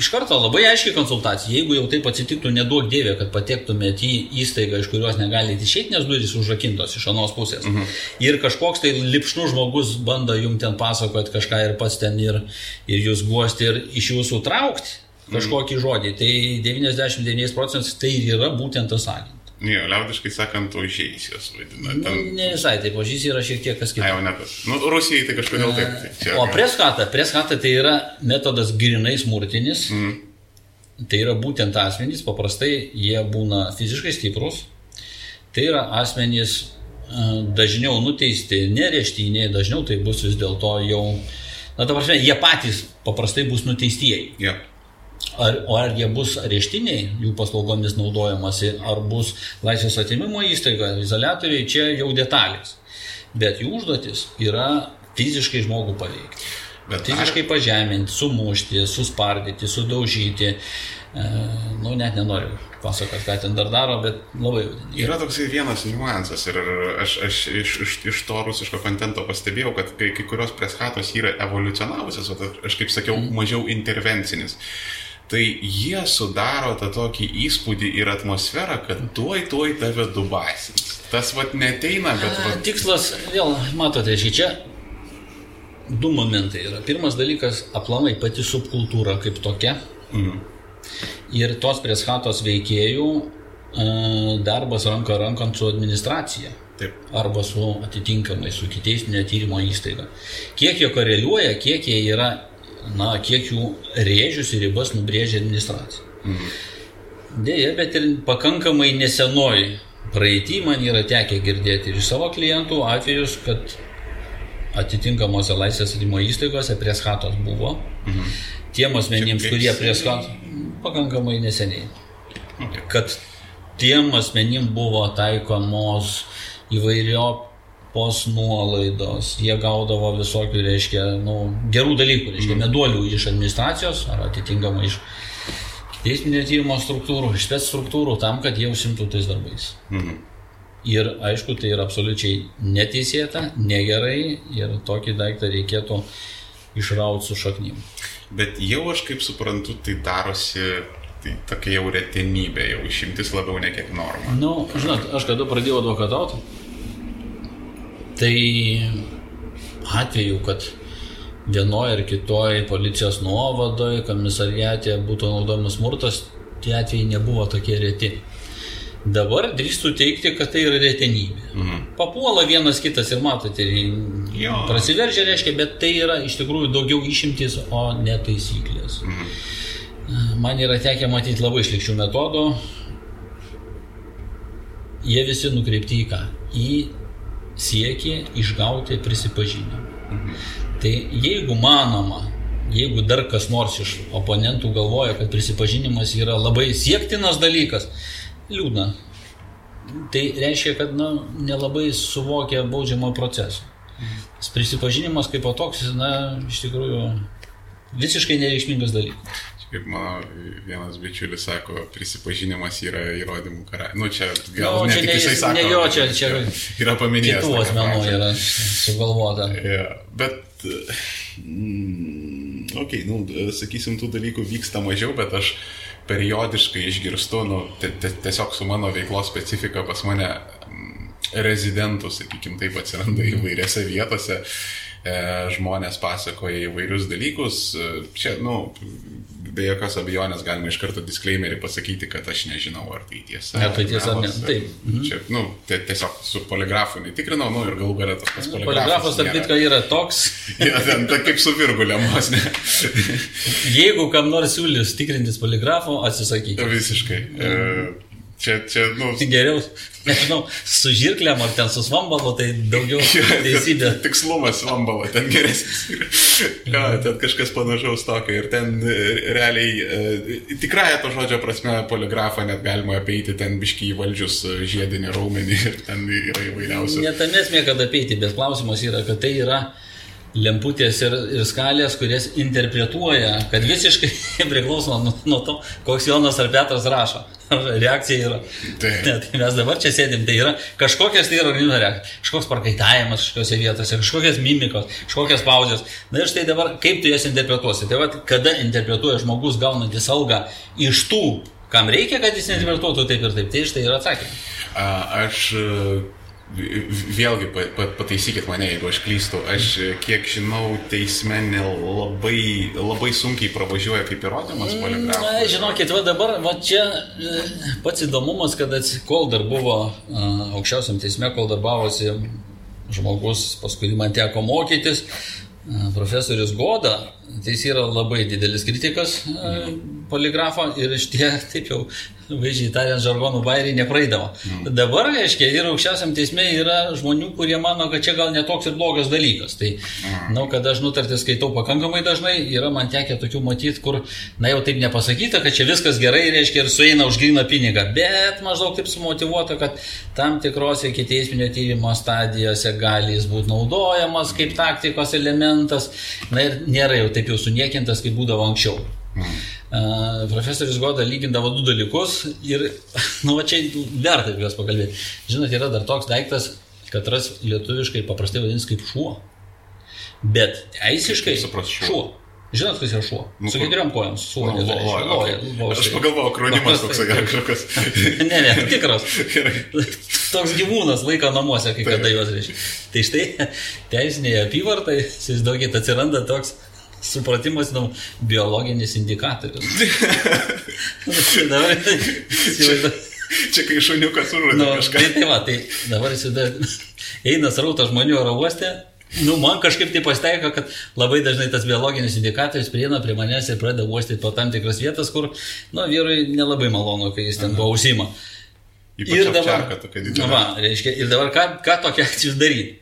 iš karto labai aiškiai konsultacija. Jeigu jau taip atsitiktų, nedaug dievė, kad patektumėte į įstaigą, iš kurios negalite išeiti, nes durys užrakintos iš anos pusės. Mhm. Ir kažkoks tai lipšnus žmogus bando jums ten pasakoti kažką ir pats ten ir, ir jūs guosti ir iš jūsų traukti kažkokį mhm. žodį. Tai 99 procentais tai yra būtent tas agentas. Ne, liaudiškai sakant, ožiais jos vadina. Ten... Nu, ne visai, taip, ožys yra šiek tiek kas kitas. Ne, jau ne tas. Nu, Rusijai tai kažkodėl taip. Tai čia, o preskata, preskata tai yra metodas grinai smurtinis. Mm. Tai yra būtent asmenys, paprastai jie būna fiziškai stiprus. Tai yra asmenys dažniau nuteisti nereštiniai, dažniau tai bus vis dėlto jau, na, ta prasme, jie patys paprastai bus nuteistieji. Yeah. Ar, ar jie bus areštiniai, jų paslaugomis naudojamasi, ar bus laisvės atimimo įstaiga, izolatoriai, čia jau detalės. Bet jų užduotis yra fiziškai žmogų paveikti. Bet fiziškai ar... pažeminti, sumušti, suspardyti, sudaužyti. E, nu, net nenoriu pasakoti, ką ten dar daro, bet labai jau. Yra toksai vienas niuansas ir aš, aš iš, iš, iš to rusiško kontento pastebėjau, kad kai, kai kurios preschatos yra evoliucionavusios, o aš kaip sakiau, mm. mažiau intervencinis tai jie sudaro tą tokį įspūdį ir atmosferą, kad tuoj tuoj tave dubasins. Tas vad neteina, bet... Vat... Tikslas, vėl, matote, čia du momentai yra. Pirmas dalykas - aplamai pati subkultūra kaip tokia. Mhm. Ir tos preschatos veikėjų darbas ranka rankant su administracija. Taip. Arba su atitinkamai, su kitais netyrimo įstaiga. Kiek jie koreliuoja, kiek jie yra na, kiek jų rėžius ir ribas nubrėžia administracija. Mhm. Deja, bet ir pakankamai nesenoj praeitį man yra tekę girdėti ir iš savo klientų atvejus, kad atitinkamose laisvės atimo įstaigose prieschatos buvo. Mhm. Tiem asmenims, kurie prieschatos, pakankamai neseniai. Kad tiem asmenim buvo taikomos įvairio pos nuolaidos, jie gaudavo visokių, reiškia, nu, gerų dalykų, reiškia, mhm. meduolių iš administracijos ar atitinkamai iš teisminio tyrimo struktūrų, iš spets struktūrų, tam, kad jie užsimtų tais darbais. Mhm. Ir aišku, tai yra absoliučiai neteisėta, negerai ir tokį daiktą reikėtų išrauti su šaknim. Bet jau aš kaip suprantu, tai darosi tai tokia jau retenybė, jau išimtis labiau ne kiek norma. Na, nu, žinot, aš kada pradėjau advokatauti, Tai atveju, kad vienoje ar kitoje policijos nuovadoje, komisariatė būtų naudojamas smurtas, tie atvejai nebuvo tokie reti. Dabar drįstu teikti, kad tai yra retenybė. Mhm. Papuola vienas kitas ir matote, jo. prasiveržia, reiškia, bet tai yra iš tikrųjų daugiau išimtis, o ne taisyklės. Mhm. Man yra tekę matyti labai išlikščių metodų. Jie visi nukreipti į ką? Į siekė išgauti prisipažinimą. Mhm. Tai jeigu manoma, jeigu dar kas nors iš oponentų galvoja, kad prisipažinimas yra labai siektinas dalykas, liūdna. Tai reiškia, kad na, nelabai suvokia baudžiamo proceso. Mhm. Prisipažinimas kaip toks, na, iš tikrųjų visiškai nereikšmingas dalykas kaip mano vienas bičiulis sako, prisipažinimas yra įrodymų karalius. Nu, čia gal no, ne tik jisai sako. Ne jo, čia, čia yra paminėjęs. Kitų asmenų yra sugalvota. Yeah, bet, mm, okei, okay, nu, sakysim, tų dalykų vyksta mažiau, bet aš periodiškai išgirstu, nu, tiesiog su mano veiklos specifika pas mane mm, rezidentų, sakykim, taip atsiranda įvairiose vietose e, žmonės pasakoja įvairius dalykus. Čia, nu, be jokios abejonės galima iš karto disclaimerį pasakyti, kad aš nežinau, ar tai tiesa. Ne, tai tiesa, ne. Taip. Mhm. Čia, nu, tiesiog su poligrafu netikrinau, nu ir galų galę tas pats poligrafas. Poligrafas, tarp kitko, yra toks. ja, ten, ta, kaip su virgulėm, vos ne. Jeigu kam nors siūlys tikrintis poligrafo, atsisakykite. Visiškai. E, Čia, čia, nu. Geriau, nežinau, su žirklėm ar ten su svambalo, tai daugiau teisybė. Tikslumas svambalo, ten geresnis. ja, ten kažkas panašaus tokio ir ten e, realiai, e, tikrąją to žodžio prasme, poligrafą net galima apeiti, ten biškiai įvaldžius e, žiedinį raumenį ir ten yra įvairiausių. Net tam esmė, kad apeiti, bet klausimas yra, kad tai yra lemputės ir, ir skalės, kurias interpretuoja, kad visiškai priklauso nuo, nuo to, koks Jonas ar Petras rašo. Reakcija yra. Taip. Ne, tai mes dabar čia sėdim, tai yra kažkokias tai yra organizmo reakcija, kažkoks parkaitavimas kažkokiose vietose, kažkokias mimikos, kažkokias pauzės. Na ir štai dabar, kaip tu jas interpretuosi? Tai va, kada interpretuoja žmogus gaunantis algą iš tų, kam reikia, kad jis interpretuotų taip ir taip, tai štai yra atsakymas. Aš vėlgi pa- pa- pataisykit mane, jeigu aš klystu, aš e, kiek žinau, teisme labai, labai sunkiai pravažiuoja kaip įrodymas poligrafas. Na, žinokit, va dabar, va čia e, pats įdomumas, kad kol dar buvo a, aukščiausiam teisme, kol darbavosi žmogus, pas kurį man teko mokytis, profesorius Goda, tai jis yra labai didelis kritikas a, poligrafo ir iš tie, taip jau, vaizdžiai tariant, žargonų bairiai nepraeidavo. Dabar, reiškia, ir aukščiausiam teisme yra žmonių, kurie mano, kad čia gal netoks ir blogas dalykas. Tai, na, kad aš nutartį skaitau pakankamai dažnai, yra man tekę tokių matyti, kur, na jau taip nepasakyta, kad čia viskas gerai, reiškia, ir sueina už gryną pinigą, bet maždaug taip sumotivuota, kad tam tikrose kiteisminio tyrimo stadijose gali jis būti naudojamas kaip taktikos elementas, na ir nėra jau taip jau suniekintas, kaip būdavo anksčiau. Uh, profesorius Goda lygindavo du dalykus ir, nu, va čia verta apie juos pakalbėti. Žinot, yra dar toks daiktas, kad ras lietuviškai paprastai vadinasi kaip šuo. Bet teisiškai šuo? šuo. Žinot, kas yra šuo? Nu, Su keturiom kojom. Su Nu, lo- lo- loja. okay. Aš pagalvojau, akronimas toks ar kažkas. Ne, ne, tikras. Toks gyvūnas laiko namuose, kai kada juos reiškia. Tai štai teisinėje apyvartai, įsivaizduokit, atsiranda toks supratimas, nu, biologinis indikatorius. Dabar, įsivaizduokit. Čia kai šuniukas užuodė Nu, kažką. tai, tai va, tai dabar įsivaizduokit, eina srautas žmonių oro uoste. Nu, man kažkaip tai pasitaiko, kad labai dažnai tas biologinis indikatorius prieina prie manęs ir pradeda uostyti po tam tikras vietas, kur, nu, vyrui nelabai malonu, kai jis ten tuo užsima. Ypač apčarka tokia didelė. Va, reiškia, ir dabar ką, ką tokia akcijus daryti?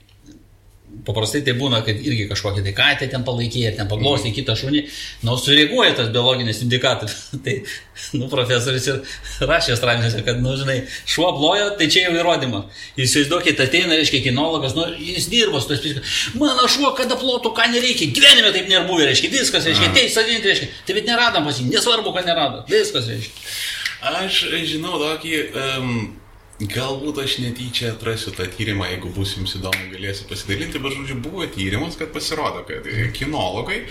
Paprastai tai būna, kad irgi kažkokia tai katė ten palaikė, ar ten Mhm. paglostė kitą šunį, nu, sureaguoja tas biologinis indikatorius. tai, nu, profesorius ir rašė straipsniuose, kad, nu, žinai, šuo plojo, tai čia jau įrodymas. Įsivaizduokit, ateina, reiškia, kinologas, nu, jis dirba su tos piskas. Mano šuo, kada plotų, ką nereikia, gyvenime taip nėra buvę, reiškia, viskas, reiškia, teis sadinti, reiškia, tai bet neradom pas jį, nesvarbu, kad neradom, viskas, reiškia. Aš žinau tokį, um, galbūt aš netyčia atrasiu tą tyrimą, jeigu bus jums įdomu, galėsiu pasidalinti, bet žodžiu, buvo tyrimas, kad pasirodo, kad kinologai,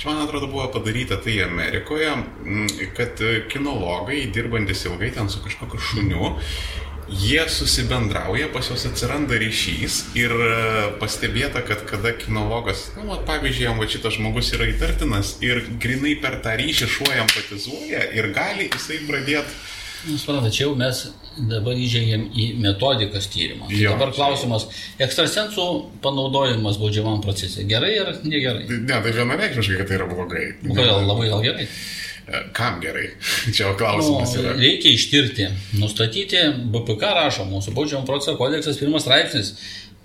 čia man atrodo buvo padaryta tai Amerikoje, mm, kad kinologai, dirbantis ilgai ten su kažkokiu šuniu, Jie susibendrauja, pas juos atsiranda ryšys ir e, pastebėta, kad kada kinologas, nu, vat, pavyzdžiui, jam va šitas žmogus yra įtartinas ir grinai per tą ryšį šuo jam patizuoja ir gali jisai pradėti Suprantate, čia jau mes dabar įžengėm į metodikas tyrimą. Tai Jo, dabar klausimas, ekstrasensų panaudojimas baudžiamam procese gerai ar negerai? Ne, tai vienareikšmiškai, kad tai yra blogai. Nu, Kodėl labai gal gerai? E, Kam gerai? Čia jau klausimas Nu, yra. reikia ištirti, nustatyti, BPK rašo, mūsų baudžiamo proceso kodeksas pirmas straipsnis.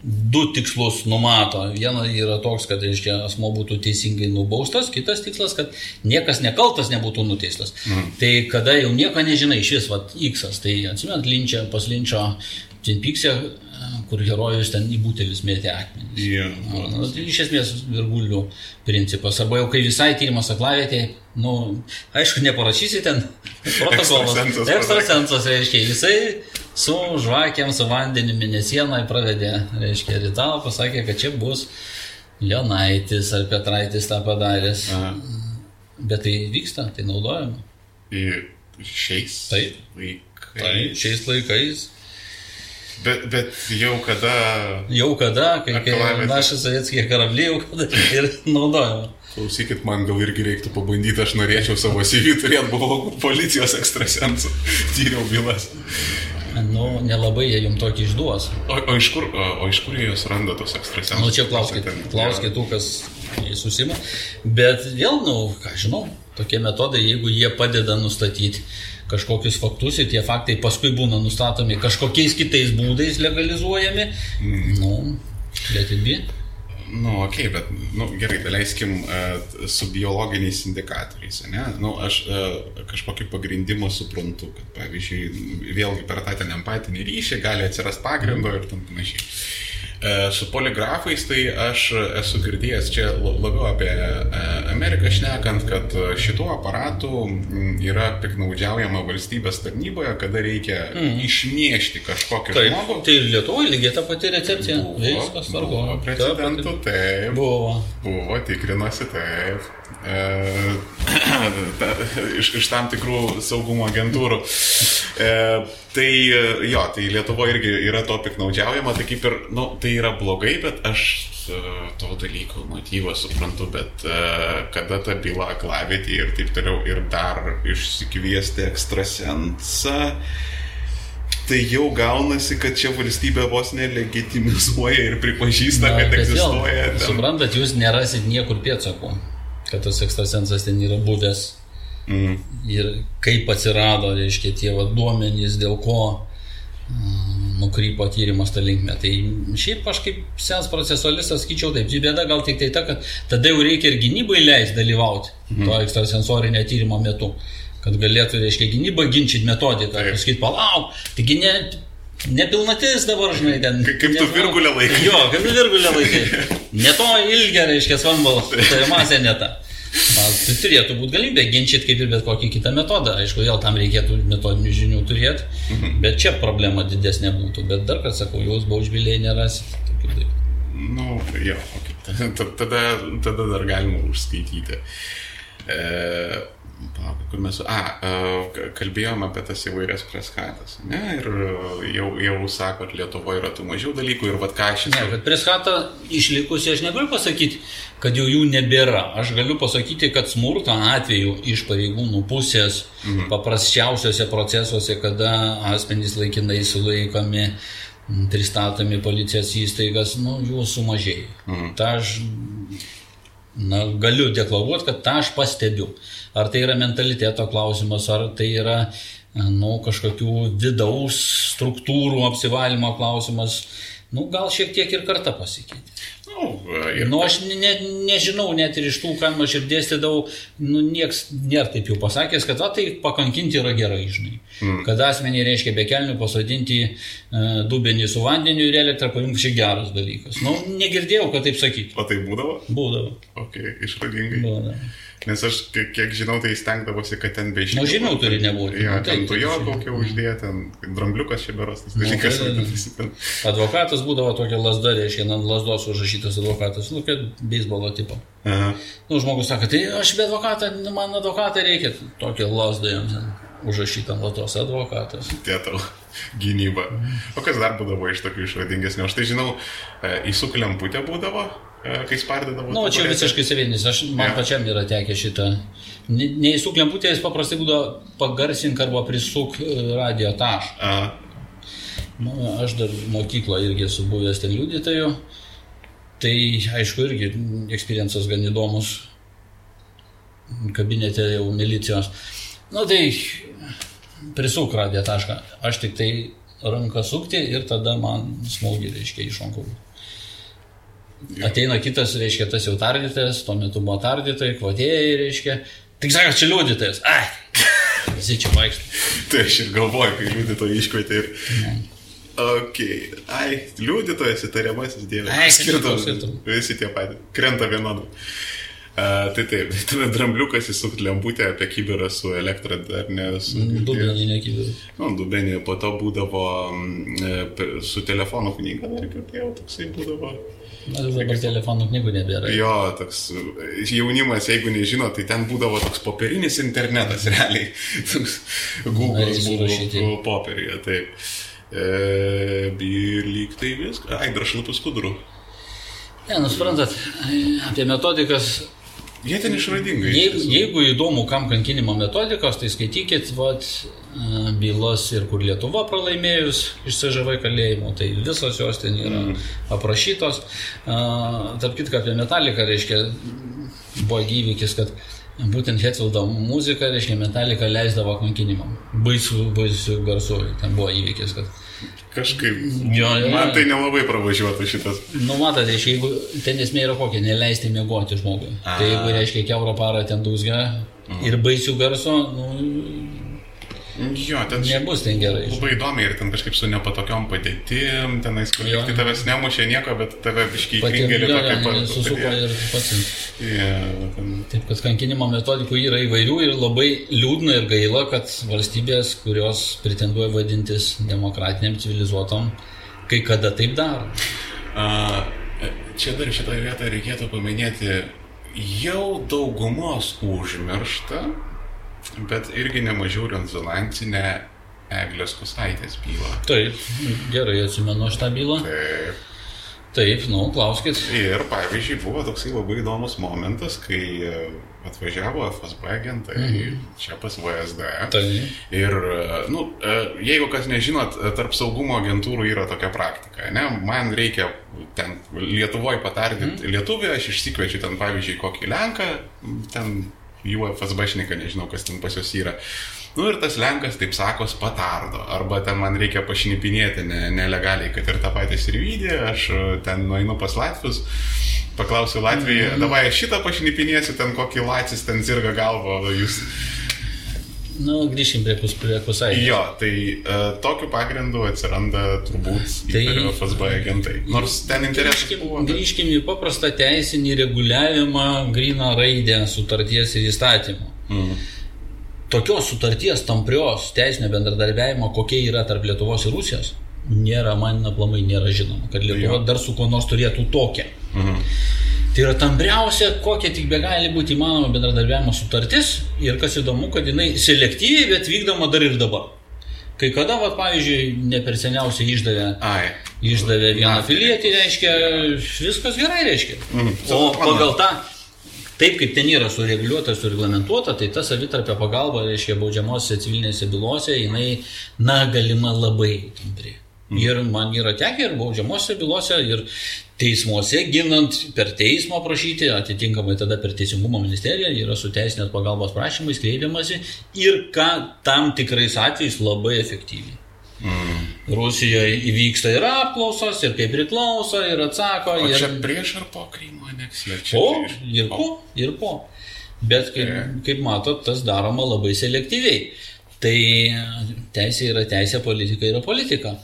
Du tikslus numato. Viena yra toks, kad reiškia, asmo būtų teisingai nubaustas, kitas tikslas, kad niekas nekaltas nebūtų nuteistas. Mm. Tai kada jau nieko nežinai, iš vis, vat, X, tai atsimint linčia, pas linčio Cinpiksė, kur herojus ten į būtelis mėtė akmenys. Jo. Nu, tai iš esmės virgulių principas. Arba jau kai visai tyrimas aklavietė, nu, aišku, neparašysi ten protokolas. Ekstrasensas reiškia, jisai su žvakiam, su vandeniu mėnesienai pravedė, reiškia, ritualą, pasakė, kad čia bus Leonaitis ar Petraitis tą padaręs. Aha. Bet tai vyksta, tai naudojama. Ir šiais Taip. laikais. Tai šiais laikais. Bet, bet jau kada Jau kada, kai, kai Aklavietė. našas sovietskие karabliai, jau kada ir naudojama. Klausykit, man gal irgi reiktų pabandyti, aš norėčiau savo CV turėti, buvau policijos ekstrasensų, tyriau bylas. Nu, nelabai jie jums tokį išduos. O, o, iš kur, o, o iš kur jie jūs randa tos ekstrasensus? Nu, čia klauskit, klauskit tų, kas susima. Bet vėl, nu, ką žinau, tokie metodai, jeigu jie padeda nustatyti kažkokius faktus ir tie faktai paskui būna nustatomi kažkokiais kitais būdais legalizuojami, mm. nu, let it be. Nu, ok, bet, nu, gerai, daleiskim uh, su biologiniais indikatoriais, ne? Nu, aš uh, kažkokį pagrindimą suprantu, kad, pavyzdžiui, vėlgi per tą ten empatinį ryšį gali atsirasti pagrindo ir tam panašiai. E, Su poligrafais tai aš esu girdėjęs čia la- labiau apie e, Ameriką šnekant, kad šituo aparatu yra piknaudžiaujama valstybės tarnyboje, kada reikia išniešti kažkokį Taip, žmogų. tai ir Lietuvoje lygiai ta pati recepcija. Viskas buvo tvarko. precedentų, taip. Buvo. Buvo, tikrinosi, taip. E, ta, iš, iš tam tikrų saugumo agentūrų. E, tai e, jo, tai Lietuvoje irgi yra to piknaudžiaujama, tai kaip ir, na, nu, tai yra blogai, bet aš e, to dalyko motyvą suprantu, bet e, kada ta byla aklavėti ir taip toliau ir dar išsikviesti ekstrasensą. Tai jau gaunasi, kad čia valstybė vos nelegitimizuoja ir pripažįsta, Na, kad egzistuoja. ten- Suprantat, jūs nerasit niekur pėdsakų, kad tas ekstrasensas ten yra buvęs. Mm. Ir kaip atsirado, reiškia, tie va, duomenys, dėl ko mm, nukrypo tyrimas tą linkmę. Tai šiaip aš kaip sens procesualistas skaičiau taip. Bėda gal tik tai ta, kad tada jau reikia ir gynybai leisti dalyvauti mhm. to ekstrasensorinio tyrimo metu. Kad galėtų, reiškia, gynyba ginčyti metodiką. Taip. Pasakyti, palauk, taigi ne, nepilnatis dabar, žinai, ten. Kaip- kaip tu virgulę laikai. Jo, kaip tu virgulę laikai. Ne to ilgio, reiškia, svambalas, tai masė ne ta. Na, Tai turėtų būti galimybė ginčyti kaip ir bet kokį kitą metodą. Aišku, vėl tam reikėtų metodinių žinių turėti, Mhm. bet čia problema didesnė būtų. Bet dar kartą sakau, jūs baužbiliai nerasit. tokių dalykų. Nu, jo, okay. tada, tada, tada dar galima užskaityti. E, palauk, kur mes, a, e, kalbėjome apie tas įvairias preskatas, ne, ir jau, jau sakot, Lietuvoje yra tų mažiau dalykų ir vad ką aš Ne, kad prie skatą išlikusi aš negaliu pasakyti, kad jau jų nebėra. Aš galiu pasakyti, kad smurto atveju iš pareigūnų pusės mhm. paprasčiausiose procesuose, kada asmenys laikinai sulaikomi, pristatomi policijos įstaigas, nu, jų sumažėjo. Mhm. Ta aš na, galiu deklaruoti, kad tą aš pastebiu. Ar tai yra mentaliteto klausimas, ar tai yra nu, kažkokių vidaus struktūrų apsivalymo klausimas. Nu, gal šiek tiek ir karta pasikeitė. Nu, ir, Nu, aš ne, ne, nežinau, net ir iš tų, kam aš ir dėstydavau, nu, nieks nėra taip jau pasakęs, kad va, tai pakankinti yra gerai, žinai. Mm. Kad asmenį reiškia be kelnių pasodinti e, dubenį su vandeniu ir elektrą pajungti čia geras dalykas. Nu, negirdėjau, kad taip sakyti. o tai būdavo? Būdavo. Ok, išradingai. Būdavo. Nes aš, kiek, žinau, tai stengdavosi, kad ten be žinių. Nu, žinių turi nebūti. Jo, Nu, ten tu jo kokią uždėję, ten drambliukas čia beras, tas Nu, dalykas. tai- vadinasi, ten. Advokatas būdavo tokia lasda, reiškia, ant lasdos užrašytas advokatas, nu, kaip beisbolo tipo. Aha. Nu, žmogus sako, tai aš be advokatą, nu, man advokatą reikia, tokia lasda jam ten užrašyta ant lasdos advokatas. Tie tau gynyba. O kas dar būdavo iš tokių išradingesnių? Aš tai žinau, e, įsuk lemputę būdavo, kai spardydavo. Na, nu, čia visiškai savinis, aš, man Jo. pačiam yra tekę šitą. Ne- Neįsuk lemputės paprastai būdavo pagarsink arba prisuk e, radio tašką. Aha. Nu, aš dar mokykloje irgi esu buvęs ten liudytoju. Tai aišku, irgi eksperiencijas gan įdomus. Kabinete jau milicijos. Na tai prisuk radiją tašką. Aš tik tai ranką sukti ir tada man smūgį reiškia iš rankų. Ateina kitas, reiškia, tas jau tardytas, tuo metu buvo tardytojai, kvotėjai, reiškia. Tik sako, čia liudytojas. Ai, visi čia vaikšto. Tai aš ir galvoju, kai liudytojai iškvietė ir... Ok, ai, liudytojas įtariamasis dievas. Ai, skirtum. skirtum. Visi tie patys. Krenta vienodai. Uh, tai taip, tada drambliukas įsukt lemputę apie kibirą su elektra dar nesu. girdėjęs. Dubenį nekyviu. Nu, dubenį, po to būdavo mm, e, su telefono knyga, dar girdėjau, toksai būdavo. Dabar telefonų knygų nebėra. Jo, toks jaunimas, jeigu nežino, tai ten būdavo toks popierinis internetas, realiai. Toks Google'as buvo surašyti. popierėje, taip. E, ir lyg tai viskas. Ai, dar šlapus skudrų. Ne, nusiprantat, apie metodikas. Jie ten išradingai. iš Jeigu, jeigu įdomu, kam kankinimo metodikos, tai skaitykit vat, e, bylas ir kur Lietuva pralaimėjus iš CŽV kalėjimo, tai visos jos ten yra mm. aprašytos. A, Tarp kitką apie metaliką, reiškia, buvo įvykis, kad būtent Hetfieldo muzika, reiškia, metalika leisdavo kankinimam. Baisų, baisų garsų, ten buvo įvykis, kad Kažkaip. Jo, jo. Man tai nelabai pravažiuotų šitas. Nu, matote, reiškia, jeigu ten esmė yra kokia, neleisti miegoti žmogui. Tai jeigu, reiškia, keurą parą ten dūzgia ir baisių garso, nu, Jo, ten Nebus ten gerai. Labai įdomi ir ten kažkaip su nepatokiom padėtim, tenais, kur Jo. tai tavęs nemušė nieko, bet tave biškiai Pati kringelį tokį jo, susuko ir pats. Yeah, ten... Taip, kad kankinimo metodikų yra įvairių ir labai liūdna ir gaila, kad valstybės, kurios pretenduoja vadintis demokratiniam, civilizuotom, kai kada taip daro. A, Čia dar šitoje vietoje reikėtų paminėti jau daugumos užmirštą, bet irgi nemažiau rezonansinę Eglės Kusaitės bylą. Taip, gerai atsimenu šitą bylą. Taip. Taip, nu, klauskit. Ir pavyzdžiui, buvo toksai labai įdomus momentas, kai e, atvažiavo FSB agentai mhm. čia pas VSD. Taip. Ir, e, nu, e, jeigu kas nežinot, tarp saugumo agentūrų yra tokia praktika, ne? Man reikia ten Lietuvoje patardinti mhm. lietuvį, aš išsikviečiu ten, pavyzdžiui, kokį Lenką, ten jų FSB šnika, nežinau, kas ten pas juos yra. Nu ir tas Lenkas, taip sakos, patardo. Arba ten man reikia pašnipinėti ne, nelegaliai, kad ir tą patį sirvydį, aš e, ten nueinu pas Latvius, paklausiu Latviją, -hmm. davai šitą pašnipinėsiu, ten kokį Lacis ten zirga galvo, jūs. Nu, grįžkim prie, kus, prie kusaitės. Jo, tai uh, tokiu pagrindu atsiranda turbūt Tai- FSB agentai. Nors ten interesas Grįžkim, buvo. bet- grįžkim į paprastą teisinį reguliavimą, gryną raidę sutarties ir įstatymų. Mm. Tokios sutarties tamprios teisinio bendradarbiavimo, kokia yra tarp Lietuvos ir Rusijos, nėra, man aplamai nėra žinoma, kad Lietuva Jo. dar su kuo nors turėtų tokią. Mhm. Tai yra tampriausia, kokia tik be gali būti įmanoma bendradarbiavimo sutartis ir kas įdomu, kad jinai selektyviai, bet vykdoma dar ir dabar. Kai kada, va, pavyzdžiui, ne per seniausiai išdavė, Ai. išdavė vieną Na, pilietį, reiškia, viskas gerai, reiškia. Mhm. O pagal tą, taip kaip ten yra sureguliuota, sureglamentuota, tai ta savitarpio pagalba, reiškia, baudžiamosiose civilinėse bylose, jinai, na, galima labai tampri. Ir man yra tekę ir baudžiamosiose bylose, ir teismuose ginant per teismą prašyti, atitinkamai tada per teisingumo ministeriją yra su teisinės pagalbos prašymais kreipiamasi ir ką tam tikrais atvejais labai efektyviai. Rusijoje įvyksta ir apklausos, ir kaip priklauso, ir atsako. O ir... čia prieš ar po Krymo aneksiją? Čia Po, prieš. ir po, ir po. Bet kaip, Gerai. kaip matot, tas daroma labai selektyviai. Tai teisė yra teisė, politika yra politika.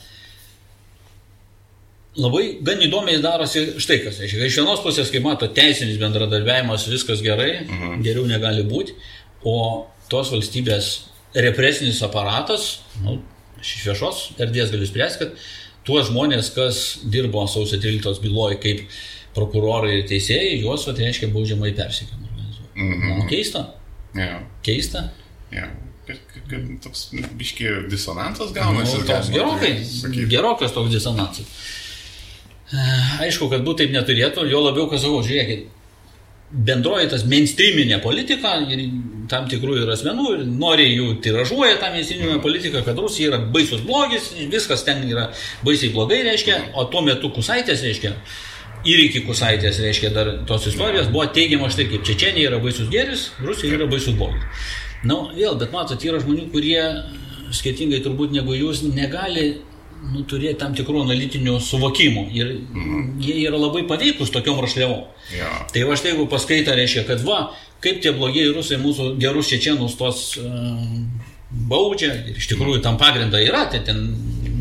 Labai gan įdomiai darosi štai kas. Iš vienos pusės, kaip mato, teisinis bendradarbiavimas, viskas gerai, mhm. geriau negali būti, o tos valstybės represinis aparatas, nu, aš iš viešos erdvės galiu spręsti, kad tuos žmonės, kas dirbo sausio 13 byloje kaip prokurorai ir teisėjai, juos, va, tai reiškia, baudžiamai persikėmė. Nu, keista, Ja, keista. Kad, kad, kad toks biški disonansas gaunasi. Nu, toks gerokai, sakyti. gerokas toks disonansas. E, Aišku, kad būtų taip neturėtų, jo labiau, kas sakau, žiūrėkit, bendroji tas mainstreaminė politika ir tam tikrų ir asmenų ir nori jų tiražuoja tą mainstreaminę politiką, kad Rusija yra baisus blogis, viskas ten yra baisiai blogai, reiškia, o tuo metu Kusaitės, reiškia, ir iki Kusaitės, reiškia, dar tos istorijos buvo teigiama štai kaip Čečenija yra baisus geris, Rusija yra baisus blogis. Na, vėl, bet matot, yra žmonių, kurie, skirtingai turbūt negu jūs, negali nu, turėti tam tikrų analitinių suvokimų ir jie yra labai paveikus tokiom rašliavom. Jo. Tai va štai jeigu paskaita, reiškia, kad va, kaip tie blogieji rusai mūsų gerus čečienus tos uh, baudžia ir iš tikrųjų tam pagrindą yra, tai ten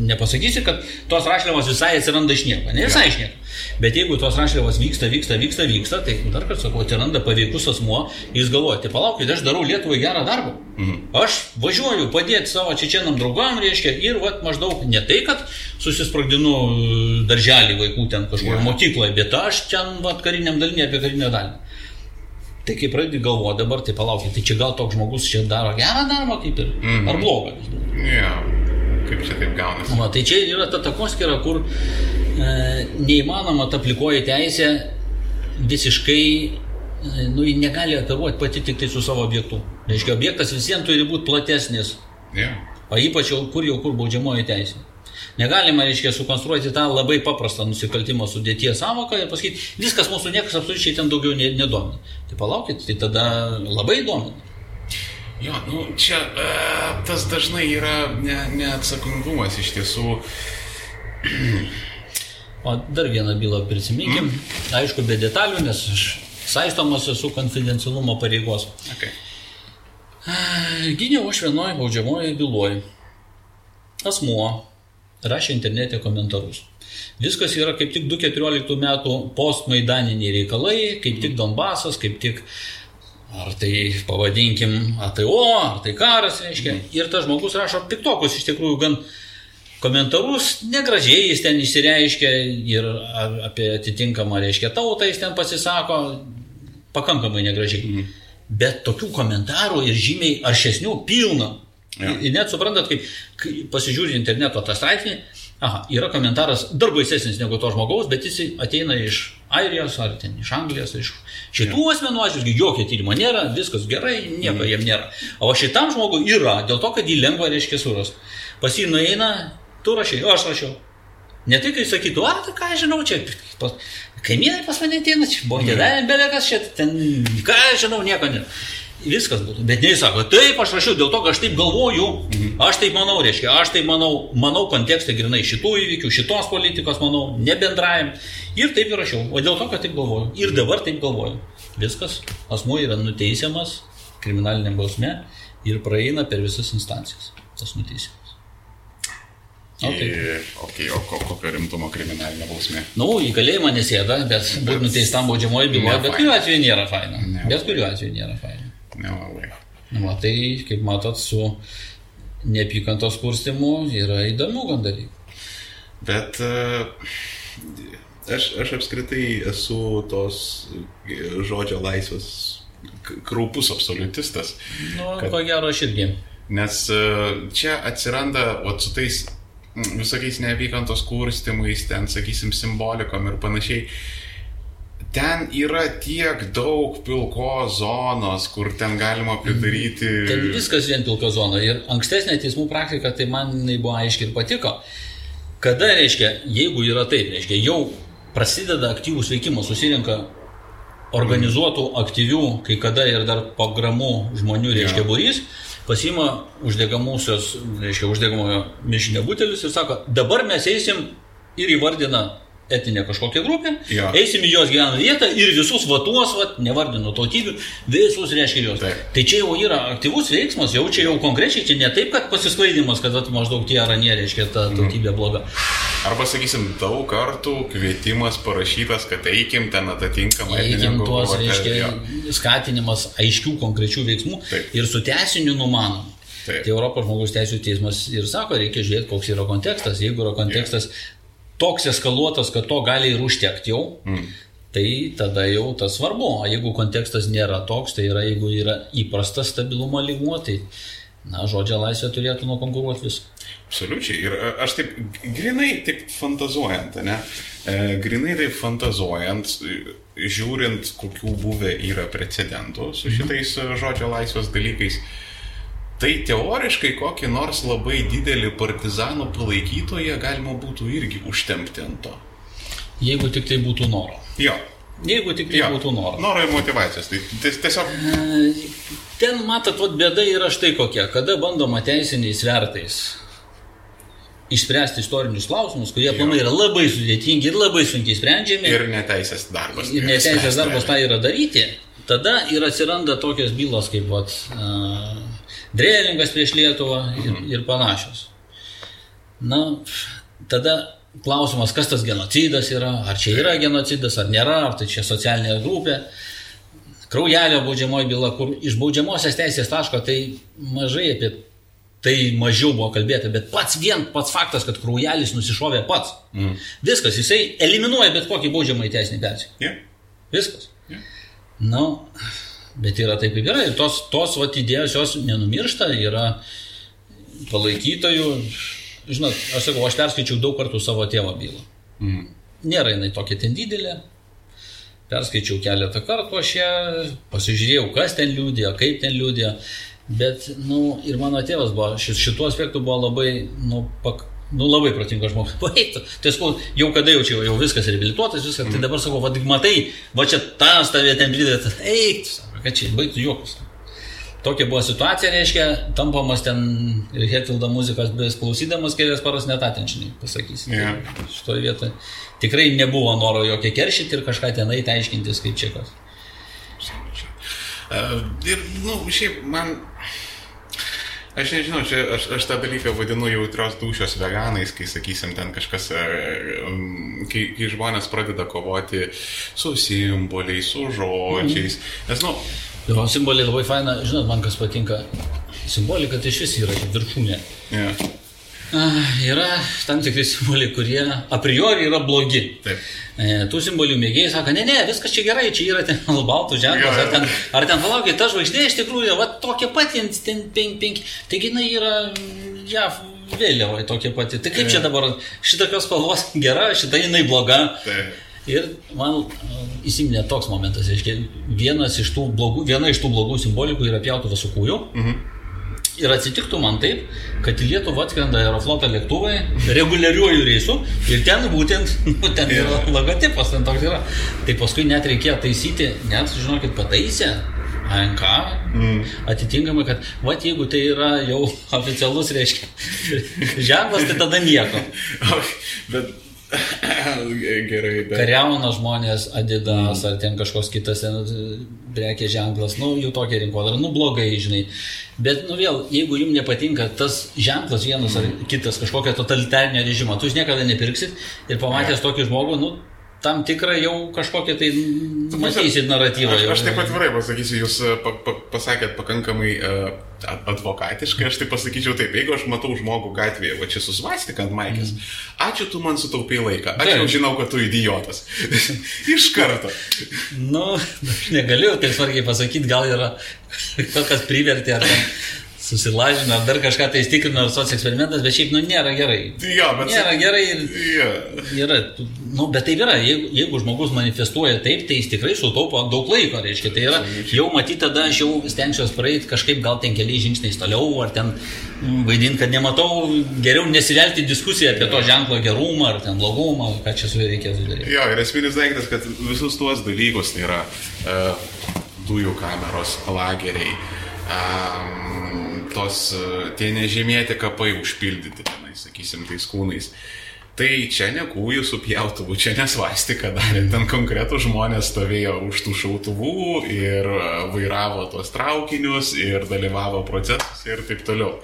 nepasakysi, kad tos rašliavos visai atsiranda iš nieko, ne visai iš nieko. Bet jeigu tos rašliavos vyksta, vyksta, vyksta, vyksta, tai dar kartą sakau, atsiranda paveikus asmuo, jis galvoja, tai palaukit, aš darau Lietuvai gerą darbą. Mhm. Aš važiuoju padėti savo čečienam draugam, reiškia, ir vat maždaug ne tai, kad susisprogdinu e, darželį vaikų ten kažkur Jo. mokykloje, bet aš ten vat kariniam dalinį apie karinę dalį. Tai kai pradedi galvoti dabar, tai palaukit, tai čia gal toks žmogus čia daro gerą darbą, kaip ir, Mhm. ar blogą. Jo. Kaip čia taip gaunasi? Va, tai čia yra ta takoskira, kur neįmanoma ta plikoji teisė visiškai, e, nu, ji negali operuoti pati tik tai su savo objektu. Reiškia, objektas visiems turi būti platesnis, Jo. o ypač jau kur jau kur baudžiamoji teisė. Negalima, reiškia, sukonstruoti tą labai paprastą nusikaltimo sudėties savoką ir pasakyti, viskas mūsų niekas absoliučiai ten daugiau ne- nedomina. Tai palaukit, tai tada labai domina. Jo, nu čia e, tas dažnai yra ne, neatsakingumas iš tiesų. O dar vieną bylą prisiminkim. Mm. Aišku, be detalių, nes aš saistomas esu konfidencialumo pareigos. Okay. Gyniau aš vienoje baudžiamoje byloje. Asmuo rašė internete komentarus. Viskas yra kaip tik 2014 metų postmaidaniniai reikalai, kaip tik Donbasas, kaip tik ar tai pavadinkim ATO, ar tai karas, reiškia. Ir tas žmogus rašo piktokus iš tikrųjų gan komentarus, negražiai jis ten išsireiškia ir apie atitinkamą, reiškia, tautą jis ten pasisako, pakankamai negražiai. Mhm. Bet tokių komentarų ir žymiai aršesnių pilna. Ja. Ir net suprantat, kai, kai pasižiūri interneto tą straipsnį, aha, yra komentaras dar baisesnis negu to žmogaus, bet jis ateina iš Airijos ar ten iš Anglijos, iš šitų ja. asmenų atžvilgių jokio tyrimo nėra, viskas gerai, nieko mm. jiem nėra. O šitam žmogui yra, dėl to, kad jį lengva reiškia suras. Pas jį nueina, tu rašai, o aš rašiau. Ne tai, kai sakytų, ar tai ką žinau, čia kaimynai pas mane ateina, čia buvo gėdavim, belekas, čia ten, ką žinau, nieko ne. Viskas būtų. Bet ne, jis sako, taip, aš rašiau dėl to, kad aš taip galvoju, mhm. aš taip manau, reiškia, aš taip manau, manau kontekste grinai šitų įvykių, šitos politikos, manau, nebendrajam. Ir taip ir rašiau, o dėl to, kad taip galvoju. Ir dabar taip galvoju. Viskas, asmuo yra nuteisiamas kriminalinė bausmė ir praeina per visas instancijas. Tas nuteisimas. Okay. okay, o kokio rimtumo kriminalinė bausmė? Na, nu, į kalėjimą nesėda, bet, būtų nuteistam baudžiamoji byla, bet kuriuo atveju nėra faina. Ne, bet kuriuo atveju nėra faina. Nelabai. Na, nu, tai, kaip matot, su neapykantos kurstimu yra įdomu gan dalykų. Bet uh, aš, aš apskritai esu tos žodžio laisvės kraupus absoliutistas. Nu, kad, ko gero aš irgi. Nes uh, čia atsiranda, o su tais visokiais neapykantos kurstimais, ten, sakysim, simbolikom ir panašiai. Ten yra tiek daug pilkos zonos, kur ten galima pridaryti. Ten viskas vien pilka zona. Ir ankstesnė teismų praktika, tai man jinai buvo aiškiai ir patiko. Kada, reiškia, jeigu yra taip, reiškia, jau prasideda aktyvus veikimas, susirinka organizuotų, aktyvių, kai kada ir dar pagramų žmonių, reiškia, ja. burys, pasima uždegamusios, reiškia, uždegamojo mišinio butelius ir sako, dabar mes eisim ir įvardina etinė kažkokia grupė, ja. eisim į jos gyvenamą vietą ir visus vatuos, vat, nevardinu tautybių, visus reiškia jos. Taip. Tai čia jau yra aktyvus veiksmas, jau čia jau konkrečiai, čia ne taip, kad pasisklaidimas, kad vat, maždaug tie ar anie reiškia ta mhm. tautybė bloga. Arba sakysim, daug kartų kvietimas parašytas, kad eikim ten atitinkamai. Eikim tuos, reiškia, ja. skatinimas aiškių konkrečių veiksmų taip. ir su tesiniu numanomu. Taip. Tai Europos žmogaus teisų teismas ir sako, reikia žiūrėti, koks yra kontekstas. Jeigu yra kontekstas yeah toks eskaluotas, kad to gali ir užtekti jau, mm. tai tada jau tas svarbu. O jeigu kontekstas nėra toks, tai yra, jeigu yra įprastas stabilumo lygmuo, tai, na, žodžio laisvė turėtų nukonkuruoti viską. Absoliučiai. Ir aš taip, grinai taip fantazuojant, ne? E, grinai taip fantazuojant, žiūrint, kokių buvę yra precedentų su mhm. šitais žodžio laisvės dalykais. Mm Tai teoriškai kokį nors labai didelį partizanų palaikytoją galima būtų irgi užtempti ant to. Jeigu tik tai būtų noro. Jo. Jeigu tik tai jo. būtų noro. Noro ir motivacijos. Tai tiesiog. Ten matot, vat bėda yra štai kokia. Kada bandoma teisiniais svertais išspręsti istorinius klausimus, kurie planai yra labai sudėtingi ir labai sunkiai sprendžiami. Ir neteisės darbas. Ir neteisės darbas tą yra daryti. Tada ir atsiranda tokios bylos kaip vat, uh, Drėlingas prieš Lietuvą ir, mhm. ir panašios. Na, tada klausimas, kas tas genocidas yra, ar čia yra genocidas, ar nėra, ar tai čia socialinė grupė. Kraujelio baudžiamoji byla, kur iš baudžiamosios teisės taško tai mažai apie tai mažiau buvo kalbėta, bet pats vien pats faktas, kad kraujelis nusišovė pats. Mm. Viskas, jisai eliminuoja bet kokį baudžiamąjį teisinį persikį. Yeah. Viskas. Yeah. Na, nu, Bet yra taip, kaip yra. Ir tos, tos vat, idėjos jos nenumiršta, yra palaikytojų. Žinot, aš sakau, aš perskaičiau daug kartų savo tėvo bylą. Mm. Nėra jinai tokia ten didelė. Perskaičiau keletą kartų aš ją, pasižiūrėjau, kas ten liūdėjo, kaip ten liūdėjo. Bet, na, nu, ir mano tėvas buvo, šituo aspektu buvo labai, nu, pak, Nu, labai protingas žmogus. Baigtų. Tai sakau, jau kada jau čia jau viskas reabilituotas, viskas. Mm. Tai dabar sakau, vad, matai, va čia tas tavė ten pridėtas. Eik, kad čia baigtų juokus. Tokia buvo situacija, reiškia, tampamas ten Hetfieldo muzikos bes klausydamas kelias paras netatenčinai, pasakysiu. Yeah. Tai šitoje vietoje tikrai nebuvo noro jokie keršyti ir kažką tenai aiškintis kaip čia kas. Uh, ir, na, nu, šiaip man Aš nežinau, čia, aš, aš tą dalyką vadinu jautrios dušios veganais, kai, sakysim, ten kažkas, e, kai, kai žmonės pradeda kovoti su simboliais, su žodžiais. Nes, nu, Jo, simboliai labai faina, žinot, man kas patinka. Simbolika tai iš vis yra viršūnė. yeah. Yra tam tikri simboliai, kurie a priori yra blogi. Taip. E, tų simbolių mėgėjai sako, ne, ne, viskas čia gerai, čia yra ten baltų ženklas, ar ten, ar ten palaukit, ta žvaigždė iš tikrųjų, va tokia pati, ten penki, penki, taigi jinai yra mm, JAV vėliava tokia pati. Tai kaip čia dabar šitokios spalvos gera, šita jinai bloga. Taip. Ir man e, įsiminė toks momentas, reiškia, vienas iš tų blogų, viena iš tų blogų simbolikų yra pjautuvas su kūju. Mhm. Ir atsitiktų man taip, kad į Lietuvą atskrenda aerofloto lėktuvai reguliariuoju reisu ir ten būtent, nu, ten yra logotipas, ten toks yra. Tai paskui net reikėjo taisyti, net, žinokit, pataisę ANK, mm. atitinkamai, kad, va, jeigu tai yra jau oficialus, reiškia, ženklas, tai tada nieko. Bet gerai, bet. Kariauna žmonės, Adidas ar ten kažkoks kitas prekė ženklas, nu, jų tokia rinkodara, nu, blogai, žinai. Bet, nu, vėl, jeigu jums nepatinka tas ženklas vienas ar kitas, kažkokia totalitarinio režimo, tu jūs niekada nepirksit ir pamatęs tokį žmogų, nu, tam tikrą jau kažkokią tai matysit naratyvą. Aš, jau. aš taip atvirai pasakysiu, jūs e, pa, pa, pasakėt pakankamai uh, advokatiškai, aš tai pasakyčiau taip, jeigu aš matau žmogų gatvėje, va čia susvastik ant maikės, ačiū tu man sutaupiai laiką, aš jau Taip. žinau, kad tu idiotas. Iš karto. Nu, aš negaliu taip svarkiai pasakyti, gal yra kažkas privertė ar ten susilažino, ar dar kažką tai stikrino, ar sots eksperimentas, bet šiaip, nu, nėra gerai. Jo, bet... Nėra gerai ir Jo. Yra, tu- nu, bet taip yra, jeigu, jeigu žmogus manifestuoja taip, tai jis tikrai sutaupo daug laiko, reiškia, tai yra, jau matyti tada aš jau stengsiuosi praeiti kažkaip gal ten keliais žingsniais toliau, ar ten mm, vaidinti, kad nematau, geriau nesivelti diskusiją apie to ženklo gerumą, ar ten blogumą, ką čia su juo reikėtų daryti. Jo, ir esminis daiktas, kad visus tuos dalykus, tai yra uh, dujų kameros, lageriai, um, tos, uh, tie nežymėti kapai užpildyti, tenai, sakysim, tais kūnais. Tai čia ne kūjų su pjautuvu, čia nesvastika darė, ten konkretų žmonės stovėjo už tų šautuvų ir e, vairavo tuos traukinius ir dalyvavo procesuose ir taip toliau.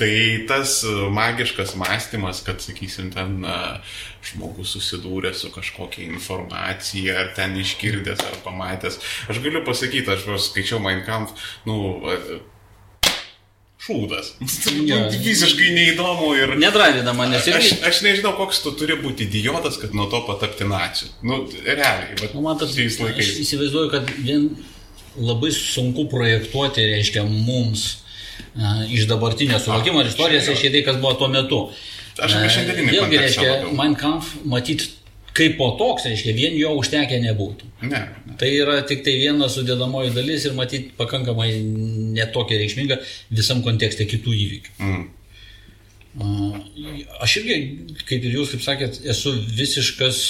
Tai tas e, magiškas mąstymas, kad, sakysim, ten e, žmogus susidūrė su kažkokia informacija, ar ten išgirdęs, ar pamatęs. Aš galiu pasakyti, aš skaičiau Kampf, nu, e, šūdas. Jo. Visiškai neįdomu ir... Nedravina manęs ir... Aš, aš nežinau, koks tu turi būti idiotas, kad nuo to patapti naciu. Nu, realiai, bet Nu, man tas, aš laikais. įsivaizduoju, kad vien labai sunku projektuoti, reiškia, mums a, iš dabartinio suvokimo ir istorijos, reiškia tai, kas buvo tuo metu. Aš apie šiandieninį Vėlgi, kontekstą reiškia, labiau. Mein Kampf matyt kaip po toks, reiškia, vien jo užtekę nebūtų. Ne, ne. Tai yra tik tai viena sudėdamoji dalis ir matyt pakankamai netokia reikšminga visam kontekste kitų įvykių. Mm. A, Aš irgi, kaip ir jūs, kaip sakėt, esu visiškas,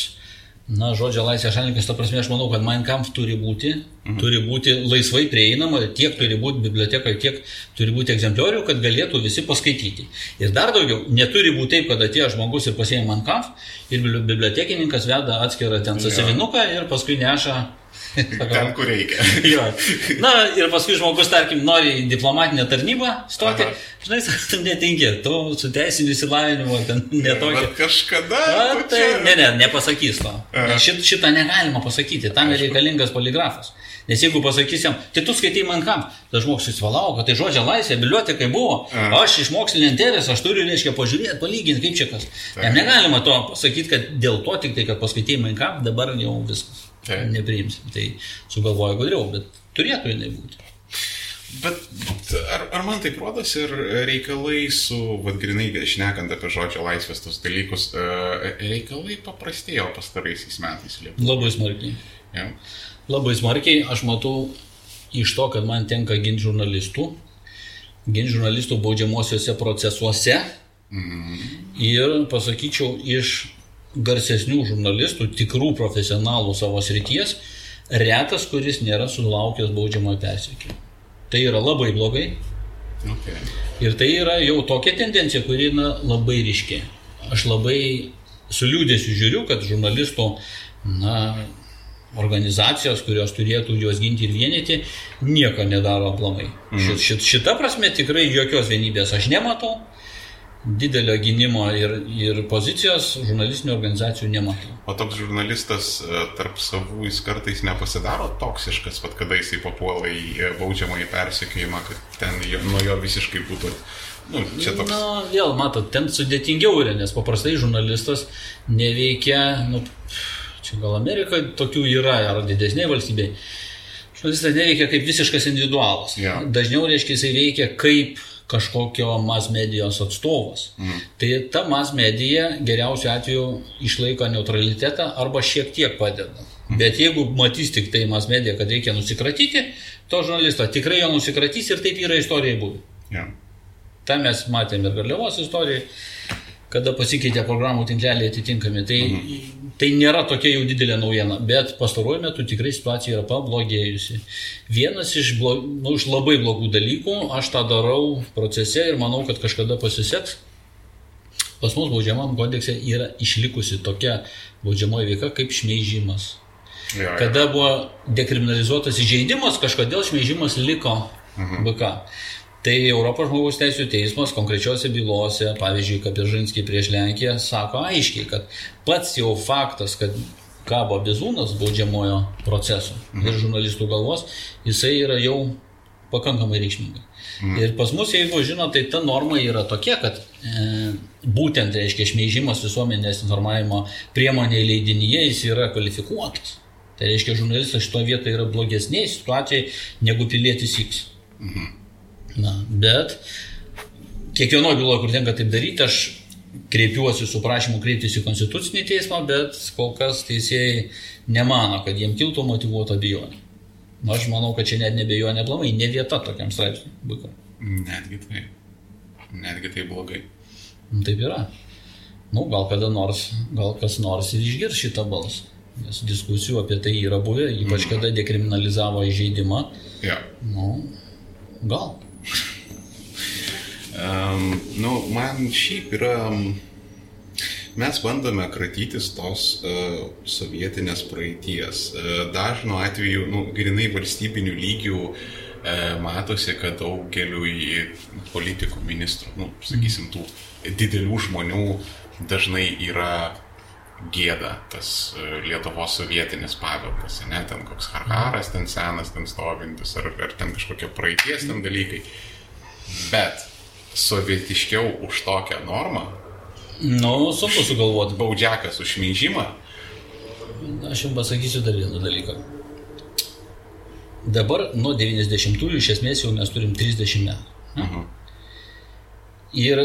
na, žodžio laisvės šalininkas, ta prasme, aš manau, kad Mein Kampf turi būti, mhm. turi būti laisvai prieinama, tiek turi būti bibliotekoje, tiek turi būti egzempliorių, kad galėtų visi paskaityti. Ir dar daugiau, neturi būti taip, kad atėjo žmogus ir pasiėmė Mein Kampf ir bibli- bibliotekininkas veda atskirą ten sąsivinuką ir paskui neša. Ten, kur reikia. Jo. Na ir paskui žmogus, tarkim, nori į diplomatinę tarnybą stoti, Aha. žinai, tu netinki, tu su teisiniu įsilavinimu, ten netokia. Bet kažkada. A, tai, čia- ne, ne, nepasakys to. Šit, šitą negalima pasakyti, tam yra reikalingas poligrafas. Nes jeigu pasakysim, tai tu skaitai man kam, tai žmogus įsivalau, kad tai žodžio laisvė, bibliotekai buvo, Aha. aš iš mokslinio interesų, aš turiu, reiškia, pažiūrėti, palyginti, kaip čia kas. Jam negalima to pasakyti, kad dėl to tik tai, kad paskaitai man kam, dabar jau viskas. Taip. Nepriimsim. Tai sugalvoju gudriau, bet turėtų jinai būti. Bet ar, ar man tai rodos ir reikalai su, vad grinai, šnekant apie žodžio laisvės tos dalykus, e, reikalai paprastėjo pastaraisiais metais Lietuvoje. Labai smarkiai. Ja? Labai smarkiai, aš matau iš to, kad man tenka ginti žurnalistų, ginti žurnalistų baudžiamosiuose procesuose ir pasakyčiau iš garsesnių žurnalistų, tikrų profesionalų savo srities, retas, kuris nėra sulaukęs baudžiamojo persiekimo. Tai yra labai blogai Okay. ir tai yra jau tokia tendencija, kuri na, labai ryški. Aš labai su liūdėsiu žiūriu, kad žurnalistų, na, organizacijos, kurios turėtų juos ginti ir vienyti, nieko nedaro aplamai. Mm. Šit, šit, šita prasme tikrai jokios vienybės aš nematau, didelio gynimo ir, ir pozicijos žurnalistinių organizacijų nematau. O toks žurnalistas e, tarp savų jis kartais nepasidaro toksiškas, pat kada jisai papuola į e, baudžiamą į persikėjimą, kad ten jo, nuo jo visiškai būtų Nu, čia toks. Na, vėl, matot, ten sudėtingiau yra, nes paprastai žurnalistas neveikia, nu, čia gal Amerikoje tokių yra, ar didesnė valstybė. Žurnalistas neveikia kaip visiškas individualas. Ja. Dažniau, reiškia, jisai veikia kaip kažkokio mas medijos atstovas. Mhm. Tai ta mas medija geriausiu atveju išlaiko neutralitetą arba šiek tiek padeda. Bet jeigu matys tik tai mas medija, kad reikia nusikratyti, to žurnalisto tikrai jo nusikratys ir taip yra istorijai buvę. Ja. Ta mes matėme ir Garliavos istorijoje, kada pasikeitė programų tinkleliai atitinkami. Tai, mhm. tai nėra tokia jau didelė naujiena, bet pastaruoju metu tikrai situacija yra pablogėjusi. Vienas iš, blog, nu, iš labai blogų dalykų, aš tą darau procese ir manau, kad kažkada pasiseks. Pas mus baudžiamam kodekse yra išlikusi tokia baudžiamoji veika kaip šmeižimas. Ja, ja. Kada buvo dekriminalizuotas įžeidimas, kažkodėl šmeižimas liko Mhm. BK. Tai Europos žmogaus teisų teismas konkrečiose bylose, pavyzdžiui, Kapiržinskiai prieš Lenkiją, sako aiškiai, kad pats jau faktas, kad kabo bizūnas baudžiamojo proceso ir žurnalistų galvos, jisai yra jau pakankamai reikšminga. Ir pas mus, jeigu žinot, tai ta norma yra tokia, kad e, būtent, reiškia, šmeižimas visuomenės informavimo priemonė leidinyje jis yra kvalifikuotas. Tai reiškia, žurnalistas šitoje vietoje yra blogesnėje situacijoje negu pilietis X. Na, bet kiekvienoje byloje, kur tenka taip daryti, aš kreipiuosi su prašymu kreiptis į konstitucinį teismą, bet kol kas teisėjai nemano, kad jiem kiltų motivuota abejonė. Na, aš manau, kad čia net nebejonė plamai, ne vieta tokiam straipsniui. BK. Netgi tai. Netgi tai blogai. Nu, taip yra. Nu, gal kada nors, gal kas nors ir išgirs šitą balsą. Nes diskusijų apie tai yra buvę, ypač kada dekriminalizavo įžeidimą. Ja. Nu, gal. Um, nu, man šiaip yra. Mes bandome kratytis tos uh, sovietinės praeities. Uh, dažnu atveju, nu, grinai valstybinių lygių uh, matosi, kad daugeliu politikų, ministrų, nu, sakysim, tų didelių žmonių dažnai yra gėda tas Lietuvos sovietinis paveldas, ne, ten koks harharas, ten senas, ten stovintis, ar, ar ten kažkokie praeities ten dalykai. Bet sovietiškiau už tokią normą, Nu, sunku sugalvoti. baudžiakas už šmeižimą, Aš jums pasakysiu dar vieną dalyką. Dabar nuo 90-ųjų iš esmės jau mes turim 30 metų. Mhm. Ir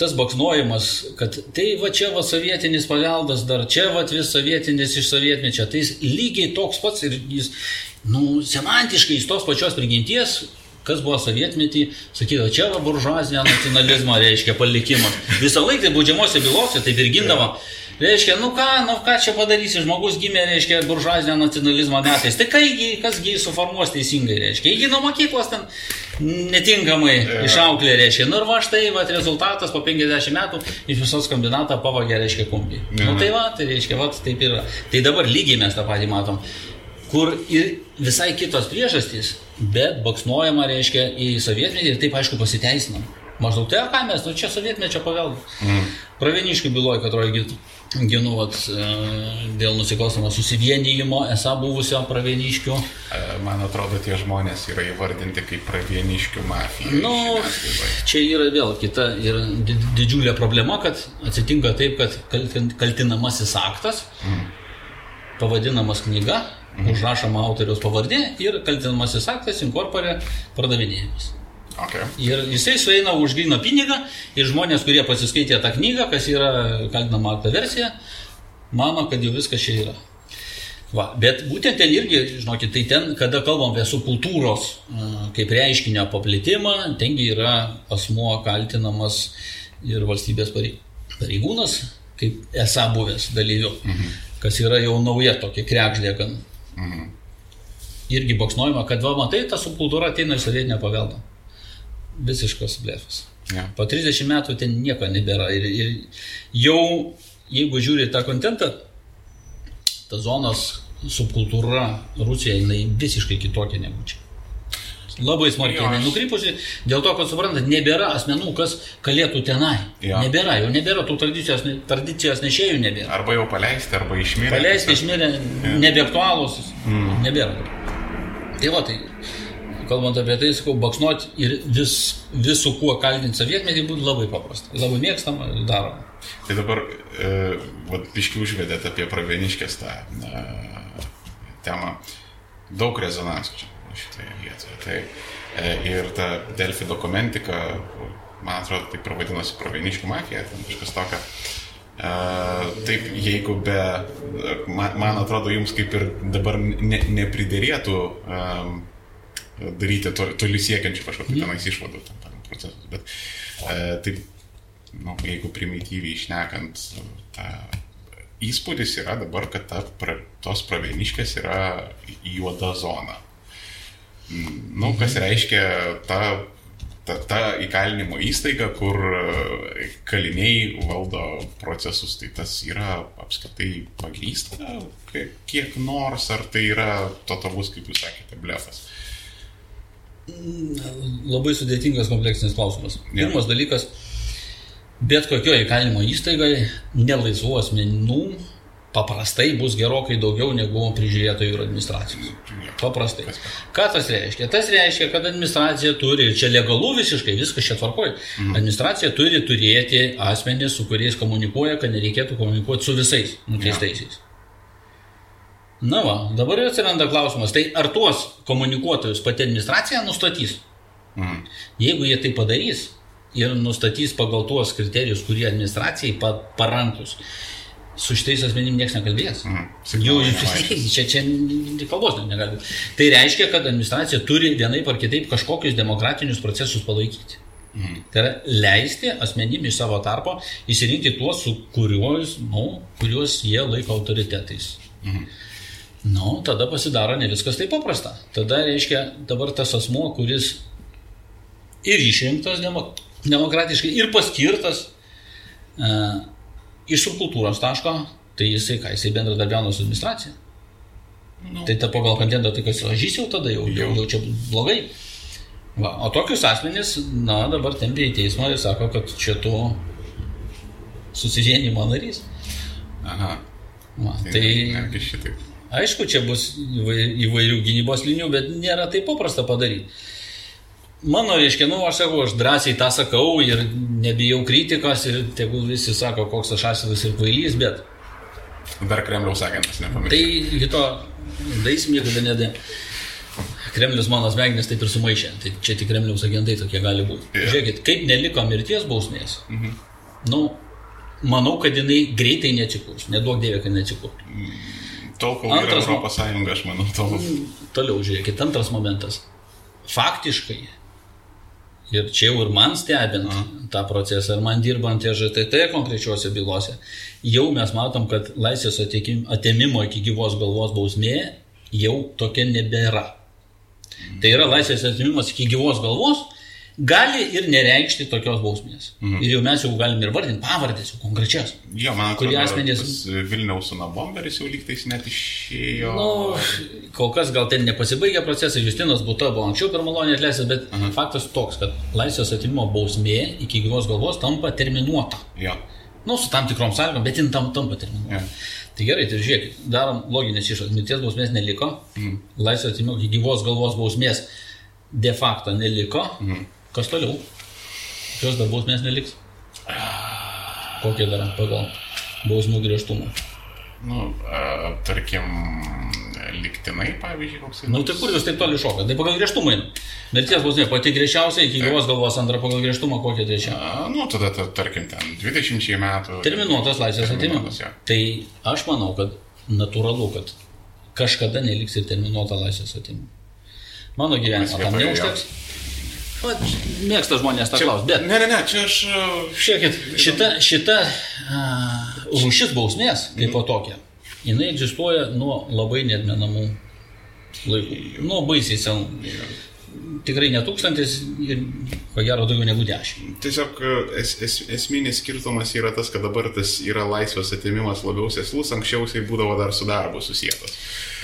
tas baksnojimas, kad tai va čia va sovietinis paveldas, dar čia va vis sovietinis iš sovietmečio, tai jis lygiai toks pats ir jis, nu, semantiškai jis tos pačios prigimties, kas buvo sovietmetį, sakydavo, čia va buržuazinio nacionalizmo reiškia palikimas. Visą laiką tai baudžiamosiose bylose taip ir gindavo. Reiškia, nu ką, nu ką čia padarysi, žmogus gimė, reiškia, buržuazinio nacionalizmo metais. Tai kaigi, kasgi jį suformuos teisingai, reiškia. Jeigu nuo mokyklos ten netinkamai Jo. išauklė, reiškia. Nu ir va štai, va rezultatas po 50 metų iš visos kombinatą pavagė, reiškia, kumpį. Jo. Nu tai va, tai reiškia, va taip yra. Tai dabar lygiai mes tą patį matom. Kur ir visai kitos priežastys, bet baksnuojama, reiškia, į sovietmetį ir taip aišku pasiteisinam. Maždaug tai, ką mes, nu čia sovietmečio paveldas. Mm. Pravieniškių byloja, kad rogi ginu vat, e, dėl nusikalstamo susivienijimo esą buvusio pravieniškių. E, Man atrodo, tie žmonės yra įvardinti kaip pravieniškių mafija. Nu, čia yra vėl kita ir di- didžiulė problema, kad atsitinka taip, kad kaltin- kaltinamasis aktas, pavadinamas knyga, užrašoma autoriaus pavardė ir kaltinamasis aktas inkorporė pardavinėjimas. Okay. Ir jisai sueina už gryną pinigą ir žmonės, kurie pasiskaitė tą knygą, kas yra kaltinama akto versija, mano, kad jau viskas čia yra. Va, bet būtent ten irgi, žinokit, tai ten, kada kalbam apie subkultūros kaip reiškinio paplitimą, tengi yra asmuo kaltinamas ir valstybės parei- pareigūnas, kaip esą buvęs dalyviu, mhm. kas yra jau nauja tokia krekždė, gan Mhm. irgi boksnuojama, kad va, matai, ta subkultūra ateina iš sovietinio paveldo. Visiškas blefas. Ja. Po 30 metų ten nieko nebėra. Ir, ir jau, jeigu žiūri tą kontentą, tas zonas subkultūra Rusijoje jinai visiškai kitokia negu čia. Labai smarkiai aš- nukrypusi, dėl to, kad suprantat, nebėra asmenų, kas galėtų tenai. Jo. Nebėra, jau nebėra tų tradicijos, tradicijos nešėjų, nebėra. Arba jau paleisti, arba išmirę. Paleisti išmirę, nebeaktualūs, nebėra. Tai va, tai kalbant apie tai, sakau, baksnuoti ir vis, visų kuo kaltinti sovietmetį būtų labai paprasta. Labai mėgstama, daroma. Tai dabar, e, vat, biškių užvedėt apie pravieniškės tą e, temą. Daug rezonansų čia šitoje vietoje. Tai, e, ir ta Delfi dokumentika, man atrodo, taip ir vadinosi pravieniškių mafija, ten kažkas tokio. E, taip, jeigu be, man, atrodo, jums kaip ir dabar ne, nepridėrėtų um, daryti to, toli siekiančių kažkokių tenais išvadų tam, tam procesus, bet e, taip, nu, jeigu primityviai išnekant, ta įspūdis yra dabar, kad ta, pra, tos pravieniškės yra juoda zona. Mm, Nu, kas reiškia ta, ta, ta įkalinimo įstaiga, kur e, kaliniai valdo procesus, tai tas yra apskritai pagrysta kiek- nors, ar tai yra totalus, kaip jūs sakėte, blefas. Labai sudėtingas kompleksinis klausimas. Pirmas dalykas, bet kokioje įkalinimo įstaigoje nelaisvų asmenų paprastai bus gerokai daugiau negu prižiūrėtojų ir administracijos. Paprastai. Ką tas reiškia? Tas reiškia, kad administracija turi, čia legalu visiškai, viskas čia tvarkoja, administracija turi turėti asmenys, su kuriais komunikuoja, kad nereikėtų komunikuoti su visais nuteistaisiais. Na va, dabar ir atsiranda klausimas, tai ar tuos komunikuotojus pati administracija nustatys? Mm. Jeigu jie tai padarys ir nustatys pagal tuos kriterijus, kurie administracijai pa parankus, su šitais asmenim niekas nekalbės. Mhm. Jau čia, čia kalbos negali. Tai reiškia, kad administracija turi vienaip ar kitaip kažkokius demokratinius procesus palaikyti. Mhm. Tai yra leisti asmenim iš savo tarpo įsirinkti tuos, su kuriuos, nu, kuriuos jie laiko autoritetais. Mhm. Nu, tada pasidaro ne viskas taip paprasta. Tada reiškia dabar tas asmo, kuris ir išrinktas demo, demokratiškai, ir paskirtas uh, iš subkultūros taško, tai jisai ką, jisai bendradarbiauna su administracija. Nu, Tai ta pagal kontentą, tai kas žys jau tada, jau, jau, Jau. čia blogai. Va, o tokius asmenys, na, dabar tempia į teismą ir sako, kad čia tu susivienimo narys. Aha. Va, Tai, tai netgi šitaip. Aišku, čia bus įvai- įvairių gynybos linijų, bet nėra taip paprasta padaryti. Mano, reiškia, nu, aš sakau, aš drąsiai tą sakau ir nebijau kritikos ir tegul visi sako, koks aš asilas ir kvailys, bet Dar Kremliaus agentas, tai nepamiršau. kito daisim niekada nedė. Kremlius mano smegenis taip ir sumaišė. Tai čia tik Kremliaus agentai tokie gali būti. Jo. Žiūrėkit, kaip neliko mirties bausmės. Mhm. Nu, manau, kad jinai greitai neatsikurs. Nedaug dievė, kad neatsikurtų. Tol, kol Antras Europos Sąjunga, aš manau, tol. Toliau žiūrėkit, antras momentas. Faktiškai, ir čia jau ir man stebint tą procesą, ir man dirbant TŽTT konkrečiuose bylose, jau mes matom, kad laisvės atėmimo iki gyvos galvos bausmė jau tokia nebėra. Tai yra laisvės atėmimas iki gyvos galvos, gali ir nereikšti tokios bausmės. Ir jau mes jau galim ir vardinti pavardės, jau konkrečias. Jo, man Kurie atrodo, asmenys- tas Vilniaus Unabomberis jau lygtais net išėjo. Nu, kol kas gal ten nepasibaigė procesai, Justinas Būta buvo anksčiau per malonę atleistas, bet -huh. faktas toks, kad laisvės atimimo bausmė iki gyvos galvos tampa terminuota. Jo. Nu, su tam tikrom sąlygom, bet jin tam tampa terminuota. Jo. Tai gerai, tai žiūrėkit, darom loginės išvadas. Mirties bausmės neliko, Mhm. laisvės atimimo iki gyvos galvos bausmės de facto neliko. Mhm. Kas toliau? Kokios dar bausmės neliks? Kokie dar pagal bausmių griežtumą? Nu, a, tarkim, liktinai, pavyzdžiui, koks Na, nu, tai kur jūs taip toli šokat? Tai pagal griežtumą. Mirties bausmė pati griežčiausia, iki gyvos galvos antra pagal griežtumą, kokia trečia. A, nu, tada, ta, tarkim, ten 20 metų. Terminuotas laisvės atimimas. Tai aš manau, kad natūralu, kad kažkada neliks ir terminuota laisvės atimimo. Mano gyvenimo tam vietoje neužteks. Vat, Mėgsta žmonės tą klausimą, bet ne, ne, ne, čia aš... a, Žiūrėkit, šita, šita uh, rūšis bausmės, kaip po tokia, jinai egzistuoja nuo labai netmenamų laikų. Nuo baisiai senų. Tikrai ne tūkstantis ir ko gero daugiau negu dešimt. Tiesiog e, es, es, esminis skirtumas yra tas, kad dabar tas yra laisvės atimimas labiau seslus, anksčiau jisai būdavo dar su darbu susijęs.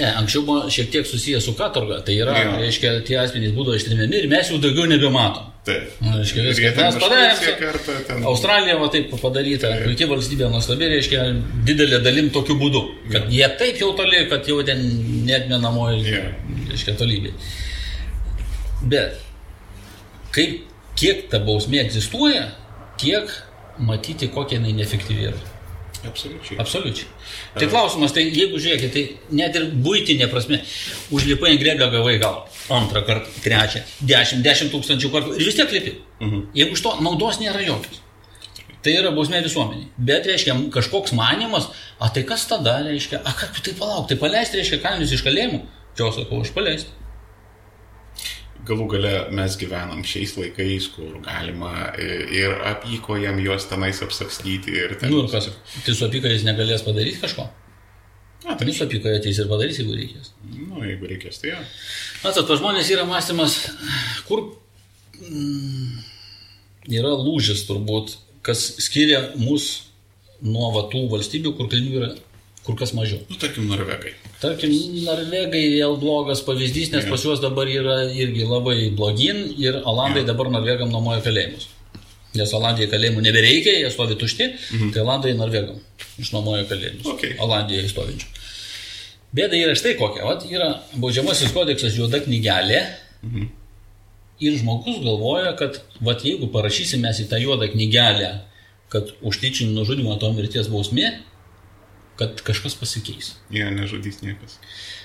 Ne, anksčiau buvo šiek tiek susijęs su katorga, tai yra, Jo. reiškia, tie asmenys būdavo ištrimiami ir mes jų daugiau nebematom. Taip. Reiškia, ten Mes padarėm. kažkur kartą ten- Australija va taip padaryta, puikiai valstybė nuostabi, reiškia, didelė dalim tokiu būdu, kad jie taip jau toli, kad jau ten netmenamoji, Jo. reiškia, tolybė. Bet kaip, kiek ta bausmė egzistuoja, tiek matyti, kokia jinai neefektyvi yra. Absoliučiai. Absoliučiai. Tai klausimas, tai jeigu žiūrėkit, tai net ir būtinė prasme, užlipai ant greblio gavai gal antrą kartą, trečią, dešimt, dešimt tūkstančių kartų ir vis tiek lipi. Mhm. Jeigu iš to naudos nėra jokios. Tai yra bausmė visuomeniai. Bet, reiškia, kažkoks manimas, a tai kas tada, reiškia, a kaip tai palauk, tai paleisti, reiškia, kalinius iš kalėjimų. Čia sakau, aš paleisti. Galų gale mes gyvenam šiais laikais, kur galima ir apykojam juos tenais apsakstyti ir ten. Nu kas, tai su apykojais negalės padaryti kažko. Na, tai, Tai su apykoje ateis ir padarys, jeigu reikės. nu, jeigu reikės, tai jo. Matot, pas žmonės yra mąstymas, kur mm, yra lūžis turbūt, kas skiria mus nuo va tų valstybių, kur kalinių yra kur kas mažiau. Nu, tarkim, norvegai. Tarkim, Norvegai vėl blogas pavyzdys, nes pas juos dabar yra irgi labai blogin ir Olandai dabar Norvegam nuomoja kalėjimus. Nes Olandijai kalėjimų nebereikia, jie stovi tušti, tai Olandai Norvegam išnuomoja kalėjimus. Okay. Olandijoje stovinčių. Bėda yra štai kokia. Vat yra baudžiamasis kodeksas juoda knygelė. Ir žmogus galvoja, kad vat jeigu parašysime mes į tą juodą knygelę, kad už tyčinį nužudimą to mirties bausmė, kad kažkas pasikeis. Jie nežudys niekas.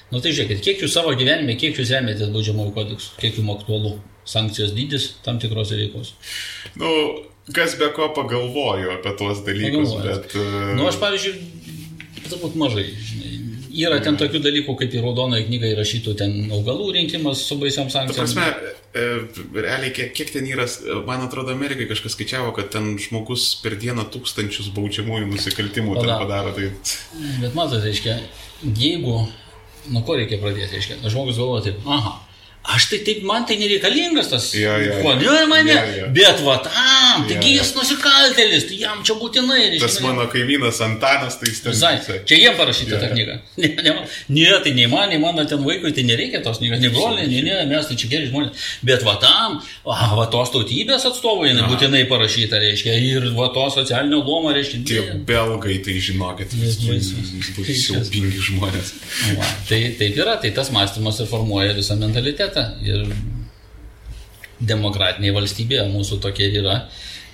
Nu tai žiūrėkit, kiek jūs savo gyvenime, kiek jūs remiatės baudžiamųjų kodeksų, kiek jums aktualu sankcijos dydis tam tikrose veikos. Nu, kas be ko pagalvoju apie tuos dalykus, Pagalvojat. bet... uh, Nu aš pavyzdžiui, turbūt mažai, žinai. Yra ten tokių dalykų, kaip į raudonoją knygą įrašytų ten augalų rinkimas su baisiam Ta sankcijom. prasme, e, realiai, kiek, kiek ten yra, man atrodo, Amerikai kažkas skaičiavo, kad ten žmogus per dieną tūkstančius baudžiamųjų nusikaltimų ten Padaro. padaro. Tai Bet matot, reiškia, jeigu, nuo ko reikia pradėti, reiškia, žmogus galvoja taip, aha, aš tai taip, man tai nereikalingas tas, Jo, jo. kodėl mane, Jo, jo. bet va tam, taigi Jo, jo. jis nusikaltelis, tai jam čia būtinai, reiškia. tas mano kaimynas Antanas, tai jis ten... Visai. Čia jiem parašyta Jo, ta jo. knyga. Ne, ne, ne, tai nei man, nei mano ten vaikui, tai nereikia tos knygas, nei broliai, nei ne, mes tai čia geri žmonės. Bet va tam, va, va tos tautybės atstovai, jinai būtinai parašyta, reiškia, ir va to socialinio luomo, reiškia. Tie belgai, tai žinokit, bus siaubingi žmonės. Va, tai taip yra, tai tas mąstymas ir formuoja visą mentalitetą. Ir demokratinėje valstybėje mūsų tokie yra.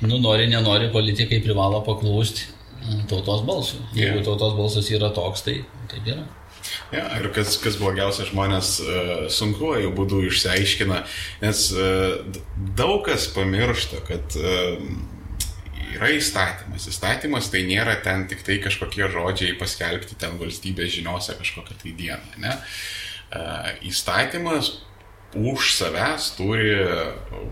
Nu, nori, nenori, politikai privalo paklūsti mm, tautos balsų. Jeigu Jo. tautos balsas yra toks, tai taip yra. Ja, ir kas, kas blogiausia, žmonės uh, sunkuoju būdu išsiaiškina, nes uh, daug kas pamiršta, kad uh, yra įstatymas. Įstatymas tai nėra ten tik tai kažkokie žodžiai paskelbti ten valstybės žiniuose kažkokią tai dieną. Ne? Uh, įstatymas už savęs turi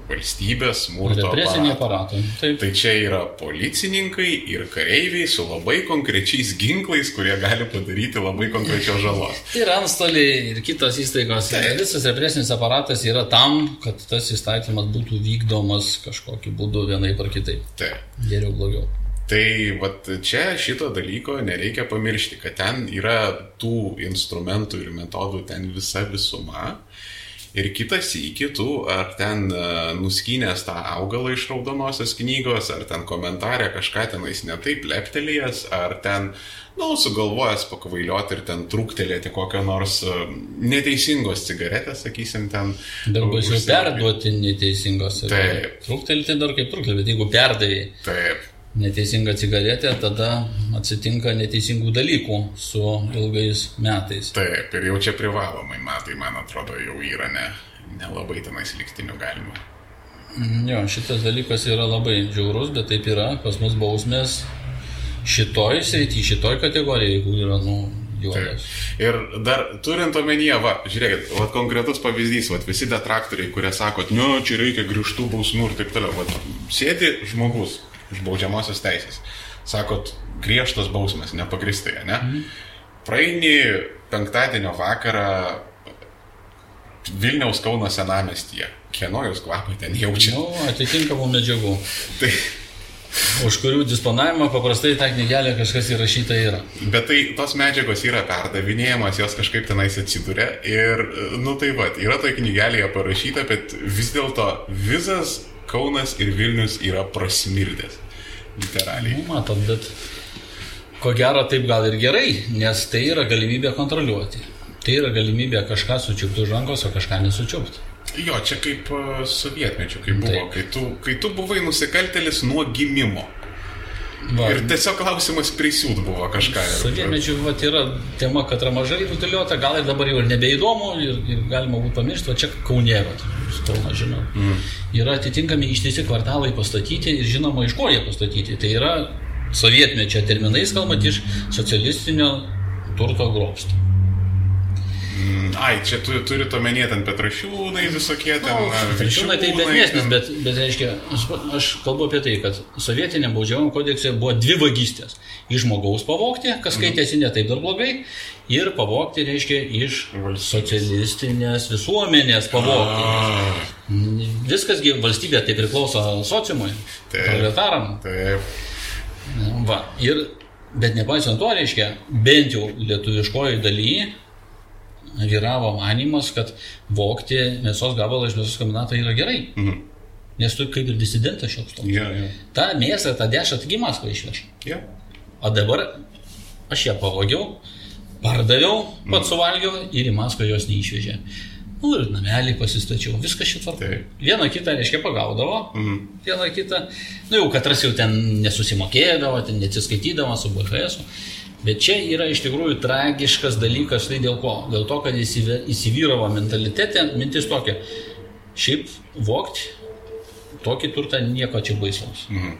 valstybės smurto Represinį aparatą. Taip. Tai čia yra policininkai ir kareiviai su labai konkrečiais ginklais, kurie gali padaryti labai konkrečios žalos. Ir antstoliai, ir kitos įstaigos. Taip. Visas represinis aparatas yra tam, kad tas įstatymas būtų vykdomas kažkokiu būdu vienaip ar kitaip. Taip. Geriau, blogiau. Tai vat, čia šito dalyko nereikia pamiršti, kad ten yra tų instrumentų ir metodų ten visa visuma. Ir kitas į kitų, ar ten uh, nuskynęs tą augalą iš raudonosios knygos, ar ten komentarė kažką tenais netaip leptelėjęs, ar ten, na, nu, sugalvojęs pakvailioti ir ten trūktelėti kokią nors uh, neteisingos cigaretės, sakysim, ten. Dar baisiau perduoti neteisingos. Taip. Truktelti dar kaip truktelti, bet jeigu perdai Taip. Neteisingą cigaretę, tada atsitinka neteisingų dalykų su ilgais metais. Taip, ir jau čia privalomai metai, man atrodo, jau yra ne, nelabai tenais liktinių galima. Mm, Jo, šitas dalykas yra labai žiaurus, bet taip yra, pas mus bausmės šitoj srity, šitoj kategorijoje, jeigu yra, nu, juodas. Ir dar turint omenyje, va, žiūrėkit, va, konkretus pavyzdys, va, visi detraktoriai, kurie sako, nu, čia reikia grįžtų bausmių ir taip toliau. Va, sėdi žmogus iš baudžiamosios teisės, sakot, griežtas bausmės, nepagristai, ne? Mhm. Praeini penktadienio vakarą Vilniaus Kauno senamestyje. Kieno jūs kvapai ten jaučia? Nu, atitinkamų medžiagų, Tai, už kurių disponavimą paprastai tą knygelę kažkas įrašyta yra. bet tai tos medžiagos yra perdavinėjamas, jos kažkaip tenais atsiduria. Ir, nu tai va, yra toje knygelėje parašyta, bet vis dėlto visas Kaunas ir Vilnius yra prasmirdęs. Literaliai. Nu, matot, bet ko gero taip gal ir gerai, nes tai yra galimybė kontroliuoti. Tai yra galimybė kažką sučiupti už rankos, o kažką nesučiupti. Jo, čia kaip e, sovietmečių, kai buvo, Taip. kai tu, kai tu buvai nusikaltelis nuo gimimo. Va, Ir tiesiog klausimas prisiūt buvo kažką. vat, yra tema, kad yra mažai rutiliuota, gal ir dabar jau ir nebeįdomu ir, ir galima būtų pamiršti, o čia Kaunė, vat, su Kauno žinau. Mm. Yra atitinkami ištisi kvartalai pastatyti ir žinoma, iš ko jie pastatyti. Tai yra sovietmečio terminais kalbant iš socialistinio turto grobsto. Mm, Ai, čia tu, turi omenyje ten Petrašiūnai visokie ten. Nu, na, Žinoma, tai bednesnis, ten- bet, bet reiškia, aš, kalbu apie tai, kad sovietinė baudžiavimo kodekse buvo dvi vagystės. Iš žmogaus pavogti, kas skaitėsi ne taip dar blogai, ir pavogti, reiškia, iš socialistinės visuomenės pavogti. A, Viskasgi valstybė tai priklauso sociumui, proletaram. Taip. Va, ir, bet nepaisant to, reiškia, bent jau lietuviškoji dalyje vyravo manimas, kad vokti mėsos gabalą iš mėsos kombinato yra gerai. Mhm. Nes tu kaip ir disidentas šioks toks. Jo, jo. Ta mėsą, tą dešą taigi Maskvą išvežė. Jo. O dabar aš ją pavogiau, pardaviau, pats suvalgiau ir į Maskvą jos neišvežė. Nu ir namelį pasistačiau, viskas šitą. Vieną kitą, reiškia, pagaudavo, Mhm. vieną kitą. Nu jau katras jau ten nesusimokėdavo, ten neatsiskaitydavo su BHS. -u. Bet čia yra iš tikrųjų tragiškas dalykas, tai dėl ko? Dėl to, kad įsivyravo mentalitete mintis tokia. Šiaip vokti tokį turtą nieko čia baisaus. Mhm.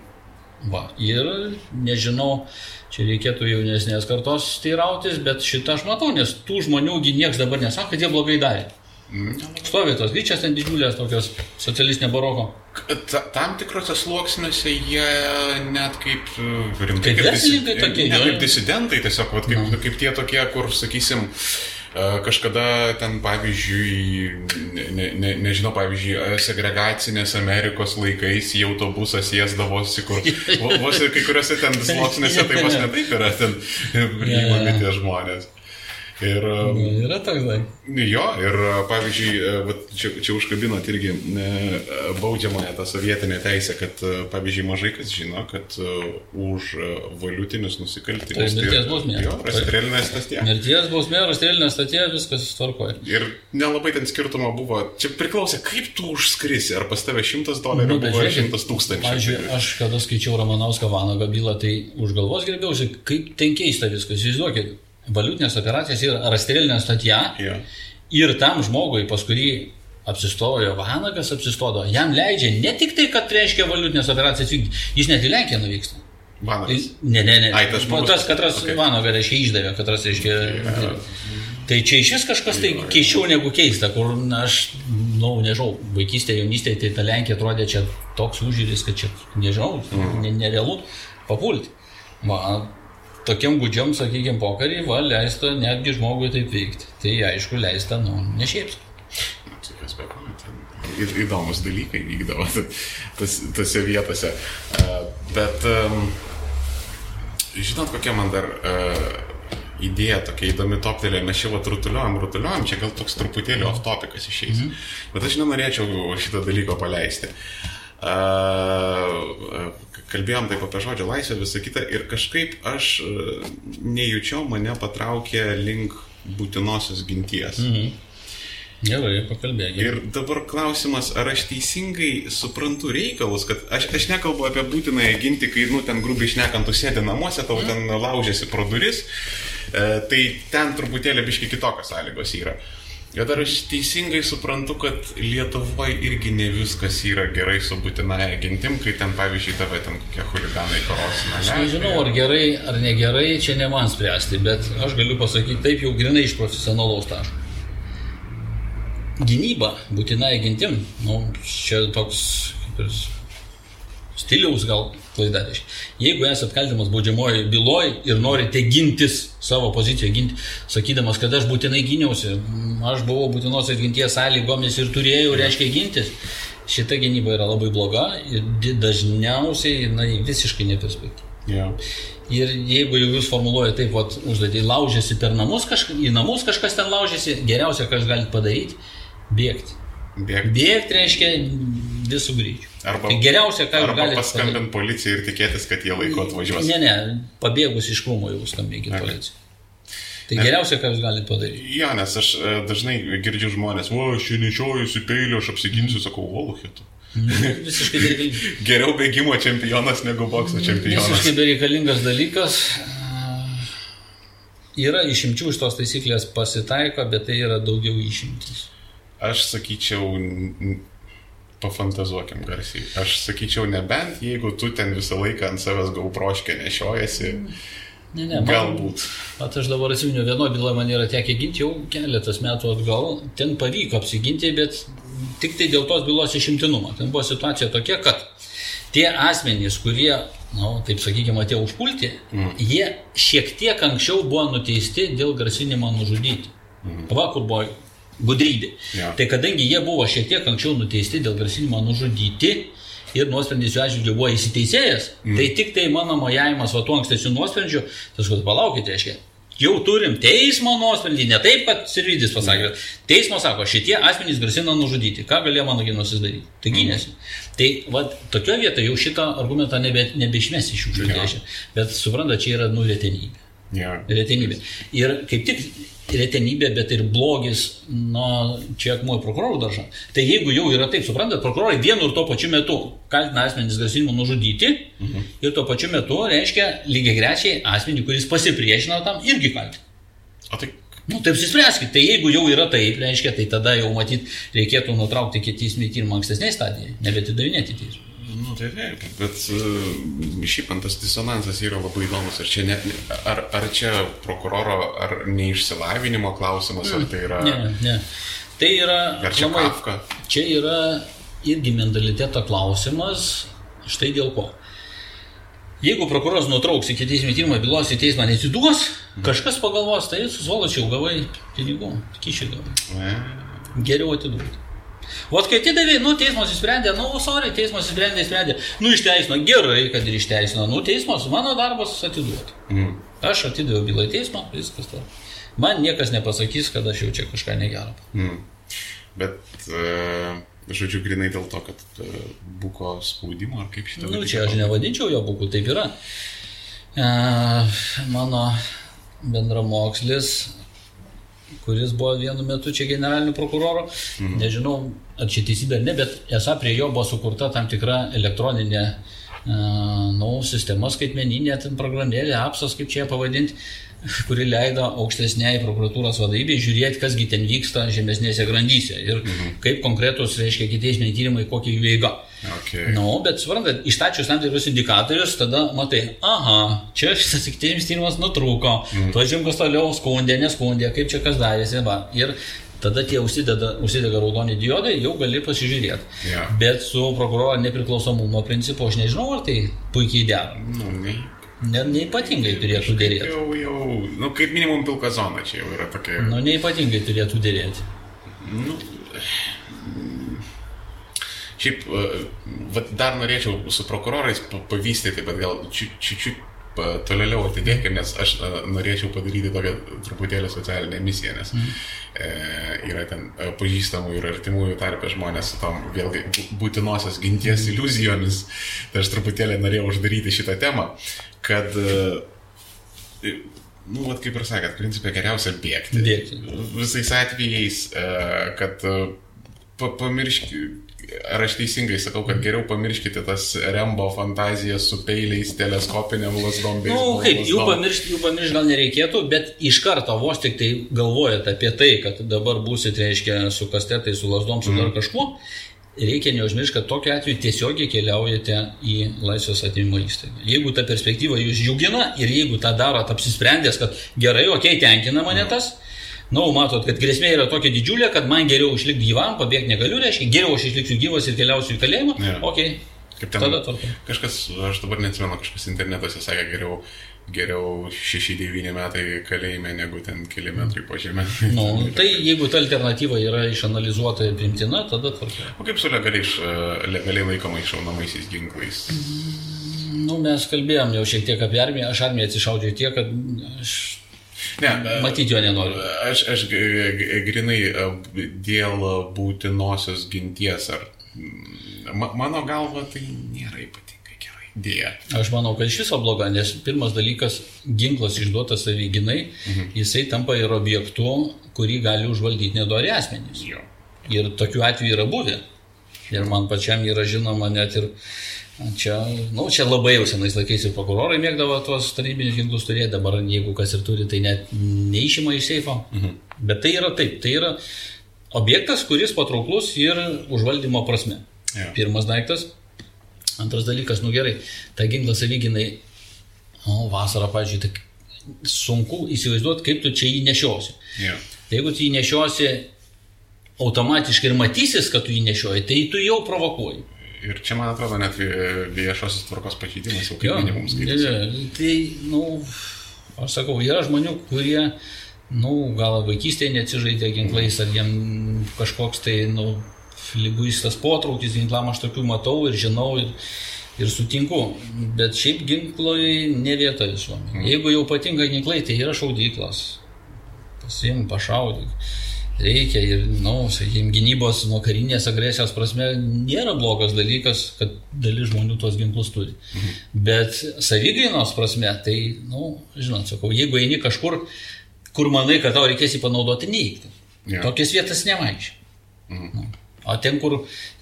Va, ir nežinau, čia reikėtų jaunesnės kartos teirautis, bet šitą aš matau, nes tų žmoniųgi niekas dabar nesako, kad jie blogai darė. Mhm. Stovi tos lyčias ten didžiulės, tokios socialistinio baroko. Ta, tam tikrose sluoksniuose jie net kaip e, rimtai. Kaip verslininkai tokie, ne, kaip disidentai, tiesiog vat, kaip, kaip tie tokie, kur, sakysim, e, kažkada ten, pavyzdžiui, ne, ne, nežinau, pavyzdžiui, e, segregacinės Amerikos laikais į autobusą sėsdavosi, kur vo- vos ir kai kuriuose ten sluoksniuose tai vos ne taip yra ten priimami tie žmonės. Ir e, Yra toks, tai. Jo, ir e, pavyzdžiui, vat čia, čia užkabinot irgi e, baudžiamąją tą sovietinę teisę, kad pavyzdžiui mažai kas žino, kad už valiutinius nusikaltimus. Tai mirties bausmė. Jo, rastrelinė statė. Mirties bausmė, rastrelinė statė, viskas tvarkoja. Ir nelabai ten skirtumo buvo. Čia priklausė, kaip tu užskrisi. Ar pas tave šimtas dolerių Nu, ar šimtas tūkstančių. Pavyzdžiui, aš kada skaičiau Ramanauską Vanago bylą, tai už galvos grėbiausi, kaip ten keista viskas. Įsivaizduokit, valiutinės operacijas yra rastrelinė statė Jo. ir tam žmogui, pas kurį apsistojo Vanagas, apsistojo, jam leidžia ne tik tai, kad reiškia valiutinės operacijas vykdyti, jis net į Lenkiją nuvyksta. Tai- Vanas. Ne, ne, ne. Ai, tas žmogus- tas katras okay. Vanaga, reiškia, išdavė, katras, reiškia. Tai čia iš vis kažkas tai keičiau negu keista, kur na, aš, na, nu, nežinau, vaikystėje, jaunystėje, tai ta Lenkija atrodė čia toks užžiūris, kad čia, nežinau, ne, nerealu papulti. Va, tokiam gudžiam, sakykime, pokarį, va, leista netgi žmogui taip veikti. Tai aišku, leista, nu, ne šiaip. Tai kas be ko, įdomus dalykai vykdavo tas, tose vietose. Bet žinot, kokia man dar idėja tokia įdomi toptelė, mes čia va rutuliuojam, rutuliuojam, čia gal toks truputėlį off topikas išeis. Mm -hmm. Bet aš nenorėčiau šitą dalyką paleisti. E, Kalbėjom taip apie žodžio laisvę, visą kitą ir kažkaip aš e, nejučiau mane patraukė link būtinosios ginties. -hmm. Gerai, pakalbėkime. Ir dabar klausimas, ar aš teisingai suprantu reikalus, kad aš, aš nekalbu apie būtinąją ginti, kai, nu, ten grubiai šnekant, tu sėdi namuose, tau ten laužėsi pro duris, e, tai ten truputėlį biški kitokios sąlygos yra. Bet ar aš teisingai suprantu, kad Lietuvoje irgi ne viskas yra gerai su būtinąją gintim, kai ten, pavyzdžiui, tave ten kokie huliganai korosina. Aš nežinau, ar gerai, ar negerai, čia ne man spręsti, bet aš galiu pasakyti taip jau grinai iš profesionalaus taško. Gynyba, būtinai gintim, nu, čia toks kaip ir stiliaus gal klaida. Jeigu esate kaltinamas baudžiamojo byloje ir norite gintis savo poziciją, ginti, sakydamas, kad aš būtinai gyniausi, aš buvau būtinosios ginties sąlygomis ir turėjau, reiškia, gintis, šita gynyba yra labai bloga ir dažniausiai jinai visiškai neperspektyvi. Jo. Ir jeigu jau jūs formuluojate taip, vat, užduotį, laužėsi per namus, kažka, į namus kažkas ten laužėsi, geriausia, ką jūs galite padaryti, bėgti. Bėg. Bėgti reiškia visų greičių. Arba, tai geriausia, ką jūs galite paskambinti policijai ir tikėtis, kad jie laiku atvažiuos. Ne, ne, pabėgus iš krūmo jau skambinkit Ok. policijai. Tai geriausia, ką jūs galite padaryti. Jo, nes aš e, dažnai girdžiu žmonės, o, aš čia nešiojusiu peilį, aš apsiginsiu, sakau, voluhėtų. Visiškai bereikalingas. Geriau bėgimo čempionas negu bokso čempionas. Visiškai bereikalingas dalykas. Yra išimčių iš tos taisyklės pasitaiko, bet tai yra daugiau išimtis. Aš sakyčiau, pafantazuokim garsiai. Aš sakyčiau, nebent jeigu tu ten visą laiką ant savęs gauproškę nešiojasi, Ne, ne, man- galbūt. At aš dabar atsimenu, vieno byla man yra tekę ginti jau keletas metų atgal. Ten pavyko apsiginti, bet tik tai dėl tos bylos išimtinumo. Ten buvo situacija tokia, kad tie asmenys, kurie, na, nu, taip sakykime, atėjo užpulti, mm. jie šiek tiek anksčiau buvo nuteisti dėl grasinimo nužudyti. Mm. Va, kur buvo gudrybė. Jo. Tai kadangi jie buvo šiek tiek anksčiau nuteisti dėl grasinimo nužudyti ir nuosprendis jų atžvilgiu buvo įsiteisėjęs, mm. tai tik tai mano mojavimas va tuo ankstesniu nuosprendžiu, tas kad palaukite, reiškia. Jau turim teismo nuosprendį, ne taip, kad Sirvidis pasakė, bet teismo sako, šitie asmenys grasina nužudyti, ką galėjo mano ginusis daryti. Tai gynėsi. Tai va, tokio vietoje jau šitą argumentą nebe, nebeišmesi iš jų žodžių. Bet supranta, čia yra nuretenybė. Ja. Retenybė. Ir kaip tik retenybė, bet ir blogis, na, čia akmuo prokurorų daržą. Tai jeigu jau yra taip, suprantat, prokurorai vienu ir tuo pačiu metu kaltina asmenys grasinimu nužudyti mhm. ir tuo pačiu metu reiškia lygiai grečiai asmenį, kuris pasipriešino tam, irgi kaltina. O tai Nu, taip suspręskit, tai jeigu jau yra taip, reiškia, tai tada jau matyt reikėtų nutraukti kitysmį tyrimą ankstesniai stadijai, nebetidavinėti tyrimą. Nu, tai taip, bet uh, šiaip man tas disonansas yra labai įdomus. Ar čia, net, ar, ar čia prokuroro, ar neišsilavinimo klausimas, ar tai yra... Ne, ne. Tai yra, Ar čia aplamai, Kafka? čia yra irgi mentaliteto klausimas, štai dėl ko. Jeigu prokuroras nutrauks iki teisminio tyrimo bylos į teismą nesiduos, kažkas pagalvos, tai susvoločiau gavai pinigų, kyšiai gavai. Ne. Geriau atiduoti. Vat kai atidavė, nu teismas įsprendė, nu sorry, teismas įsprendė, įsprendė, nu išteisino, gerai, kad ir išteisino, nu teismas, mano darbas atiduoti. Mm. Aš atidaviau bylą į teismą, viskas to. Man niekas nepasakys, kad aš jau čia kažką negero. Mm. Bet, uh, žodžiu, grinai dėl to, kad uh, buko spaudimo, ar kaip šitą Nu, čia aš nevadinčiau jo būkų, taip yra. E, mano bendramokslis, kuris buvo vienu metu čia generaliniu prokuroru, mhm. nežinau, ar čia teisybė ar ne, bet esą prie jo buvo sukurta tam tikra elektroninė e, nu, sistema skaitmeninė, ten programėlė, apsas, kaip čia ją pavadinti, kuri leido aukštesniai prokuratūros vadovybei žiūrėti, kasgi ten vyksta žemesnėse grandyse ir mhm. kaip konkretus, reiškia, kiteisminiai tyrimai, kokia jų eiga. Okay. Na, nu, bet suprantat, ištačius tam tikrus indikatorius, tada matai, aha, čia šitas iktinis tyrimas nutrūko, mm. tuo žinkas toliau skundė, neskundė, kaip čia kas darėsi, va. Ir tada tie užsideda, užsidega raudoni diodai, jau gali pasižiūrėti. Yeah. Bet su prokuroro nepriklausomumo principu aš nežinau, ar tai puikiai dera. Nu, ne. Ne, neipatingai turėtų dėrėti. Jau, jau, nu, kaip minimum pilka zona čia jau yra tokia. Nu, neipatingai turėtų dėrėti. Nu, šiaip, e, vat dar norėčiau su prokurorais pa- pavystyti, bet gal čiūčiu toliau atidėkime, nes aš e, norėčiau padaryti tokią truputėlį socialinę misiją, nes mm. e, yra ten e, pažįstamų ir artimųjų tarpę žmonės su tom vėlgi bū- būtinosios ginties iliuzijomis. Tai aš truputėlį norėjau uždaryti šitą temą, kad e, Nu, vat kaip ir sakėt, principė geriausia bėgti. Bėgti. Visais atvejais, kad e, pa, pamirški, ar aš teisingai sakau, kad geriau pamirškite tas Rembo fantazijas su peiliais, teleskopiniam lasdom. Na, nu, kaip, jų pamiršti, jų pamiršti gal nereikėtų, bet iš karto vos tik tai galvojat apie tai, kad dabar būsit, reiškia, su kastetai, su lasdom, su mm. dar kažkuo, reikia neužmiršti, kad tokiu atveju tiesiogiai keliaujate į laisvės atimimo įstaigą. Jeigu ta perspektyva jūs džiugina ir jeigu tą darot apsisprendęs, kad gerai, okei, okay, tenkina mane tas, Na, nu, matot, kad grėsmė yra tokia didžiulė, kad man geriau išlikti gyvam, pabėgti negaliu, reiškia, geriau aš išliksiu gyvas ir keliausiu į kalėjimą. Jo. Okay. Kaip ten, Tada tvarkoj. kažkas, aš dabar neatsimenu, kažkas internetuose sakė geriau, geriau 6-9 metai kalėjime negu ten keli metrai po žemę. Nu, tai jeigu ta alternatyva yra išanalizuota ir primtina, tada tvarka. O kaip su legaliais, e, legaliai laikomais šaunamaisiais ginklais? Nu, mes kalbėjom jau šiek tiek apie armiją, aš armiją atsišaudžiau tiek, kad aš Ne, matyti jo nenoriu. Aš, aš grinai e, dėl būtinosios ginties, ar ma, mano galva tai nėra ypatingai gerai. Dėja. Aš manau, kad iš viso bloga, nes pirmas dalykas, ginklas išduotas savyginai, mhm. jisai tampa ir objektu, kurį gali užvaldyti nedori asmenys. Jo. Ir tokių atvejų yra buvę. Ir man pačiam yra žinoma net ir čia, nu, čia labai jau senais laikais ir prokurorai mėgdavo tuos tarnybinius ginklus turėti, dabar jeigu kas ir turi, tai net neišima iš seifo. Mhm. Bet tai yra taip, tai yra objektas, kuris patrauklus ir užvaldymo prasme. Jo. Pirmas daiktas. Antras dalykas, nu gerai, tą ginklą savyginai, o vasarą, pažiūrėjau, tai sunku įsivaizduoti, kaip tu čia jį nešiosi. Jo. Tai jeigu tu jį nešiosi automatiškai ir matysis, kad tu jį nešioji, tai tu jau provokuoji. Ir čia, man atrodo, net vie- viešosios tvarkos pažeidimas jau kaip Jo, minimum skaičius. jo, Tai, nu, aš sakau, yra žmonių, kurie, nu, gal vaikystėje neatsižaidė ginklais, ar jiem kažkoks tai, nu, lyguistas potraukis ginklam, aš tokių matau ir žinau ir, ir sutinku. Bet šiaip ginkloj ne vieta visuomenė. Jeigu jau patinka ginklai, tai yra šaudyklas. Pasim, pašaudyk. Reikia ir, na, nu, sakykime, gynybos nuo karinės agresijos prasme nėra blogas dalykas, kad dalis žmonių tuos ginklus turi. Mhm. Bet savigainos prasme, tai, na, nu, žinot, sakau, jeigu eini kažkur, kur manai, kad tau reikės jį panaudoti, neįkti. Jo. Tokias vietas nemaišai. Mhm. Nu. O ten, kur,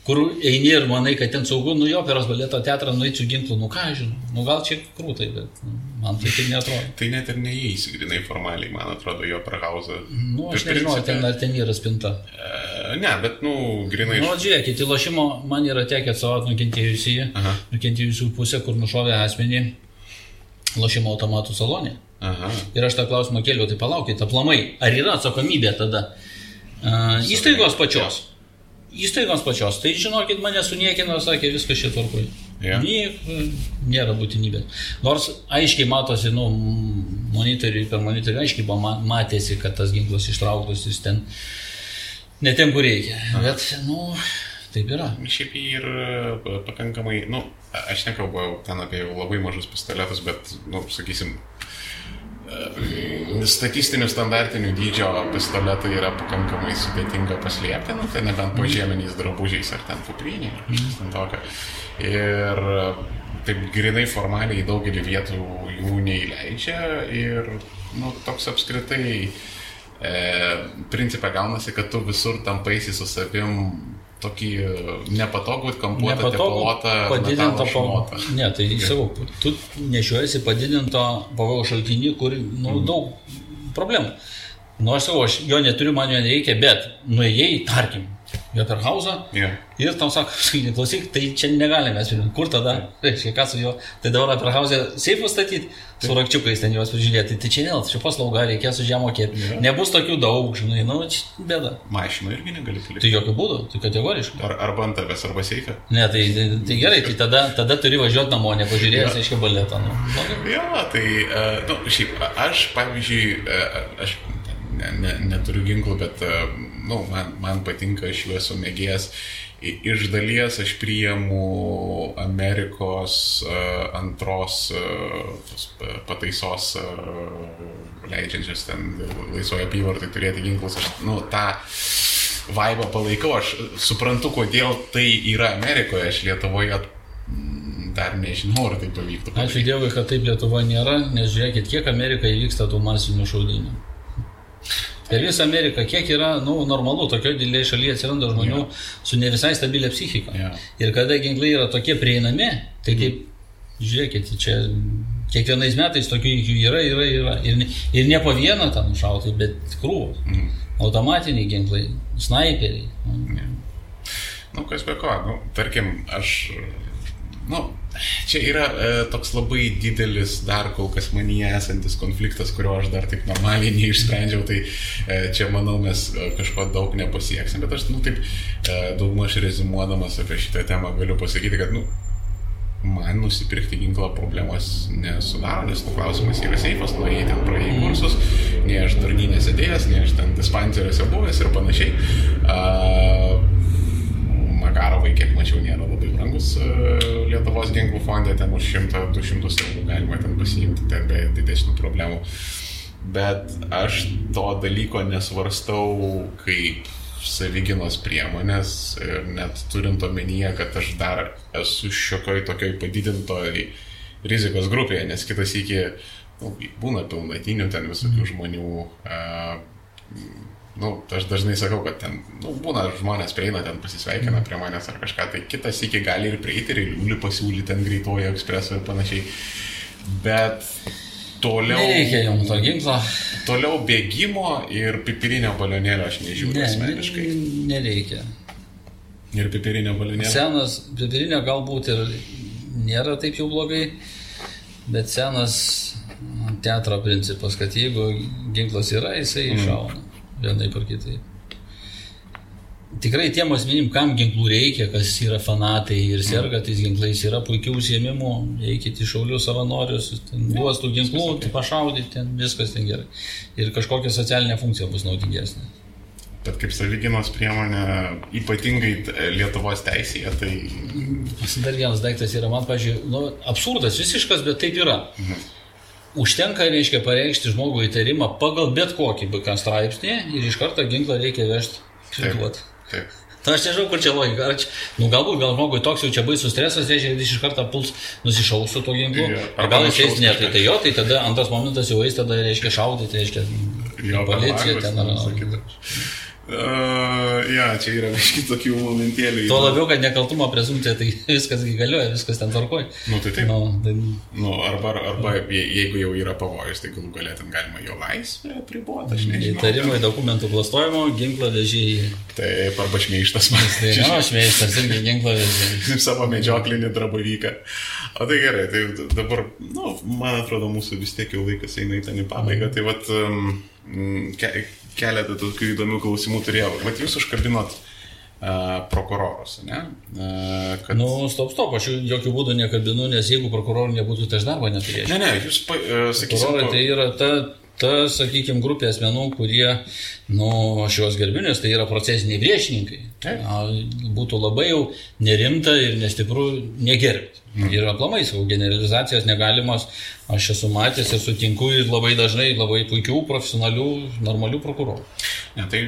kur eini ir manai, kad ten saugu, nu jo, per baleto teatrą nueisiu ginklų, nu ką žinau, nu gal čia krūtai, bet nu, man tai taip netrodo. Tai net ir neįeisi grinai formaliai, man atrodo, jo prahauzą. Nu, aš nežinau, ar ten, ar ten yra spinta. E, Ne, bet, nu, grinai Nu, žiūrėkit, į lošimo man yra tekę atstovauti nukentėjusį, nukentėjusių pusę, kur nušovė asmenį lošimo automatų salonė. Aha. Ir aš tą klausimą kėliau, tai palaukit, aplamai, ar yra atsakomybė tada uh, įstaigos pačios? Įstaigos pačios, tai žinokit, mane suniekino, sakė, viskas šit tvarkoj. Jo. Niek, nėra būtinybės. Nors aiškiai matosi, nu, monitoriui per monitorių aiškiai buvo ma- matėsi, kad tas ginklas ištrauktas, jis ten ne ten, kur reikia. Bet, nu, taip yra. Šiaip ir e, pakankamai, nu, aš nekalbu ten apie labai mažus pistoletus, bet, nu, sakysim, e, statistinių standartinių dydžio pistoletai yra pakankamai sudėtinga paslėpti, nu, tai nebent po žieminiais drabužiais ar ten kuprinė, ar kažkas ten tokio. Ir e, taip grinai formaliai daugelį vietų jų neįleidžia ir, nu, toks apskritai e, principą gaunasi, kad tu visur tampaisi su savim tokį nepatogų kampuotą, tepalotą, šmotą. pavojaus. Ne, tai sakau, tu nešiojasi padidinto pavojaus šaltinį, kur nu, mm. daug problemų. Nu, aš sakau, aš jo neturiu, man jo nereikia, bet nuėjai, tarkim, Joterhausą Yeah. ir tau sako, klausyk, tai čia negalime mes priimti. Kur tada? Reiškia, ką su juo? Tai dabar Joterhausą seifus statyti, su rakčiukais ten juos prižiūrėti. Tai čia vėl, čia paslauga, reikės už ją mokėti. Jo. Nebus tokių daug, žinai, nu, čia bėda. Mašiną irgi negali Tai palikti. jokių būdų, tai kategoriškai. Ar, arba ant tavęs, arba seikia. Ne, tai, tai, tai gerai, tai tada, tada turi važiuoti namo, nepažiūrėjęs, Jo. aiškiai, baletą. Nu. Jo, tai, uh, nu, šiaip, aš, pavyzdžiui, uh, aš ne, ne, neturiu ginklų, bet, uh, nu, man, man patinka, aš jų esu mėgėjęs. I- Iš dalies aš priimu Amerikos uh, antros uh, tos, pataisos uh, leidžiančios ten laisvoje apyvartai turėti ginklus. Aš, nu, tą vaibą palaikau, aš suprantu, kodėl tai yra Amerikoje, aš Lietuvoje dar nežinau, ar tai pavyktų. Ačiū Dievui, kad taip Lietuva nėra, nes žiūrėkit, kiek Amerikai vyksta tų masinių šaudinių. Per visą Ameriką, kiek yra, nu, normalu, tokio didelėje šalyje atsiranda žmonių su ne visai stabilia psichika. Jo. Ir kada ginklai yra tokie prieinami, tai kaip, žiūrėkit, čia kiekvienais metais tokių įvykių yra, yra, yra. Ir, ne- ir ne po vieną ten šautai, bet krūvos. Mhm. Automatiniai ginklai, snaiperiai. Nu, Nu, kas be ko, nu, tarkim, aš, nu, čia yra e, toks labai didelis dar kol kas manyje esantis konfliktas, kurio aš dar taip normaliai neišsprendžiau, tai e, čia, manau, mes e, kažko daug nepasieksim, bet aš, nu, taip, e, daugmaž rezimuodamas apie šitą temą galiu pasakyti, kad, nu, man nusipirkti ginklą problemos nesudaro, nes nu, klausimas yra seifas, nu jei ten praėjai kursus, nei aš tarnynės sėdėjęs, nei aš ten dispenseriuose buvęs ir panašiai. Uh, Makarovai, kiek mačiau, nėra labai brangus uh, Lietuvos ginklų fonde, ten už 100-200 eurų galima ten pasiimti, ten be didesnių problemų. Bet aš to dalyko nesvarstau kaip savyginos priemonės ir net turint omenyje, kad aš dar esu šiokioj tokioj padidintoj rizikos grupėje, nes kitas iki nu, būna pilnatinių ten visokių žmonių. Uh, nu, aš dažnai sakau, kad ten, nu, būna žmonės prieina ten pasisveikina prie manęs ar kažką, tai kitas iki gali ir prieiti ir liūlį pasiūlyti ten greitojo ekspreso ir panašiai. Bet toliau... Nereikia jums to ginklo. Toliau bėgimo ir pipirinio balionėlio aš nežiūriu ne, asmeniškai. Nereikia. Ir pipirinio balionėlio. Senas pipirinio galbūt ir nėra taip jau blogai, bet senas teatro principas, kad jeigu ginklas yra, jisai mm. Iššauna. Vienaip ar kitaip tikrai tiem asmenim, kam ginklų reikia, kas yra fanatai ir serga tais ginklais, yra puikių užsiemimų, eikite į šaulių savanorius, duos tų ginklų, tai pašaudyti, ten viskas ten gerai. Ir kažkokia socialinė funkcija bus naudingesnė. Bet kaip savyginos priemonė, ypatingai Lietuvos teisėje, tai... Dar vienas daiktas yra, man, pažiūrėjau, nu, absurdas visiškas, bet taip yra. Mhm. Užtenka, reiškia, pareikšti žmogų įtarimą pagal bet kokį BK straipsnį ir iš karto ginklą reikia vežti. Priduoti. Taip. Na, aš nežinau, kur čia logika. Ar čia, nu, galbūt gal žmogui toks jau čia baisus stresas, reiškia, jis iš karto puls nusišaus su to ginklu. Ar gal jis eis ne, tai, tai jo, tai tada antras momentas jau eis, tada reiškia šaudyti, reiškia, jo, policija ten ar... Uh, ja, čia yra kažkiek tokių momentėlių. Tuo labiau, kad nekaltumo prezumcija, tai viskas galioja, viskas ten tvarkoja. Nu, tai taip. Nu, tai... Nu, arba, arba jeigu jau yra pavojus, tai galų galę ten galima jo laisvę apriboti, aš nežinau. Įtarimai dokumentų klastojimo, ginklo vežėjai. Taip, arba šmeištas man. Tai, na, šmeištas irgi ginklo vežėjai. Savo medžioklinį drabavyką. O tai gerai, tai dabar, nu, man atrodo, mūsų vis tiek jau laikas eina į ten į pabaigą. Mm. Tai vad, um, keletą tokių įdomių klausimų turėjau. Vat jūs užkabinot uh, prokurorus, ne? Uh, kad... Nu, stop, stop, aš jokių būdų nekabinu, nes jeigu prokurorų nebūtų, tai aš darbo neturėčiau. Ne, ne, jūs, uh, sakysim... Prokurorai tai yra ta, ta, sakykime, grupė asmenų, kurie, nu, aš juos gerbiu, nes tai yra procesiniai priešininkai. Būtų labai jau nerimta ir nestipru negerbti. Mm. Ir aplamai, sakau, generalizacijos negalimas, aš esu matęs ir sutinku ir labai dažnai labai puikių, profesionalių, normalių prokurorų. Ne, tai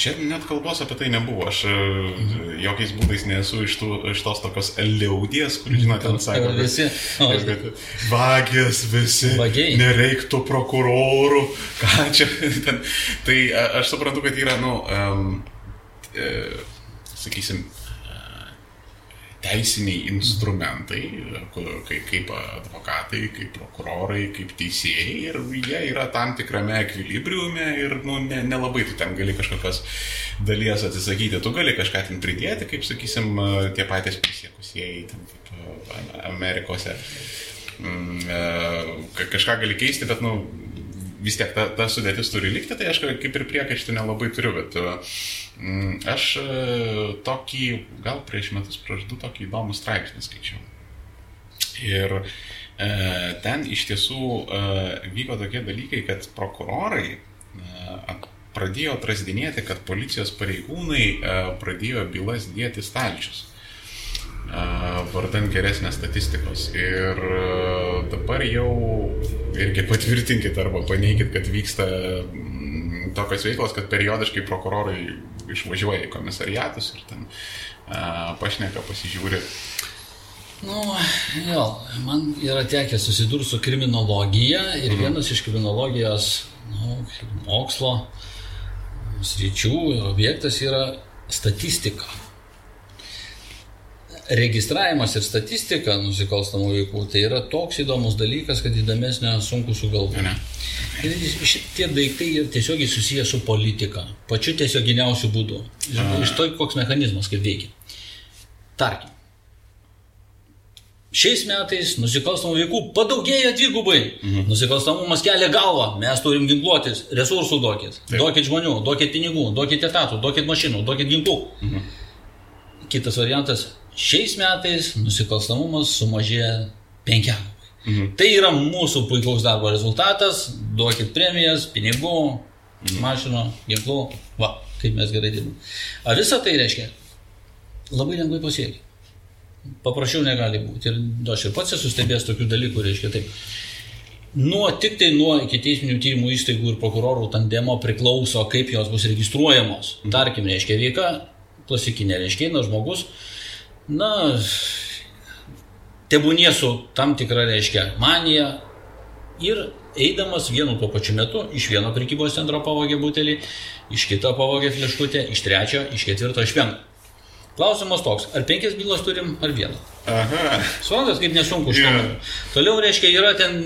čia net kalbos apie tai nebuvo. Aš mm. jokiais būdais nesu iš, tų, iš tos tokios liaudies, kur, žinote, ten sako, visi. Kad, kad vagės visi. Vagiai. Nereiktų prokurorų. Ką čia? Ten, tai aš suprantu, kad yra, nu, um, e, sakysim, teisiniai instrumentai, kaip advokatai, kaip prokurorai, kaip teisėjai ir jie yra tam tikrame ekvilibriume ir nu, nelabai ne tu ten gali kažkokios dalies atsisakyti, tu gali kažką ten pridėti, kaip sakysim, tie patys prisiekusieji, ten kaip Amerikose. Mm, kažką gali keisti, bet nu, vis tiek ta, ta sudėtis turi likti, tai aš kaip ir priekaištų nelabai turiu, bet mm, aš e, tokį, gal prieš metus, prieš du tokį įdomų straipsnį skaičiau. Ir e, ten iš tiesų e, vyko tokie dalykai, kad prokurorai e, pradėjo atrasdinėti, kad policijos pareigūnai e, pradėjo bylas dėti stalčius vardan geresnės statistikos. Ir dabar jau irgi patvirtinkit arba paneikit, kad vyksta mm, tokios veiklos, kad periodiškai prokurorai išvažiuoja į komisariatus ir ten pašneka, pasižiūri. Nu, jo, man yra tekę susidurti su kriminologija ir mhm. vienas iš kriminologijos nu, mokslo sričių objektas yra statistika registravimas ir statistika nusikalstamų veikų tai yra toks įdomus dalykas, kad įdomesnio sunku sugalvoti. Šitie daiktai tiesiogiai susiję su politika, pačiu tiesioginiausiu būdu. Iš to, koks mechanizmas kaip veikia. Tarkim, Šiais metais nusikalstamų veikų padaugėjo dvigubai. Mhm. Nusikalstamumas kelia galvą, mes turim ginkluotis, resursų duokit. Taip. Duokit žmonių, duokit pinigų, duokit etatų, duokit mašinų, duokit ginklų. Mhm. Kitas variantas šiais metais nusikalstamumas sumažėjo penkiam. Mhm. Tai yra mūsų puikaus darbo rezultatas, duokit premijas, pinigų, mhm. mašinų, ginklų, va, kaip mes gerai dirbame. O visą tai reiškia, labai lengvai pasiekia. Paprasčiau negali būti. Ir aš ir pats esu stebėjęs tokių dalykų, reiškia taip. Nuo, tik tai nuo iki teisminių tyrimų įstaigų ir prokurorų tandemo priklauso, kaip jos bus registruojamos. Mhm. Tarkim, reiškia veika, klasikinė reiškia, na, žmogus, na, tebūnie su tam tikra reiškia manija ir eidamas vienu tuo pačiu metu iš vieno prekybos centro pavogė butelį, iš kito pavogė fleškutę, iš trečio, iš ketvirto, iš penkto. Klausimas toks, ar penkias bylas turim, ar vieną? Aha. Suprantat, kaip nesunku užkabinti. Yeah. Toliau, reiškia, yra ten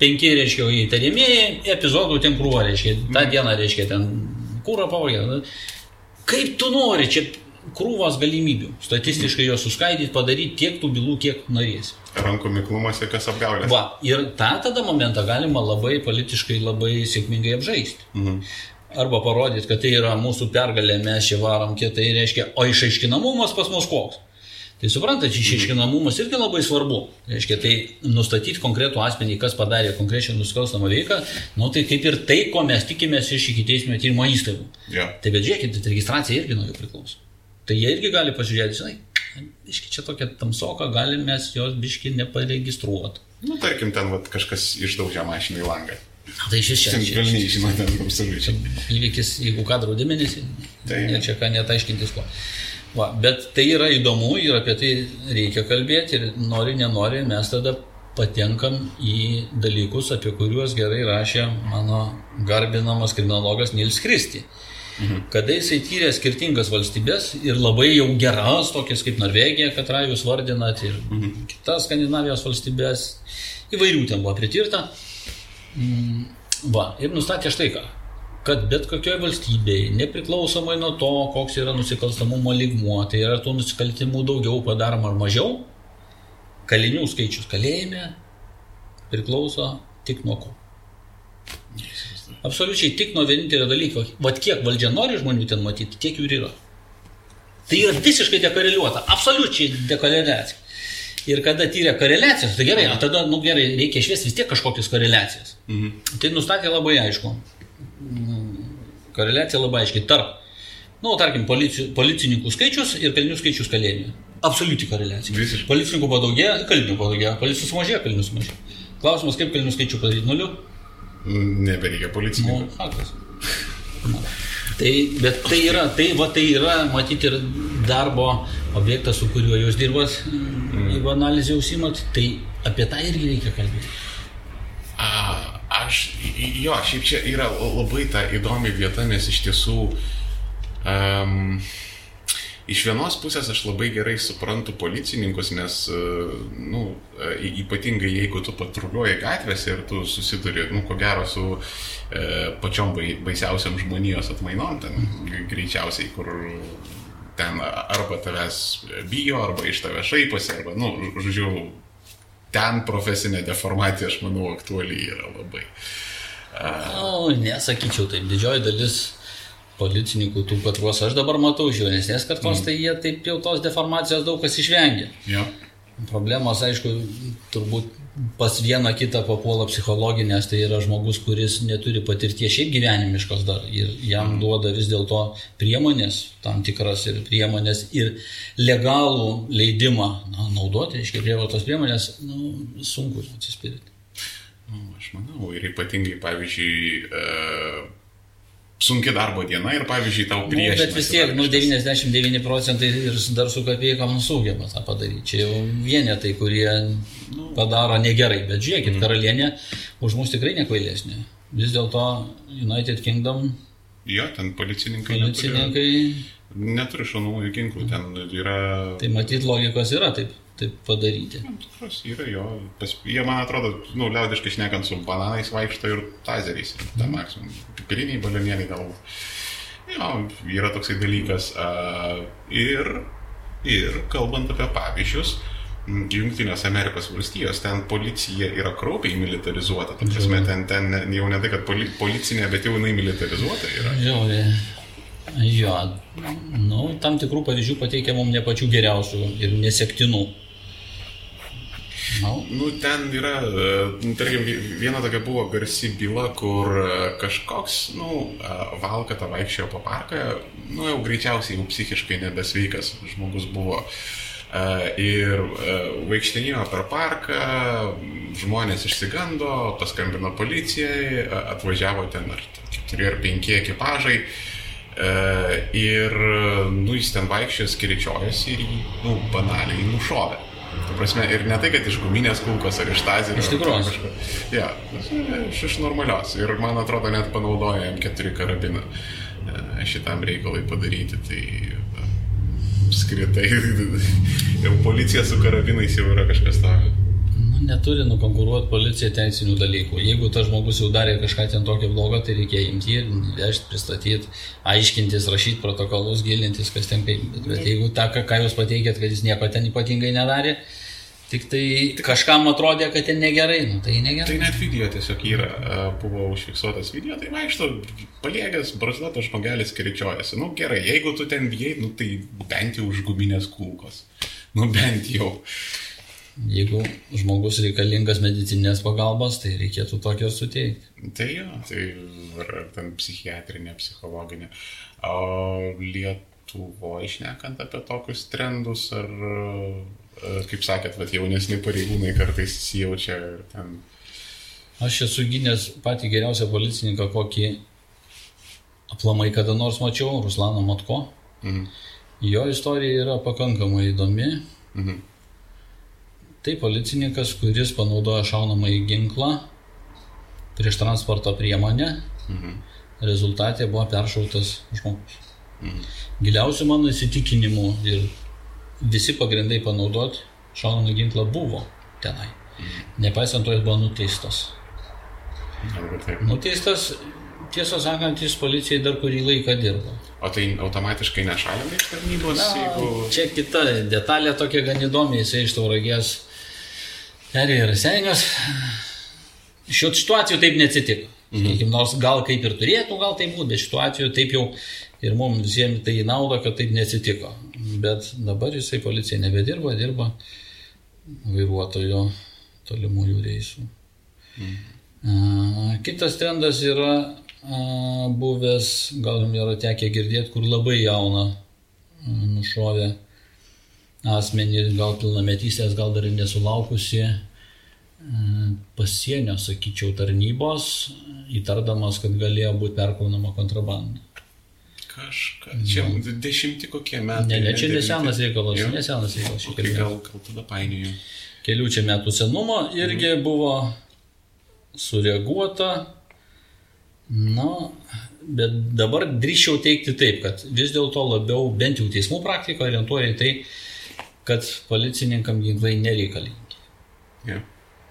penki, reiškia, įtariamieji epizodų ten krūva, reiškia, tą mm. dieną, reiškia, ten kūro pavogė. Kaip tu nori, čia krūvas galimybių. Statistiškai juos suskaidyti, padaryti tiek tų bylų, kiek norėsi. Rankų miklumas ir kas apgaulė. Va, ir tą tada momentą galima labai politiškai labai sėkmingai apžaisti. Mhm. Arba parodyti, kad tai yra mūsų pergalė, mes čia varom kietai, reiškia, o išaiškinamumas pas mus koks. Tai suprantate, išaiškinamumas irgi labai svarbu. Reiškia, tai nustatyti konkretų asmenį, kas padarė konkrečią nusikalstamą veiką, nu tai kaip ir tai, ko mes tikimės iš iki teisminio tyrimo įstaigų. Ja. Tai bet žiūrėkit, registracija irgi nuo jų priklauso. Tai jie irgi gali pažiūrėti, žinai, biški čia tokia tamsoka, galim mes jos biški neparegistruoti. Nu, tarkim, ten vat, kažkas išdaužė mašiną į langą. Tai šis čia. Velniai žino, ten absoliučiai. Įvykis, jeigu ką draudimenis, tai ne čia ką net aiškintis ko. Va, bet tai yra įdomu ir apie tai reikia kalbėti ir nori, nenori, mes tada patenkam į dalykus, apie kuriuos gerai rašė mano garbinamas kriminologas Nils Kristi. Mhm. Kada jisai tyrė skirtingas valstybės ir labai jau geras, tokias kaip Norvegija, kad jūs vardinat, ir mhm. kitas Skandinavijos valstybės, įvairių ten buvo pritirta. Mm, va, ir nustatė štai ką kad bet kokioje valstybėje, nepriklausomai nuo to, koks yra nusikalstamumo lygmuo, tai yra tų nusikaltimų daugiau padaroma ar mažiau, kalinių skaičius kalėjime priklauso tik nuo ko. Absoliučiai tik nuo vienintelio dalyko. Vat kiek valdžia nori žmonių ten matyti, tiek jų ir yra. Tai yra visiškai dekoreliuota, absoliučiai dekoreliacija. Ir kada tyrė koreliacijas, tai gerai, tada, nu gerai, reikia išvesti vis tiek kažkokias koreliacijas. Mhm. Tai nustatė labai aišku. Koreliacija labai aiškiai tarp, nu, tarkim, policijų, policininkų skaičius ir kalinių skaičius kalėjime. Absoliuti koreliacija. Visiškai. Policininkų padaugėjo, kalinių padaugėjo, policijų sumažėjo, kalinių sumažėjo. Klausimas, kaip kalinių skaičių padaryti nuliu? Nebereikia policininkų. Nu, faktas. Tai, bet tai yra, tai, va, tai yra, matyti, ir darbo objektas, su kuriuo jūs dirbat, mm. jeigu analizė užsimat, tai apie tą irgi reikia kalbėti. A, aš, jo, šiaip čia yra labai ta įdomi vieta, nes iš tiesų um, Iš vienos pusės aš labai gerai suprantu policininkus, nes, e, nu, e, ypatingai jeigu tu patruliuoji gatvėse ir tu susiduri, nu, ko gero, su e, pačiom baisiausiam žmonijos atmainom, ten greičiausiai, kur ten arba tavęs bijo, arba iš tavęs šaiposi, arba, nu, žodžiu, ten profesinė deformacija, aš manau, aktuali yra labai. Uh, o, nesakyčiau taip, didžioji dalis policininkų tų patruos aš dabar matau jaunesnės kartos, mm. tai jie taip jau tos deformacijos daug kas išvengia. Ja. Problemos, aišku, turbūt pas vieną kitą papuola psichologinės, tai yra žmogus, kuris neturi patirties šiaip gyvenimiškos dar ir jam mm. duoda vis dėlto priemonės, tam tikras ir priemonės ir legalų leidimą na, naudoti, reiškia, prievartos priemonės, nu, sunku atsispirti. Nu, aš manau, ir ypatingai, pavyzdžiui, e sunki darbo diena ir, pavyzdžiui, tau prieš. Nu, bet vis tiek, nu, 99 procentai ir dar su kapėjom sugeba tą padaryti. Čia jau vienetai, kurie nu, padaro negerai, bet žiūrėkit, mm. karalienė už mus tikrai nekvailesnė. Vis dėlto United Kingdom. Jo, ten policininkai. Policininkai. Neturi, neturi šaunamųjų ginklų, ten yra. Tai matyt, logikos yra taip taip padaryti. Tikras yra jo. Pas, jie, man atrodo, nu, liaudiškai šnekant su bananais vaikšto ir tazeriais. Ta mhm. maksimum. Pipiriniai balionėliai galbūt. Jo, yra toksai dalykas. Ir, ir kalbant apie pavyzdžius, Junktinės Amerikos valstijos, ten policija yra kraupiai militarizuota. Ta prasme, ten, ten jau ne tai, kad poli, policinė, bet jau jinai militarizuota yra. Žiauriai. Jo, nu, tam tikrų pavyzdžių pateikia mums ne pačių geriausių ir nesektinų. Nu. nu, ten yra, e, tarkim, viena tokia buvo garsi byla, kur e, kažkoks, nu, e, valkata vaikščiojo po parką, nu, jau greičiausiai jau psichiškai nebesveikas žmogus buvo. Ir vaikštinėjo per parką, žmonės išsigando, paskambino policijai, atvažiavo ten ar keturi ar penki ekipažai. Ir, nu, jis ten vaikščiojo, skiričiojasi ir jį, nu, banaliai nušovė. Tu prasme, ir ne tai, kad iš guminės kulkos ar iš tazerio. Iš tikrųjų. Ja, iš, iš normalios. Ir man atrodo, net panaudoja M4 karabiną e, šitam reikalui padaryti. Tai skritai, jau policija su karabinais jau yra kažkas tokio. Neturi nukonkuruoti policija teisinių dalykų. Jeigu tas žmogus jau darė kažką ten tokio blogo, tai reikia imti ir vežti, pristatyti, aiškintis, rašyti protokolus, gilintis, kas ten kaip. Bet jeigu tą, ką jūs pateikėt, kad jis nieko ten ypatingai nedarė, Tik tai kažkam atrodė, kad ten negerai, nu tai negerai. Tai net video tiesiog yra, buvo užfiksuotas video, tai vaikšto paliegęs, braslatas žmogelis kiričiojasi. Nu gerai, jeigu tu ten bijai, nu tai bent jau už guminės kulkos. Nu bent jau. Jeigu žmogus reikalingas medicinės pagalbos, tai reikėtų tokio suteikti. Tai jo, tai ar ten psichiatrinė, psichologinė. O Lietuvoje išnekant apie tokius trendus, ar E, kaip sakėt, vat, jaunesni pareigūnai kartais įsijaučia ten. Aš esu gynęs patį geriausią policininką, kokį aplamai kada nors mačiau, Ruslaną Matko. Mhm. Jo istorija yra pakankamai įdomi. Mhm. Tai policininkas, kuris panaudojo šaunamąjį ginklą prieš transporto priemonę. Mhm. Rezultatė buvo peršautas žmogus. Mhm. Giliausių mano įsitikinimų ir visi pagrindai panaudoti šaunamą ginklą buvo tenai. Nepaisant to, jis buvo nuteistas. Nuteistas, tiesą sakant, jis policijai dar kurį laiką dirbo. O tai automatiškai nešalina iš tarnybos? Na, jeigu... Čia kita detalė tokia gan įdomi, jisai iš tauragės perėjo sengas. Šiuo atveju taip neatsitiko. Mhm. Nors gal kaip ir turėtų, gal taip būtų, bet šituo atveju taip jau ir mums visiems tai į naudą, kad taip neatsitiko. Bet dabar jisai policija nebedirba, dirba vairuotojo tolimųjų reisų. Mm. Kitas trendas yra buvęs, gal jums yra tekę girdėti, kur labai jauną nušovė asmenį, gal pilnametystės, gal dar ir nesulaukusi pasienio, sakyčiau, tarnybos, įtardamas, kad galėjo būti perkaunama kontrabanda. Kažką. Čia no. dešimti kokie metai. Ne, ne, čia nesenas reikalas, jo? nesenas reikalas. Okay, gal, gal tada painioju. Kelių čia metų senumo irgi mm. buvo sureaguota. Na, bet dabar drįščiau teikti taip, kad vis dėlto labiau bent jau teismų praktika orientuoja į tai, kad policininkam ginklai nereikalingi. Yeah.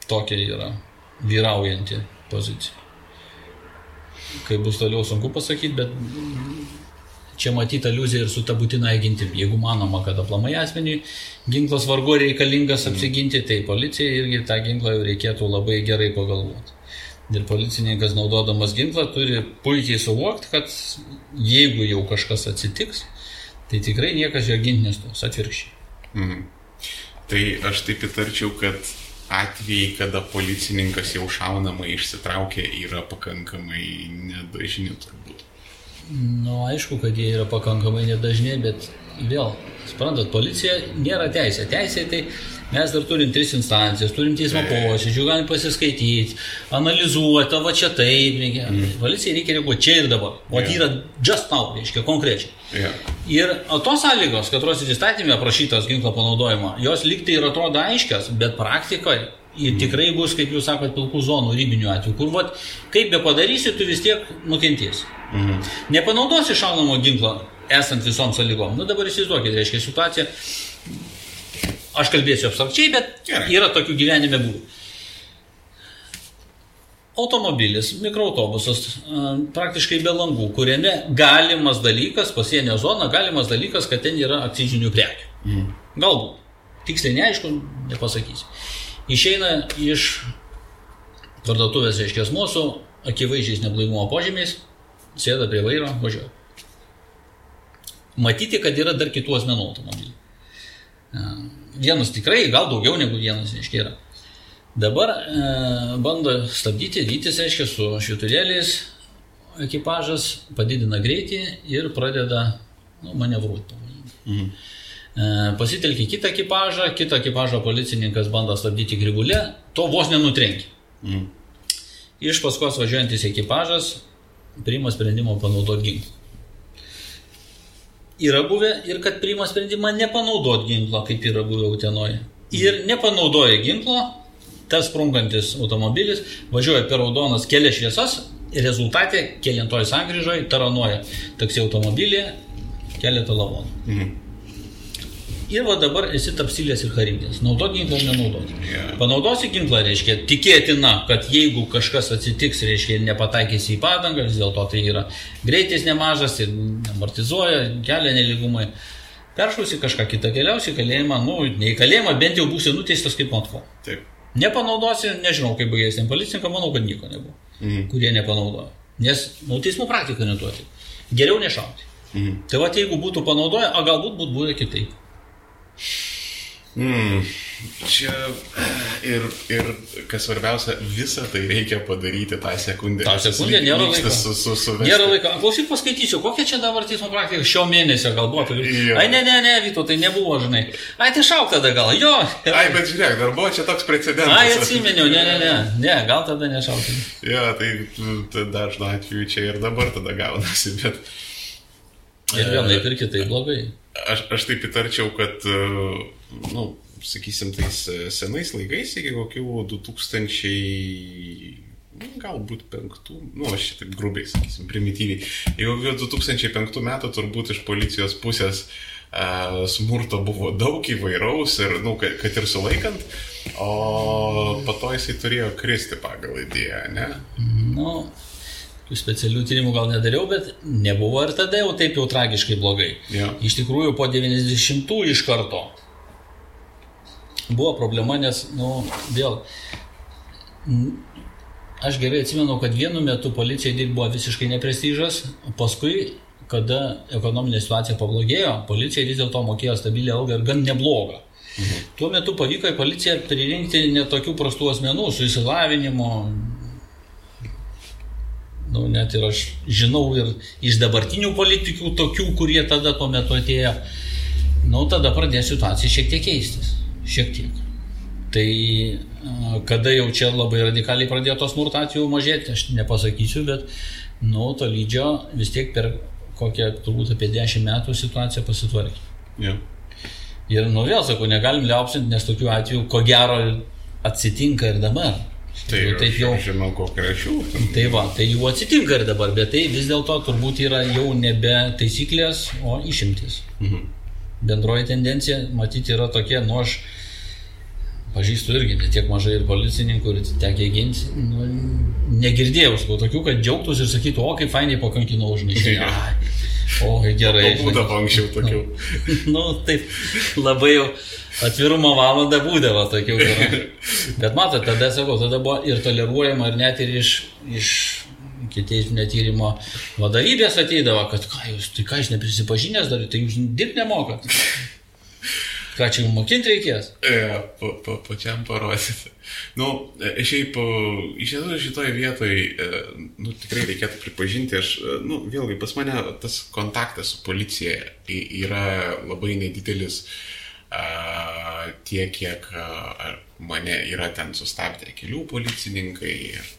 Tokia yra vyraujanti pozicija. Kaip bus toliau sunku pasakyti, bet Čia matyti aliuzija ir su ta būtina gintim. Jeigu manoma, kad aplamai asmeniui ginklas vargu reikalingas apsiginti, tai policija irgi tą ginklą jau reikėtų labai gerai pagalvoti. Ir policininkas naudodamas ginklą turi puikiai suvokti, kad jeigu jau kažkas atsitiks, tai tikrai niekas jo ginti nestos, atvirkščiai. Mhm. Tai aš taip įtarčiau, kad atvejai, kada policininkas jau šaunamai išsitraukia, yra pakankamai nedažni turbūt. Nu, aišku, kad jie yra pakankamai nedažni, bet vėl, suprantat, policija nėra teisė. Teisė tai mes dar turim tris instancijas, turim teismo posėdžių, galim pasiskaityti, analizuoti, va čia taip, reikia. Mm. Policijai reikia reaguoti čia ir dabar. O yeah. yra just now, reiškia, konkrečiai. Yeah. Ir tos sąlygos, katros įstatymė aprašytos ginklo panaudojimo, jos liktai ir atrodo aiškios, bet praktikoje Ir tikrai bus, kaip jūs sakote, pilkų zonų, ribinių atvejų, kur, vat, kaip be padarysi, tu vis tiek nukentėsi. Mhm. Nepanaudosi šaunamo ginklo, esant visom sąlygom. Nu dabar įsivaizduokit, reiškia situacija. Aš kalbėsiu abstrakčiai, bet Gerai. yra tokių gyvenime būdų. Automobilis, mikroautobusas, praktiškai be langų, kuriame galimas dalykas, pasienio zona, galimas dalykas, kad ten yra akcizinių prekių. Mhm. Galbūt. Tiksliai neaišku, nepasakysiu. Išeina iš parduotuvės, reiškia, mūsų, akivaizdžiais neblaivumo požymiais, sėda prie vairo, važiuoja. Matyti, kad yra dar kitų asmenų automobilių. E, vienas tikrai, gal daugiau negu vienas, reiškia, yra. Dabar e, bando stabdyti, rytis, reiškia, su šviturėliais ekipažas, padidina greitį ir pradeda nu, manevruoti. Mhm. E, pasitelkia kitą ekipažą, kitą ekipažą policininkas bando stabdyti grigulę, to vos nenutrenkia. Mhm. Iš paskos važiuojantis ekipažas priima sprendimą panaudoti ginklą. Yra buvę ir kad priima sprendimą nepanaudoti ginklo, kaip yra buvę Utenoje. Ir nepanaudoja ginklo, tas sprunkantis automobilis važiuoja per raudonas kelias šviesas, rezultatė keliantoj sankryžoje taranuoja taksi automobilį keletą lavonų. Mhm. Ir va dabar esi tapsilės ir karinės. Naudot ginklą ar nenaudot. Yeah. Panaudosi ginklą, reiškia, tikėtina, kad jeigu kažkas atsitiks, reiškia, nepataikysi į padangą, vis dėlto tai yra greitis nemažas ir amortizuoja, kelia neligumai. Peršausi kažką kitą, keliausi į kalėjimą, nu, ne į kalėjimą, bent jau būsi nuteistas kaip matko. Taip. Nepanaudosi, nežinau, kaip baigėsi policininkai, manau, kad nieko nebuvo, mhm. kurie nepanaudojo. Nes, nu, teismų praktika neduoti. Geriau nešauti. Mhm. Tai va, jeigu būtų panaudoję, o galbūt būtų buvę kitaip. Mm, čia ir, ir kas svarbiausia, visą tai reikia padaryti tą sekundę. Ta sekundė nėra laiko. Su, su, su nėra laiko. Klausyk, paskaitysiu, kokia čia dabar teismo praktika šio mėnesio galbūt. Ai, ne, ne, ne, Vyto, tai nebuvo, žinai. Ai, tai šauk tada gal, jo. Ai, bet žiūrėk, dar buvo čia toks precedentas. Ai, atsiminiau, ne, ne, ne, ne, gal tada nešauk. Ja, tai, tai dažnu atveju čia ir dabar tada gaunasi, bet... Ir vienaip ir kitaip blogai. Aš, aš taip įtarčiau, kad, e, nu, sakysim, tais e, senais laikais, iki kokių 2000 nu, galbūt penktų, nu, aš šitaip grubiai, sakysim, primityviai. Jeigu 2005 metų turbūt iš policijos pusės uh, smurto buvo daug įvairaus ir, nu, kad, kad ir sulaikant, o po to jisai turėjo kristi pagal idėją, ne? Nu, tų specialių tyrimų gal nedariau, bet nebuvo ir tada jau taip jau tragiškai blogai. Ja. Iš tikrųjų, po 90-ųjų iš karto buvo problema, nes, nu, vėl, aš gerai atsimenu, kad vienu metu policijai dirbo buvo visiškai neprestižas, paskui, kada ekonominė situacija pablogėjo, policija vis dėlto mokėjo stabilią algą ir gan neblogą. Mhm. Tuo metu pavyko į policiją pririnkti netokių prastų asmenų su įsilavinimu, nu, net ir aš žinau ir iš dabartinių politikų tokių, kurie tada tuo metu atėjo, nu, tada pradės situacija šiek tiek keistis. Šiek tiek. Tai kada jau čia labai radikaliai pradėjo tos smurto atveju mažėti, aš nepasakysiu, bet, nu, to lygio vis tiek per kokią turbūt apie 10 metų situacija pasitvarkė. Yeah. Ir, nu, vėl sakau, negalim liaupsinti, nes tokių atvejų, ko gero, atsitinka ir dabar. Tai jau, taip jau. Žinau, konkrečių. Tai va, tai jau atsitinka ir dabar, bet tai vis dėlto turbūt yra jau nebe taisyklės, o išimtis. Mhm. Bendroji tendencija, matyti, yra tokia, nu aš pažįstu irgi, ne tiek mažai ir policininkų, ir tekia ginti, nu, negirdėjau, sakau, tokių, kad džiaugtųsi ir sakytų, o kaip fainiai pakankinau užnešti. O, gerai. Būdavo anksčiau tokių. Nu, nu, taip, labai jau atvirumo valanda būdavo tokių. Bet matot, tada sakau, tada buvo ir toleruojama, ir net ir iš, iš kitieisminio tyrimo vadovybės ateidavo, kad ką jūs, tai ką jūs neprisipažinęs dar, tai jūs dirbti nemokat. Ką čia jums mokinti reikės? E, pa, pa, pačiam parodyti. Nu, e, šiaip, iš tiesų šitoje vietoje, nu, tikrai reikėtų pripažinti, aš, e, nu, vėlgi, pas mane tas kontaktas su policija yra labai nedidelis. Uh, tiek, kiek mane yra ten sustabdę kelių policininkai ir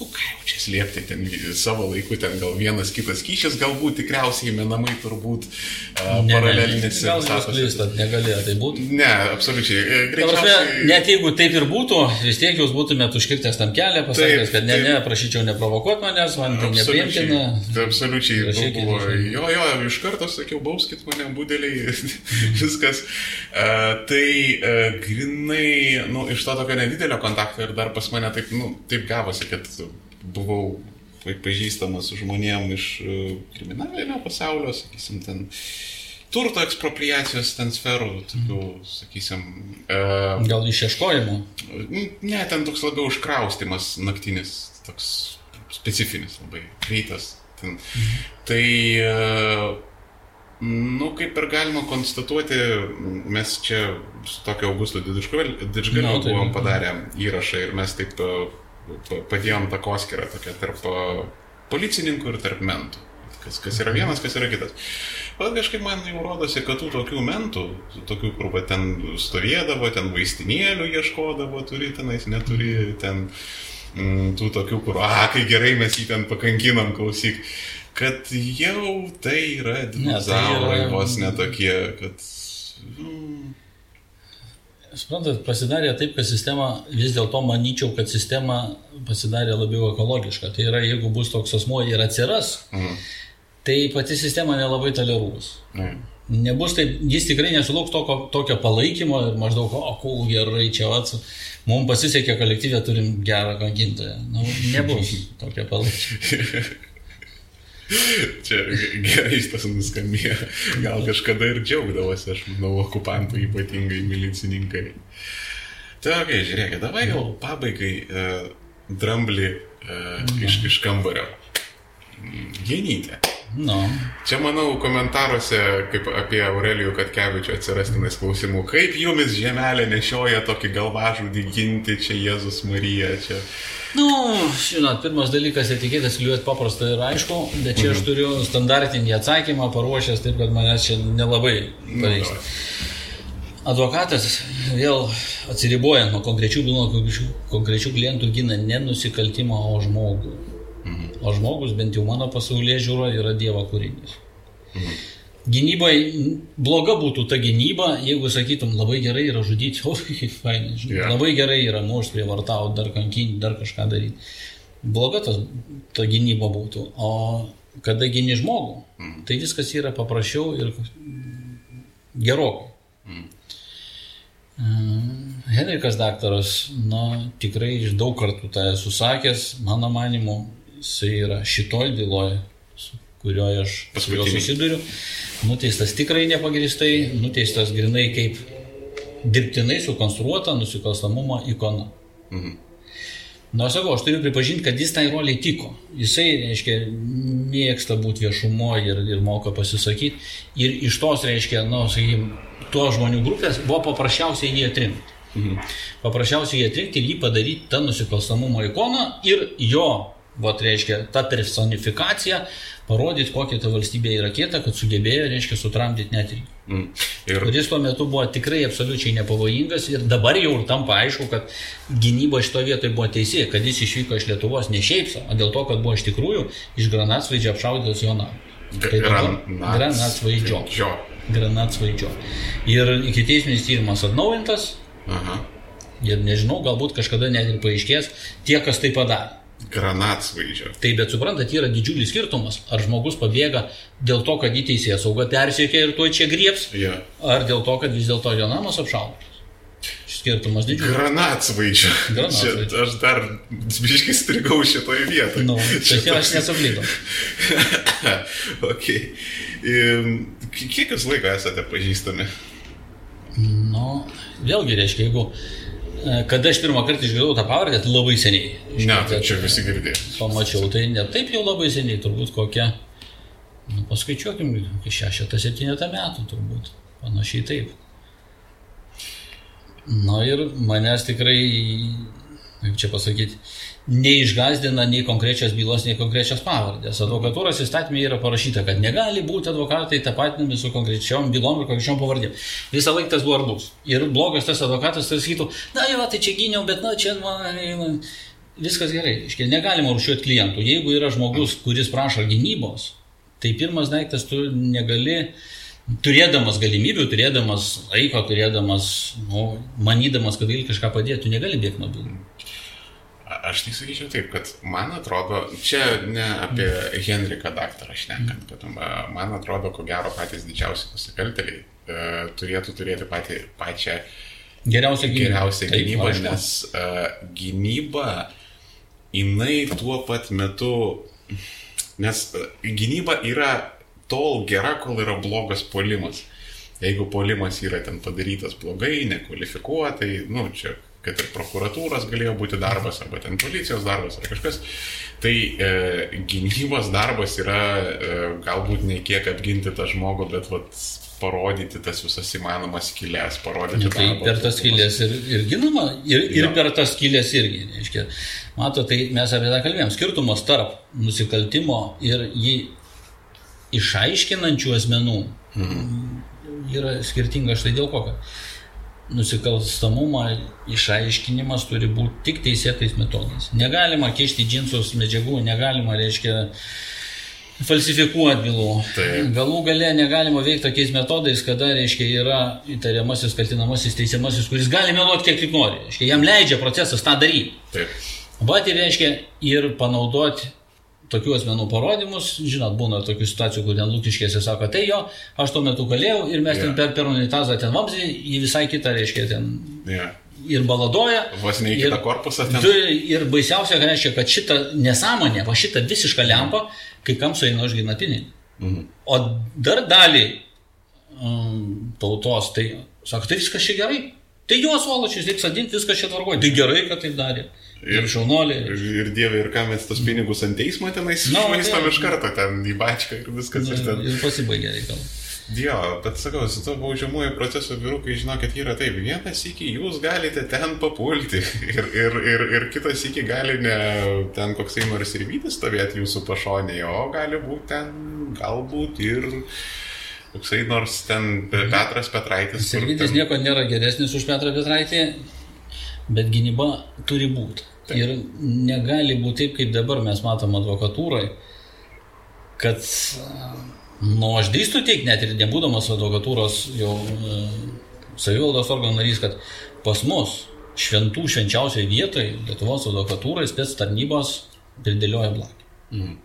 nu, ką jau čia slėpti, ten savo laiku ten gal vienas kitas kyšis, galbūt tikriausiai menamai turbūt uh, paralelinis. Gal jūs klystat, negalėjo tai būti? Ne, absoliučiai. E, greičiausiai... Net jeigu taip ir būtų, vis tiek jūs būtumėte užkirtęs tam kelią, pasakęs, kad ne, taip. ne, prašyčiau neprovokuoti manęs, man tai nepriimtina. Absoliučiai. Rašykit, buvo, jo, jo, iš karto sakiau, bauskit mane, būdeliai, viskas. Uh, tai uh, grinai, nu, iš to tokio nedidelio kontakto ir dar pas mane taip, nu, taip gavosi, kad buvau pažįstamas žmonėm iš e, kriminalinio pasaulio, sakysim, ten turto ekspropriacijos ten sferų, tokių, sakysim. Uh, Gal išieškojimo? Ne, ten toks labiau užkraustimas naktinis, toks specifinis, labai greitas. Ten. Mhm. Tai uh, Nu, kaip ir galima konstatuoti, mes čia su tokio Augusto Didžgaliu No, tai- buvom padarę įrašą ir mes taip pa- padėjom tą koskirą tokią tarp policininkų ir tarp mentų. Kas, kas yra vienas, kas yra kitas. Bet kažkaip man jau rodosi, kad tų tokių mentų, tų tokių, kur va, ten stovėdavo, ten vaistinėlių ieškodavo, turi tenais, neturi ten mm, tų tokių, kur, a, kai gerai mes jį ten pakankinam, klausyk, kad jau tai yra dinozaurai, yra- vos netokie, kad... Mm, Suprantat, pasidarė taip, kad sistema, vis dėlto manyčiau, kad sistema pasidarė labiau ekologiška. Tai yra, jeigu bus toks asmuo ir atsiras, mm, tai pati sistema nelabai toleruos. ne. Nebus taip, jis tikrai nesulauks tokio, tokio palaikymo ir maždaug, o, kul, gerai, čia ats, mums pasisekė kolektyvė, turim gerą kankintoją. Nu, nebus tokio palaikymo. Čia gerai tas nuskambėjo. Gal kažkada ir džiaugdavosi, aš manau, okupantų ypatingai milicininkai. Tai, okay, žiūrėkit, davai gal pabaigai uh, dramblį uh, iš, iš kambario. Genytė. Nu, Čia, manau, komentaruose, kaip apie Aurelijų Katkevičių atsirastinais klausimų, kaip jumis žemelė nešioja tokį galvažudį ginti, čia Jėzus Marija, čia... nu, žinot, pirmas dalykas etiketės kliuoti paprasta ir aišku, bet čia aš turiu standartinį atsakymą paruošęs, taip kad manęs čia nelabai paveiks. Advokatas vėl atsiribojant nuo konkrečių bylų, konkrečių, konkrečių klientų gina ne nusikaltimą, o žmogų. O žmogus, bent jau mano pasaulyje žiūro, yra Dievo kūrinys. Gynybai bloga būtų ta gynyba, jeigu sakytum, labai gerai yra žudyti, o kaip fainai, Jo. labai gerai yra mušti, prievartauti, dar kankinti, dar kažką daryti. Bloga tas, ta gynyba būtų. O kada gyni žmogų, tai viskas yra paprasčiau ir gerokai. Mm, Henrikas daktaras, na, tikrai iš daug kartų tą esu sakęs, mano manimu, jisai yra šitoj byloje, kurioje aš Paskutinį. susiduriu, nuteistas tikrai nepagristai, nuteistas grinai kaip dirbtinai sukonstruota nusikalstamumo ikona. Mhm. Na, aš sakau, aš turiu pripažinti, kad jis tai roliai tiko. Jisai, reiškia, mėgsta būti viešumo ir, ir moka pasisakyti. Ir iš tos, reiškia, na, sakykime, to žmonių grupės buvo paprasčiausiai jį atrinkti. Mhm. Paprasčiausiai jį atrinkti ir jį padaryti tą nusikalstamumo ikoną ir jo, va, reiškia, tą personifikaciją parodyti, kokia ta valstybė yra kieta, kad sugebėjo, reiškia, sutramdyti net ir jį. Mm. Ir kuris tuo metu buvo tikrai absoliučiai nepavojingas ir dabar jau ir tampa aišku, kad gynyba šito vietoje buvo teisė, kad jis išvyko iš Lietuvos ne šiaip savo, o dėl to, kad buvo iš tikrųjų iš granatsvaidžio apšaudytas jo namas. Tai granatsvaidžio. Granatsvaidžio. Ir iki teisminis tyrimas atnaujintas Aha. ir nežinau, galbūt kažkada net ir paaiškės tie, kas tai padarė. Granatsvaidžio. Tai bet suprantat, yra didžiulis skirtumas, ar žmogus pabėga dėl to, kad į teisės saugą persiekia ir tuo čia grieps, Jo. ar dėl to, kad vis dėlto jo namas apšaudotas. Skirtumas didžiulis. Granatsvaidžio. Granatsvaidžio. Aš dar biškai strigau šitoje vietoje. Nu, Čia tai aš nesuklydau. ok. Kiek jūs laiko esate pažįstami? Nu, vėlgi reiškia, jeigu kada aš pirmą kartą išgirdau tą pavardę, tai labai seniai. Ne, tai čia visi girdėjo. Pamačiau, tai ne taip jau labai seniai, turbūt kokia, nu, paskaičiuokim, kokia šešetą, septynetą metų turbūt. Panašiai taip. Na ir manęs tikrai, kaip čia pasakyti, neišgazdina nei konkrečios bylos, nei konkrečios pavardės. Advokatūros įstatymė yra parašyta, kad negali būti advokatai tapatinami su konkrečiom bylom ir konkrečiom pavardėm. Visą laiką tas buvo ar bus. Ir blogas tas advokatas tai sakytų, na jo, tai čia gyniau, bet na čia man... Viskas gerai. Iškia, negalima rušiuoti klientų. Jeigu yra žmogus, kuris prašo gynybos, tai pirmas daiktas tu negali, turėdamas galimybių, turėdamas laiko, turėdamas, nu, manydamas, kad gali kažką padėti, tu negali bėgti nuo bylų. Aš tai sakyčiau taip, kad man atrodo, čia ne apie Henriką daktarą šnekant, kad man atrodo, ko gero patys didžiausi nusikaltėliai e, turėtų turėti patį, pačią Geriausia gynyba. geriausią Taip, gynybą, aišku. nes uh, gynyba, jinai tuo pat metu, nes uh, gynyba yra tol gera, kol yra blogas polimas. Jeigu polimas yra ten padarytas blogai, nekvalifikuotai, nu, čia kad ir prokuratūros galėjo būti darbas, arba ten policijos darbas, ar kažkas. Tai e, gynybos darbas yra e, galbūt ne kiek apginti tą žmogų, bet vat, parodyti tas visas įmanomas skylės, parodyti. Ja, tai per tas skylės ir, ir ginama, ir, ir ja. per tas skylės irgi. Reiškia, mato, tai mes apie tą kalbėjom. Skirtumas tarp nusikaltimo ir jį išaiškinančių asmenų mhm. yra skirtingas štai dėl ko. Nusikalstamumą išaiškinimas turi būti tik teisėtais metodais. Negalima kišti džinsus medžiagų, negalima, reiškia, falsifikuoti bylų. Taip. Galų gale negalima veikti tokiais metodais, kada, reiškia, yra įtariamasis, kaltinamasis, teisiamasis, kuris gali meluoti kiek tik nori. Reiškia, jam leidžia procesas tą daryti. Taip. Bet ir reiškia ir panaudoti tokių asmenų parodymus, žinot, būna tokių situacijų, kur ten lūkiškėse sako, tai jo, aš tuo metu galėjau ir mes yeah. ten per, per unitazą ten vamzdį, į visai kitą, reiškia, ten yeah. ir baladoja. Vos ne į kitą korpusą ten. Ir baisiausia, kad reiškia, kad šitą nesąmonę, va šitą visišką lempą, kai kam sueina užgina pinigų. Mhm. O dar dalį um, tautos, tai sako, tai viskas čia gerai. Tai juos valačius reikia sadinti, viskas čia tvarkoja. Tai gerai, kad taip darė. Ir šaunuoliai. Ir, ir dievai, ir ką mes tos pinigus ant teismo tenais no, išmaistam iš karto ten į bačką ir viskas. Na, ir, ten... ir pasibaigė reikalas. Dievo, bet sakau, su to baudžiamuoju procesu vyrukai žinokit yra taip, vienas iki jūs galite ten papulti ir, ir, ir, ir kitas iki gali ne ten koksai nors ir vytis stovėti jūsų pašonėje, o gali būti ten galbūt ir koksai nors ten Petras Petraitis. Servitis ten... nieko nėra geresnis už Petrą Petraitį, bet gynyba turi būti. Taip. Ir negali būti taip, kaip dabar mes matom advokatūrai, kad, nu, aš drįstu teikti, net ir nebūdamas advokatūros jau e, savivaldos organų narys, kad pas mus šventų švenčiausiai vietai Lietuvos advokatūrai spės tarnybos pridėlioja blakį. Mhm.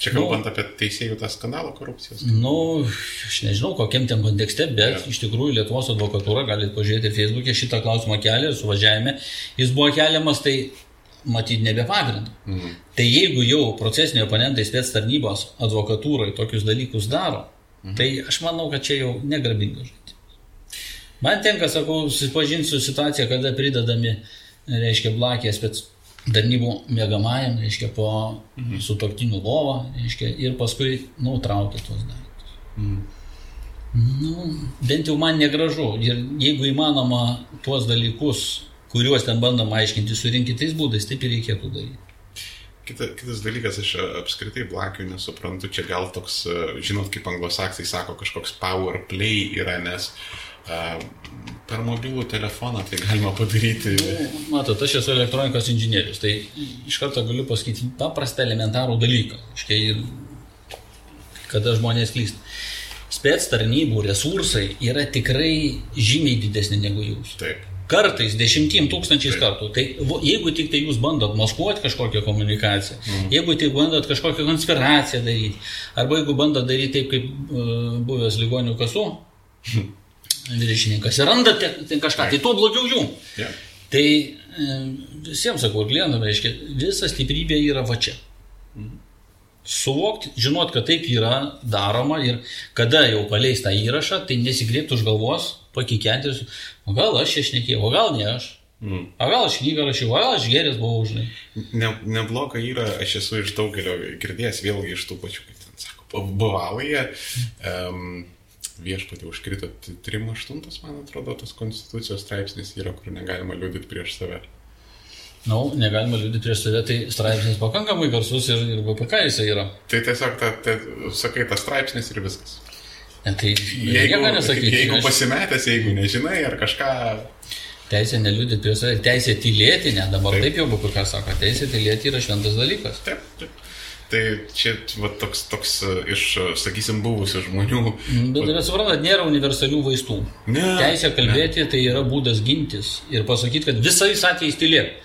Čia kalbant nu, apie teisėjų tą skandalą korupcijos. Nu, aš nežinau, kokiam ten kontekste, bet ja. iš tikrųjų Lietuvos advokatūra, galite pažiūrėti Facebook'e, šitą klausimą kelia ir suvažiavime. Jis buvo keliamas, tai matyti nebe pagrindu. Mhm. Tai jeigu jau procesiniai oponentai spės tarnybos advokatūrai tokius dalykus daro, mhm. tai aš manau, kad čia jau negarbingas žaidimas. Man tenka, sakau, susipažinti su situacija, kada pridedami, reiškia, blakės spets tarnybų mėgamajam, reiškia, po mhm. sutoktinių lovą, reiškia, ir paskui, nu, traukia tuos daiktus. Mhm. Nu, bent jau man negražu. Ir jeigu įmanoma tuos dalykus, kuriuos ten bandoma aiškinti, surinkti tais būdais, taip ir reikėtų daryti. Kita, kitas dalykas, aš apskritai blakių nesuprantu, čia gal toks, žinot, kaip anglosaksai sako, kažkoks power play yra, nes uh, per mobilų telefoną tai galima padaryti. Nu, matot, aš esu elektronikos inžinierius, tai iš karto galiu pasakyti paprastą elementarų dalyką. Iškai, kada žmonės klysta. Spets tarnybų resursai yra tikrai žymiai didesni negu jūs. Taip. Kartais dešimtim tūkstančiais Taip. kartų. Tai jeigu tik tai jūs bandot maskuoti kažkokią komunikaciją, mm. jeigu tik bandot kažkokią konspiraciją daryti, arba jeigu bandot daryti taip, kaip uh, buvęs ligonių kasų, viršininkas ir randa ten kažką, tai tuo blogiau jų. Yeah. Tai e, visiems sakau, klientam reiškia, visa stiprybė yra va čia. Mm. Suvokti, žinot, kad taip yra daroma ir kada jau paleis tą įrašą, tai nesigriebti už galvos, pakikenti ir, o gal aš čia šnekėjau, o gal ne aš. Mm. O gal aš knygą rašiau, o gal aš geris buvau žinai. Ne, nebloga yra, aš esu iš daugelio girdėjęs vėlgi iš tų pačių, kaip ten sako, buvauja. Um, viešpatį užkrito 3.8, man atrodo, tas konstitucijos straipsnis yra, kur negalima liūdėti prieš save. Na, no, negalima liūdėti prieš save, tai straipsnis pakankamai garsus ir, ir BPK jisai yra. Tai tiesiog, ta, ta, sakai, tas straipsnis ir viskas. Ne, tai jeigu, nesakyti, jeigu aš... pasimetęs, jeigu nežinai ar kažką... Teisė neliūdėti prieš save, teisė tylėti, ne dabar taip, taip jau BPK sako, teisė tylėti yra šventas dalykas. Taip, taip. Tai čia va, toks, toks e, iš, e, sakysim, buvusių žmonių. Mm, bet, bet suprantat, nėra universalių vaistų. Ne, Teisė kalbėti ne. tai yra būdas gintis ir pasakyti, kad visais atvejais tylėk.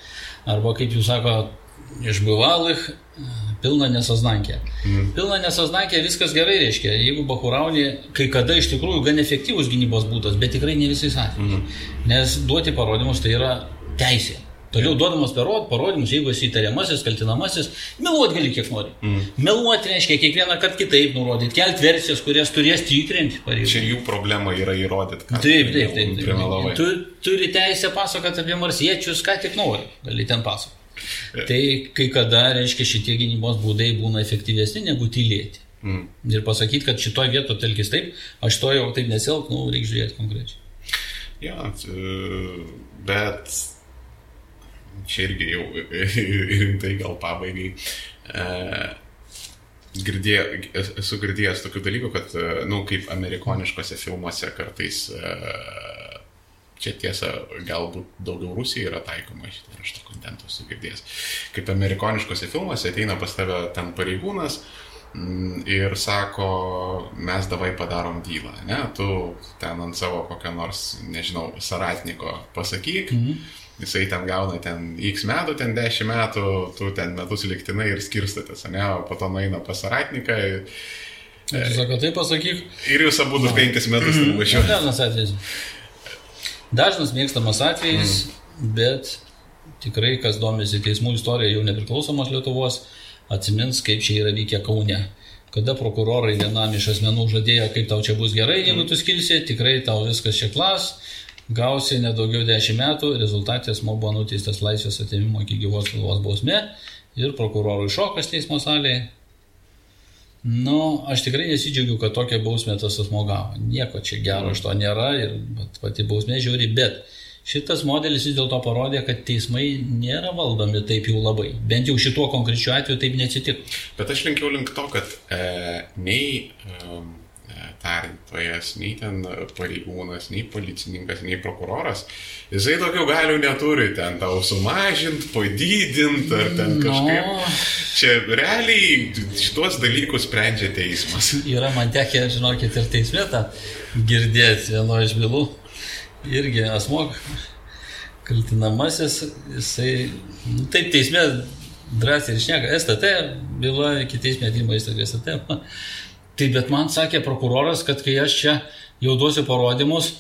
Arba kaip jūs sako, iš buvalых e, pilna nesaznankė. Mm. Pilna nesaznankė viskas gerai reiškia. Jeigu bakurauni, kai kada iš tikrųjų gan efektyvus gynybos būdas, bet tikrai ne visais atvejais. Mm. Nes duoti parodymus tai yra teisė. Toliau duodamas parod, parodymus, jeigu esi įtariamasis, kaltinamasis, meluot gali kiek nori. Mm. Meluot reiškia kiekvieną kartą kitaip nurodyti, kelt versijas, kurias turės tikrinti pareigūnai. Čia jų problema yra įrodyti, kad taip, taip, taip, taip, taip. Tu turi teisę pasakoti apie marsiečius, ką tik nori, gali ten pasakoti. Tai kai kada, reiškia, šitie gynybos būdai būna efektyvesni negu tylėti. Mm. Ir pasakyti, kad šitoje vietoje telkis taip, aš to jau taip nesielg, nu, reikia žiūrėti konkrečiai. Ja, bet čia irgi jau rimtai gal pabaigai. E, girdė, esu girdėjęs tokių dalykų, kad, na, nu, kaip amerikoniškose filmuose kartais, e, čia tiesa, galbūt daugiau Rusija yra taikoma, aš to kontento esu girdėjęs, kaip amerikoniškose filmuose ateina pas tave ten pareigūnas, Mm, ir sako, mes davai padarom dylą, ne, tu ten ant savo kokio nors, nežinau, saratniko pasakyk, mhm. Jisai ten gauna ten x metų, ten 10 metų, tu ten metus liktinai ir skirstatės, ne, o po to nueina pas saratniką. Ir tu sako, tai pasakyk. Ir jūs abu 5 metus ten važiuojate. Dažnas atvejis. Dažnas mėgstamas atvejis, mm. bet tikrai, kas domisi teismų istorija jau nepriklausomos Lietuvos, atsimins, kaip čia yra vykę Kaune. Kada prokurorai vienam iš asmenų žadėjo, kaip tau čia bus gerai, jeigu tu skilsi, tikrai tau viskas čia klas, gausi nedaugiau 10 metų, rezultatė asmo buvo nuteistas laisvės atėmimo iki gyvos galvos bausmė ir prokurorui šokas teismo salėje. Nu, aš tikrai nesidžiaugiu, kad tokią bausmę tas asmo gavo. Nieko čia gero iš to nėra ir pati bausmė žiūri, bet Šitas modelis vis dėlto parodė, kad teismai nėra valdomi taip jau labai. Bent jau šituo konkrečiu atveju taip neatsitiko. Bet aš linkiau link to, kad e, nei e, tarintojas, nei ten pareigūnas, nei policininkas, nei prokuroras, jisai tokių galių neturi ten tau sumažinti, padidinti ar ten kažkaip. No. Čia realiai šitos dalykus sprendžia teismas. Yra man tekę, žinokit, ir teisme tą girdėti vieno iš bylų irgi asmo kaltinamasis, jisai, nu, taip teisme drąsiai išneka, STT byla, kitais metimo įstaigai STT. Tai bet man sakė prokuroras, kad kai aš čia jau duosiu parodymus,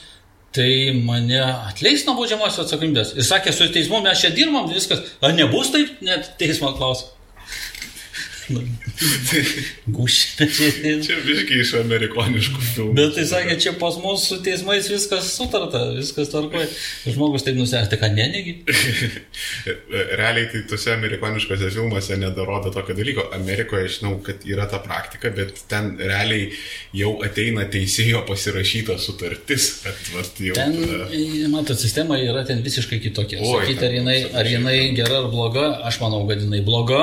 tai mane atleis nuo baudžiamosios atsakomybės. Ir sakė, su teismu mes čia dirbam, viskas. Ar nebus taip, net teismo klausimas. Gušė. čia visiškai iš amerikoniškų filmų. Bet tai sakė, čia pas mus su teismais viskas sutarta, viskas tvarkoja. Žmogus taip nusėsti, ką nenegi. Realiai tai tuose amerikoniškose filmuose nedarodo tokio dalyko. Amerikoje žinau, kad yra ta praktika, bet ten realiai jau ateina teisėjo pasirašyta sutartis. Kad, vat, jau, ten, matot, sistema yra ten visiškai kitokia. Sakyti, ar jinai, ar jinai gera ar bloga, aš manau, kad jinai bloga,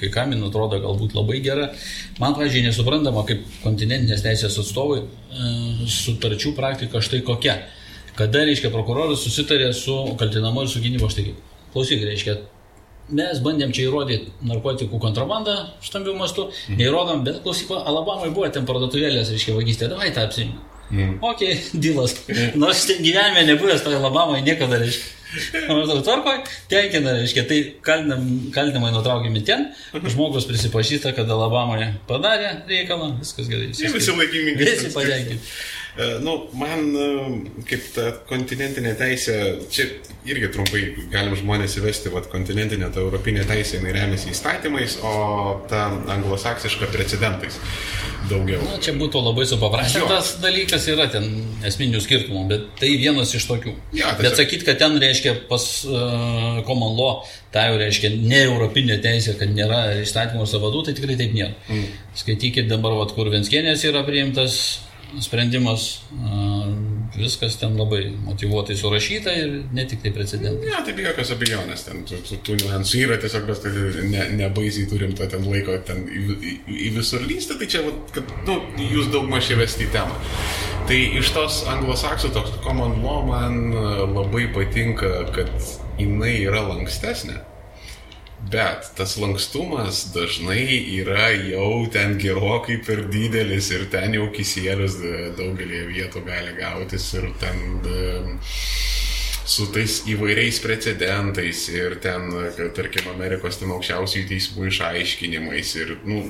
kai kam jin atrodo atrodo galbūt labai gera. Man, pažiūrėjau, nesuprantama, kaip kontinentinės teisės atstovai e, sutarčių praktika štai kokia. Kada, reiškia, prokuroras susitarė su kaltinamu ir su gynybos teikimu. Klausyk, reiškia, mes bandėm čia įrodyti narkotikų kontrabandą stambių mastų, mhm. neįrodom, bet klausyk, Alabamai buvo ten parduotuvėlės, reiškia, vagystė, davai tą apsimį. Mhm. Ok, dilas. Nors ten gyvenime nebuvęs toje Alabamai niekada, reiškia. Maždaug tvarkoj, tenkina, reiškia, tai kaltinam, kaltinamai nutraukiami ten, žmogus prisipažįsta, kad Alabamoje padarė reikalą, viskas gerai. Visi laimingi. Visi patenkinti. Uh, nu, man uh, kaip ta kontinentinė teisė, čia irgi trumpai galim žmonės įvesti, vad kontinentinė ta europinė teisė, jinai remiasi įstatymais, o ta anglosaksiška precedentais daugiau. Na, čia būtų labai supaprastintas dalykas, yra ten esminių skirtumų, bet tai vienas iš tokių. Ja, tiesiog... Bet sakyti, kad ten reiškia pas uh, common law, tai jau reiškia ne europinė teisė, kad nėra įstatymų savadų, tai tikrai taip nėra. Mm. Skaitykit dabar, vat, kur Venskienės yra priimtas sprendimas, viskas ten labai motivuotai surašyta ir ne tik tai precedentai. Ne, tai be jokios abejonės, ten tų, tų, tų niuansų yra, tiesiog mes tai ne, nebaisiai turim to ten laiko ten į, į, į visur lystą, tai čia, kad nu, jūs daug maž įvesti į temą. Tai iš tos anglosaksų toks common law man labai patinka, kad jinai yra lankstesnė. Bet tas lankstumas dažnai yra jau ten gerokai per didelis ir ten jau kisėlius daugelį vietų gali gautis ir ten su tais įvairiais precedentais ir ten, tarkim, Amerikos ten aukščiausiai teismų išaiškinimais ir, nu,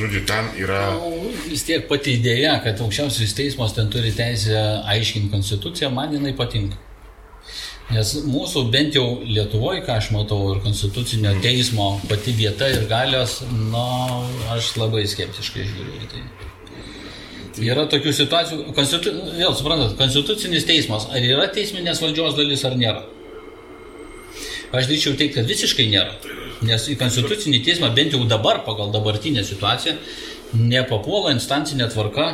žodžiu, ten yra... Nu, vis tiek pati idėja, kad aukščiausias teismas ten turi teisę aiškinti konstituciją, man jinai patinka. Nes mūsų bent jau Lietuvoje, ką aš matau, ir konstitucinio teismo pati vieta ir galios, na, aš labai skeptiškai žiūriu į tai. Yra tokių situacijų, konstitu, vėl suprantat, konstitucinis teismas, ar yra teisminės valdžios dalis ar nėra? Aš drįčiau teikti, kad visiškai nėra. Nes į konstitucinį teismą bent jau dabar, pagal dabartinę situaciją, nepapuola instancinė tvarka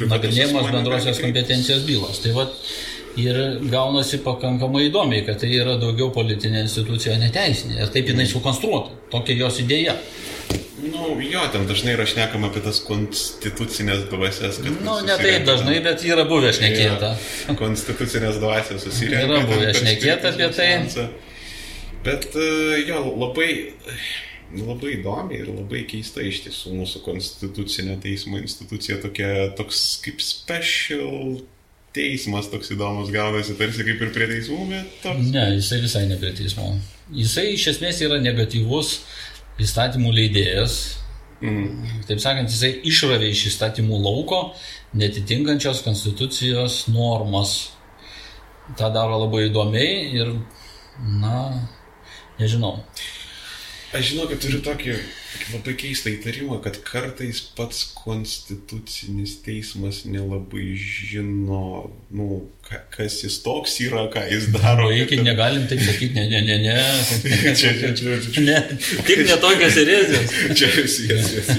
nagrinėjimas bendrosios kompetencijos bylos. Tai vat, ir gaunasi pakankamai įdomiai, kad tai yra daugiau politinė institucija, neteisinė. Ir taip jinai sukonstruota. Tokia jos idėja. Nu, jo, ten dažnai yra šnekama apie tas konstitucinės dvasias. Nu, ne taip dažnai, bet yra buvę šnekėta. Ja, konstitucinės dvasias susirenka. Yra buvę šnekėta apie tai. Bet e, jo, labai, labai įdomi ir labai keista iš tiesų mūsų konstitucinio teismo institucija tokia, toks kaip special teismas toks įdomus gaunasi, tarsi kaip ir prie teismų, bet toks. Ne, jisai visai ne prie teismų. Jisai iš esmės yra negatyvus įstatymų leidėjas. Mm. Taip sakant, jisai išravė iš įstatymų lauko netitinkančios konstitucijos normas. Ta daro labai įdomiai ir, na, nežinau. Aš žinau, kad turiu tokį labai keistą įtarimą, kad kartais pats konstitucinis teismas nelabai žino, nu, kas jis toks yra, ką jis daro. O iki negalim taip sakyti, ne, ne, ne, ne. čia, čia, čia, čia. Ne, tik ne tokios erezijos. čia jūs, jūs, jūs.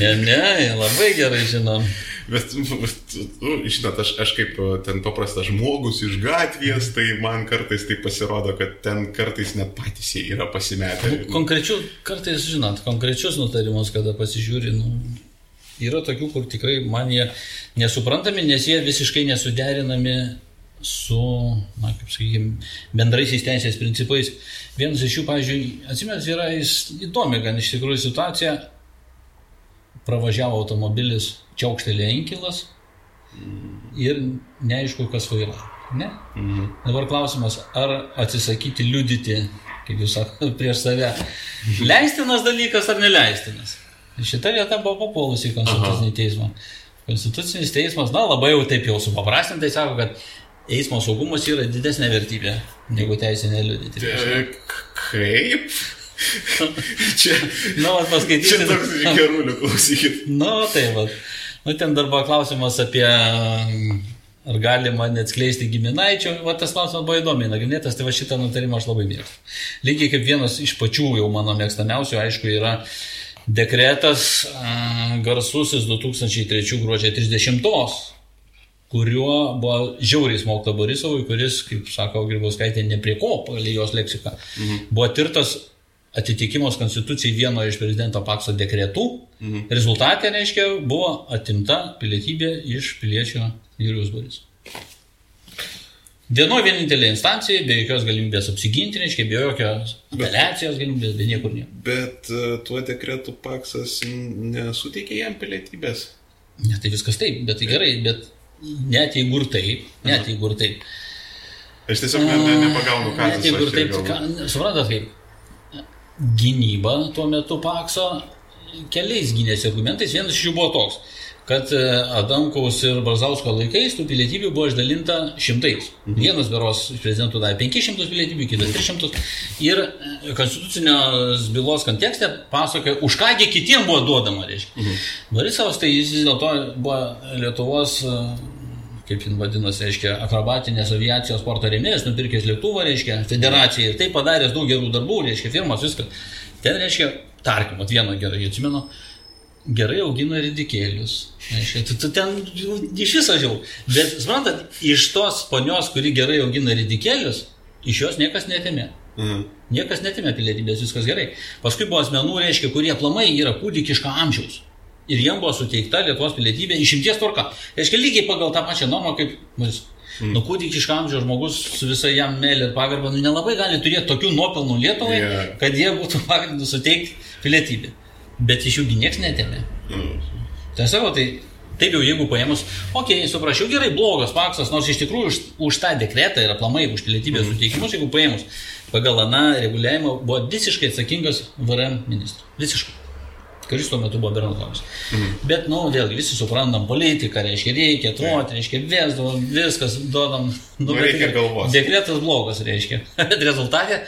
ne, ne, labai gerai žinom. Bet, nu, žinot, aš, aš kaip ten paprastas žmogus iš gatvės, tai man kartais tai pasirodo, kad ten kartais net patys jie yra pasimetę. Konkrečių, kartais, žinot, konkrečius nutarimus, kada pasižiūri, nu, yra tokių, kur tikrai man jie nesuprantami, nes jie visiškai nesuderinami su, na, kaip sakykime, bendraisiais teisės principais. Vienas iš jų, pavyzdžiui, atsimės, yra įdomi gan iš tikrųjų situacija, pravažiavo automobilis, čiaukštelė inkilas ir neaišku, kas vairavo. Ne? Mhm. Dabar klausimas, ar atsisakyti liudyti, kaip jūs sakote, prieš save, leistinas dalykas ar neleistinas? Šita vieta buvo papuolusi į konstitucinį Aha. teismą. Konstitucinis teismas, na, labai jau taip jau supaprastintai sako, kad eismo saugumas yra didesnė vertybė negu teisinė liudyti. Kaip? Čia. Na, nu, paskaitykite. Čia toks gerulių klausykit. Na, nu, tai va. Nu, ten dar buvo klausimas apie ar galima neatskleisti giminaičio, va tas klausimas buvo įdomiai nagrinėtas, tai va šitą nutarimą aš labai mėgstu. Lygiai kaip vienas iš pačių jau mano mėgstamiausių, aišku, yra dekretas garsusis 2003 gruodžio 30 kuriuo buvo žiauriai smogta Borisovui, kuris, kaip sako Grybauskaitė, ne prie ko, pagal jos leksiką, mhm. buvo tirtas atitikimas konstitucijai vieno iš prezidento Pakso dekretų. Mhm. Rezultatė, reiškia, buvo atimta pilietybė iš piliečio Julius Boris. Vienoje vienintelė instancija, be jokios galimybės apsiginti, reiškia, be jokios apeliacijos galimybės, be niekur nieko. Bet uh, tuo dekretu Paksas nesuteikė jam pilietybės. Ne, tai viskas taip, bet tai gerai, bet net jeigu ir taip, net Aha. jeigu ir taip. Aš tiesiog ne, ne, nepagaunu, ką tai. Net jeigu ir taip, suprantat kaip, gynyba tuo metu Pakso keliais gynėsi argumentais. Vienas iš jų buvo toks, kad e, Adamkaus ir Brazausko laikais tų pilietybių buvo išdalinta šimtais. Mhm. Vienas beros prezidentų davė 500 pilietybių, kitas 300. Ir e, konstitucinės bylos kontekste pasakoja, už kągi kitiem buvo duodama, reiškia. Mhm. Borisovas tai jis vis dėlto buvo Lietuvos e, kaip jin vadinasi, reiškia, akrobatinės aviacijos sporto rėmėjas, nupirkęs lėktuvą, reiškia, federacijai ir tai padaręs daug gerų darbų, reiškia, firmas, viską. Ten, reiškia, tarkim, at vieną gerai atsimenu, gerai augina ridikėlius. Reiškia, tu, tu ten iš viso jau. Bet, suprantat, iš tos ponios, kuri gerai augina ridikėlius, iš jos niekas netėmė. Mhm. Niekas netimė pilietybės, viskas gerai. Paskui buvo asmenų, reiškia, kurie plamai yra kūdikiško amžiaus ir jiem buvo suteikta Lietuvos pilietybė išimties tvarka. Reiškia, lygiai pagal tą pačią normą kaip mus. Mm. Nu, kūdikišką amžiaus žmogus su visai jam meilė ir pagarba nu, nelabai gali turėti tokių nuopelnų Lietuvai, yeah. kad jie būtų pagrindu suteikti pilietybę. Bet iš jųgi niekas netėmė. Mm. Tai savo, tai taip jau jeigu paėmus, okei, okay, suprašiau, gerai, blogas paksas, nors iš tikrųjų už, už tą dekretą ir aplamai už pilietybės mm. suteikimus, jeigu paėmus, pagal aną reguliavimą buvo visiškai atsakingas VRM ministras. Visiškai. Kuris tuo metu buvo Bernatovas. Mhm. Bet, nu, vėlgi, visi suprantam politiką, reiškia, reikia truoti, reiškia, vėsdavom, viskas duodam. Nu, nu reikia galvoti. Dekretas blogas, reiškia. Bet rezultatė,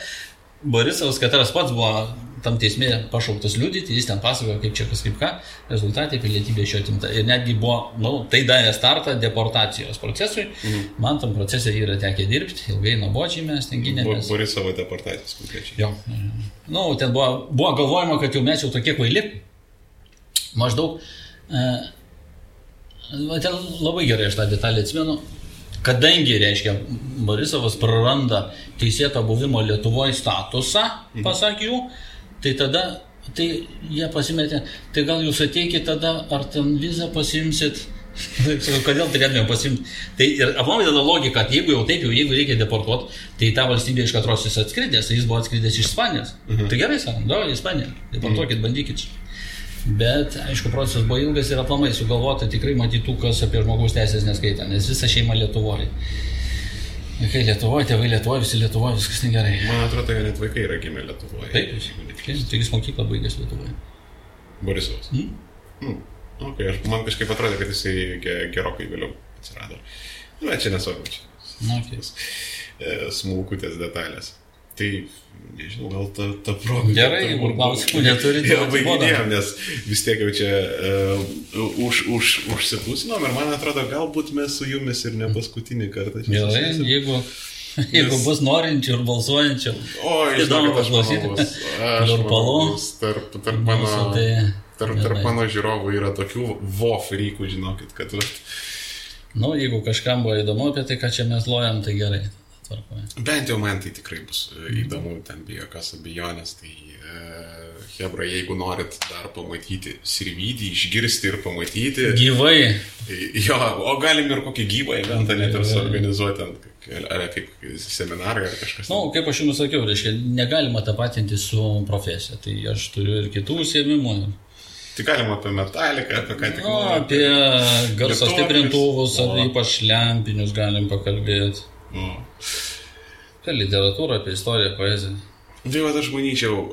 Borisovas Kataras pats buvo tam teisme pašauktas liudyti, jis ten pasakojo, kaip čia kas kaip ką, rezultatė pilietybė iš jo atimta. Ir netgi buvo, nu, tai davė startą deportacijos procesui. Mhm. Man tam procese yra tekę dirbti, ilgai nuobodžiai mes ten gynėmės. Borisovo deportacijos konkrečiai. Jo. Nu, ten buvo, buvo galvojama, kad jau mes jau tokie kvaili. Maždaug. E, ten labai gerai aš tą detalę atsimenu kadangi, reiškia, Borisovas praranda teisėto buvimo Lietuvoje statusą, mhm. pasak jų, tai tada, tai jie pasimetė, tai gal jūs ateikit tada, ar ten vizą pasimsit, kodėl turėtume pasimti. Tai ir aplamai tada logika, kad jeigu jau taip, jau jeigu reikia deportuoti, tai tą valstybę iš katros jis atskridęs, jis buvo atskridęs iš Ispanijos. Mhm. Tai gerai, sakom, davai Ispaniją, deportuokit, mhm. bandykit. Bet, aišku, procesas buvo ilgas ir aplamai sugalvota tikrai matytų, kas apie žmogaus teisės neskaita, nes visa šeima Lietuvoje. Vaikai Lietuvoje, tėvai Lietuvoje, visi Lietuvoje, viskas negerai. Man atrodo, kad net vaikai yra gimę Lietuvoje. Taip, tai jis mokyklą baigęs Lietuvoje. Borisovas. Hmm? Hmm. Okay, aš, man kažkaip atrodo, kad jisai gerokai vėliau atsirado. Na, nu, čia nesvarbu, čia. Na, okay. E, smulkutės detalės. Tai, nežinau, gal ta, ta proga. Gerai, jeigu klausimų neturite. Jau baiginėjom, nes vis tiek jau čia uh, už, už, užsipūsinom ir man atrodo, galbūt mes su jumis ir ne paskutinį kartą. Gerai, jeigu, jeigu nes... bus norinčių ir balsuojančių. O, įdomu paklausyti. Manau, tarp, tarp mano... Tai... Tarp, tarp mano žiūrovų yra tokių vofrykų, žinokit, kad... Nu, jeigu kažkam buvo įdomu apie tai, ką čia mes lojam, tai gerai tvarkoje. Bent jau man tai tikrai bus e, įdomu, ten be jokios abejonės. Tai e, Hebra, jeigu norit dar pamatyti sirvydį, išgirsti ir pamatyti. Gyvai. Jo, o galim ir kokį gyvą eventą net ir suorganizuoti, ar kaip seminarai ar kažkas. Na, nu, kaip aš jums sakiau, reiškia, negalima tapatinti su profesija. Tai aš turiu ir kitų užsiemimų. Tai galima apie metaliką, apie ką tik. Na, apie garso stiprintuvus, ar ypač lempinius galim pakalbėti. Mm. Apie literatūrą, apie istoriją, poeziją. Tai va, aš manyčiau,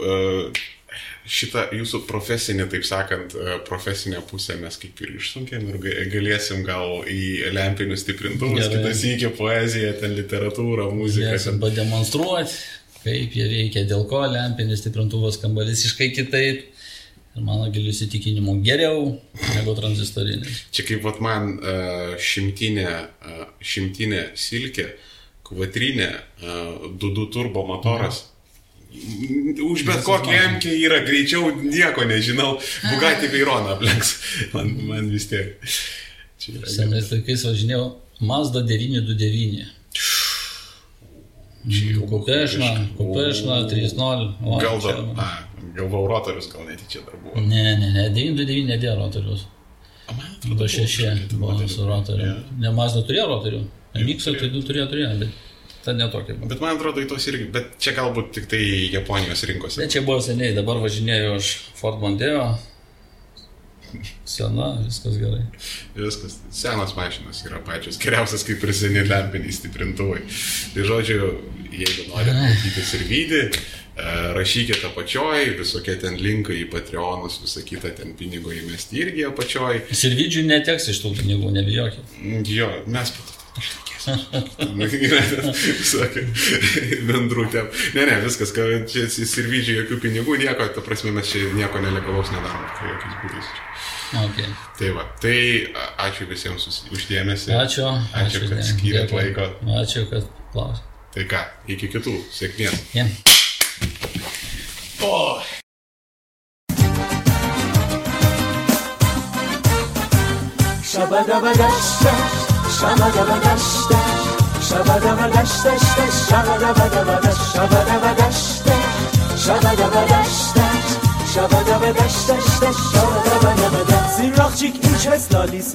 šitą jūsų profesinį, taip sakant, profesinę pusę mes kaip ir išsunkėm ir galėsim gal į lempinius stiprintuvus, kitas įkė poeziją, ten literatūrą, muziką. Galėsim pademonstruoti, kaip jie veikia, dėl ko lempinis stiprintuvas skamba visiškai kitaip. Ir mano gilių įsitikinimų geriau negu tranzistorinis. Čia kaip vat, man uh, šimtinė, uh, šimtinė silkė, kvatrinė, uh, dudu turbo motoras. Mhm. Už bet kokį MK yra greičiau, nieko nežinau. Bugatti Veironą aplenks. Man, man vis tiek. Senais laikais važinėjau Mazda 929. Kupešna, Kupešna 3.0. Gal dar. Galvau, rotorius gal netyčia dar buvo. Ne, ne, ne, 929 nedėjo rotorius. Tada šešie buvo su rotoriu. Ne, Mazda turėjo rotorių. Miksą tai du turėjo, turėjo, bet ta netokia. Bet man atrodo, į tos irgi, bet čia galbūt tik tai Japonijos rinkose. Bet čia buvo seniai, dabar važinėjau aš Ford Mondeo. Sena, viskas gerai. Viskas. Senas mašinas yra pačios geriausias, kaip ir seni lempiniai stiprintuvai. Tai žodžiu, jeigu norite matyti ir vydį, E, rašykite apačioj, visokie ten linkai į Patreonus, visą kitą ten pinigų įmesti irgi apačioj. Sirvidžių neteks iš tų pinigų, nebijokit. Jo, mes Sakė, bendrutėm. Ne, ne, viskas, kad čia sirvidžiai jokių pinigų, nieko, ta prasme mes čia nieko nelegalaus nedarom, tai jokiais būdais. Okay. Tai va, tai ačiū visiems uždėmesi. Ačiū. Ačiū, ačiū kad skyrėt laiko. Ačiū, kad klausėt. Tai ką, iki kitų, sėkmės. Yeah. Oh. شبا دبا دشته شبا دبا دشته شبا دبا دبا دشته شبا دبا دشته شبا دبا دشته شبا دبا دشته شبا دبا دبا دشته زیراخچیک این چه استالیست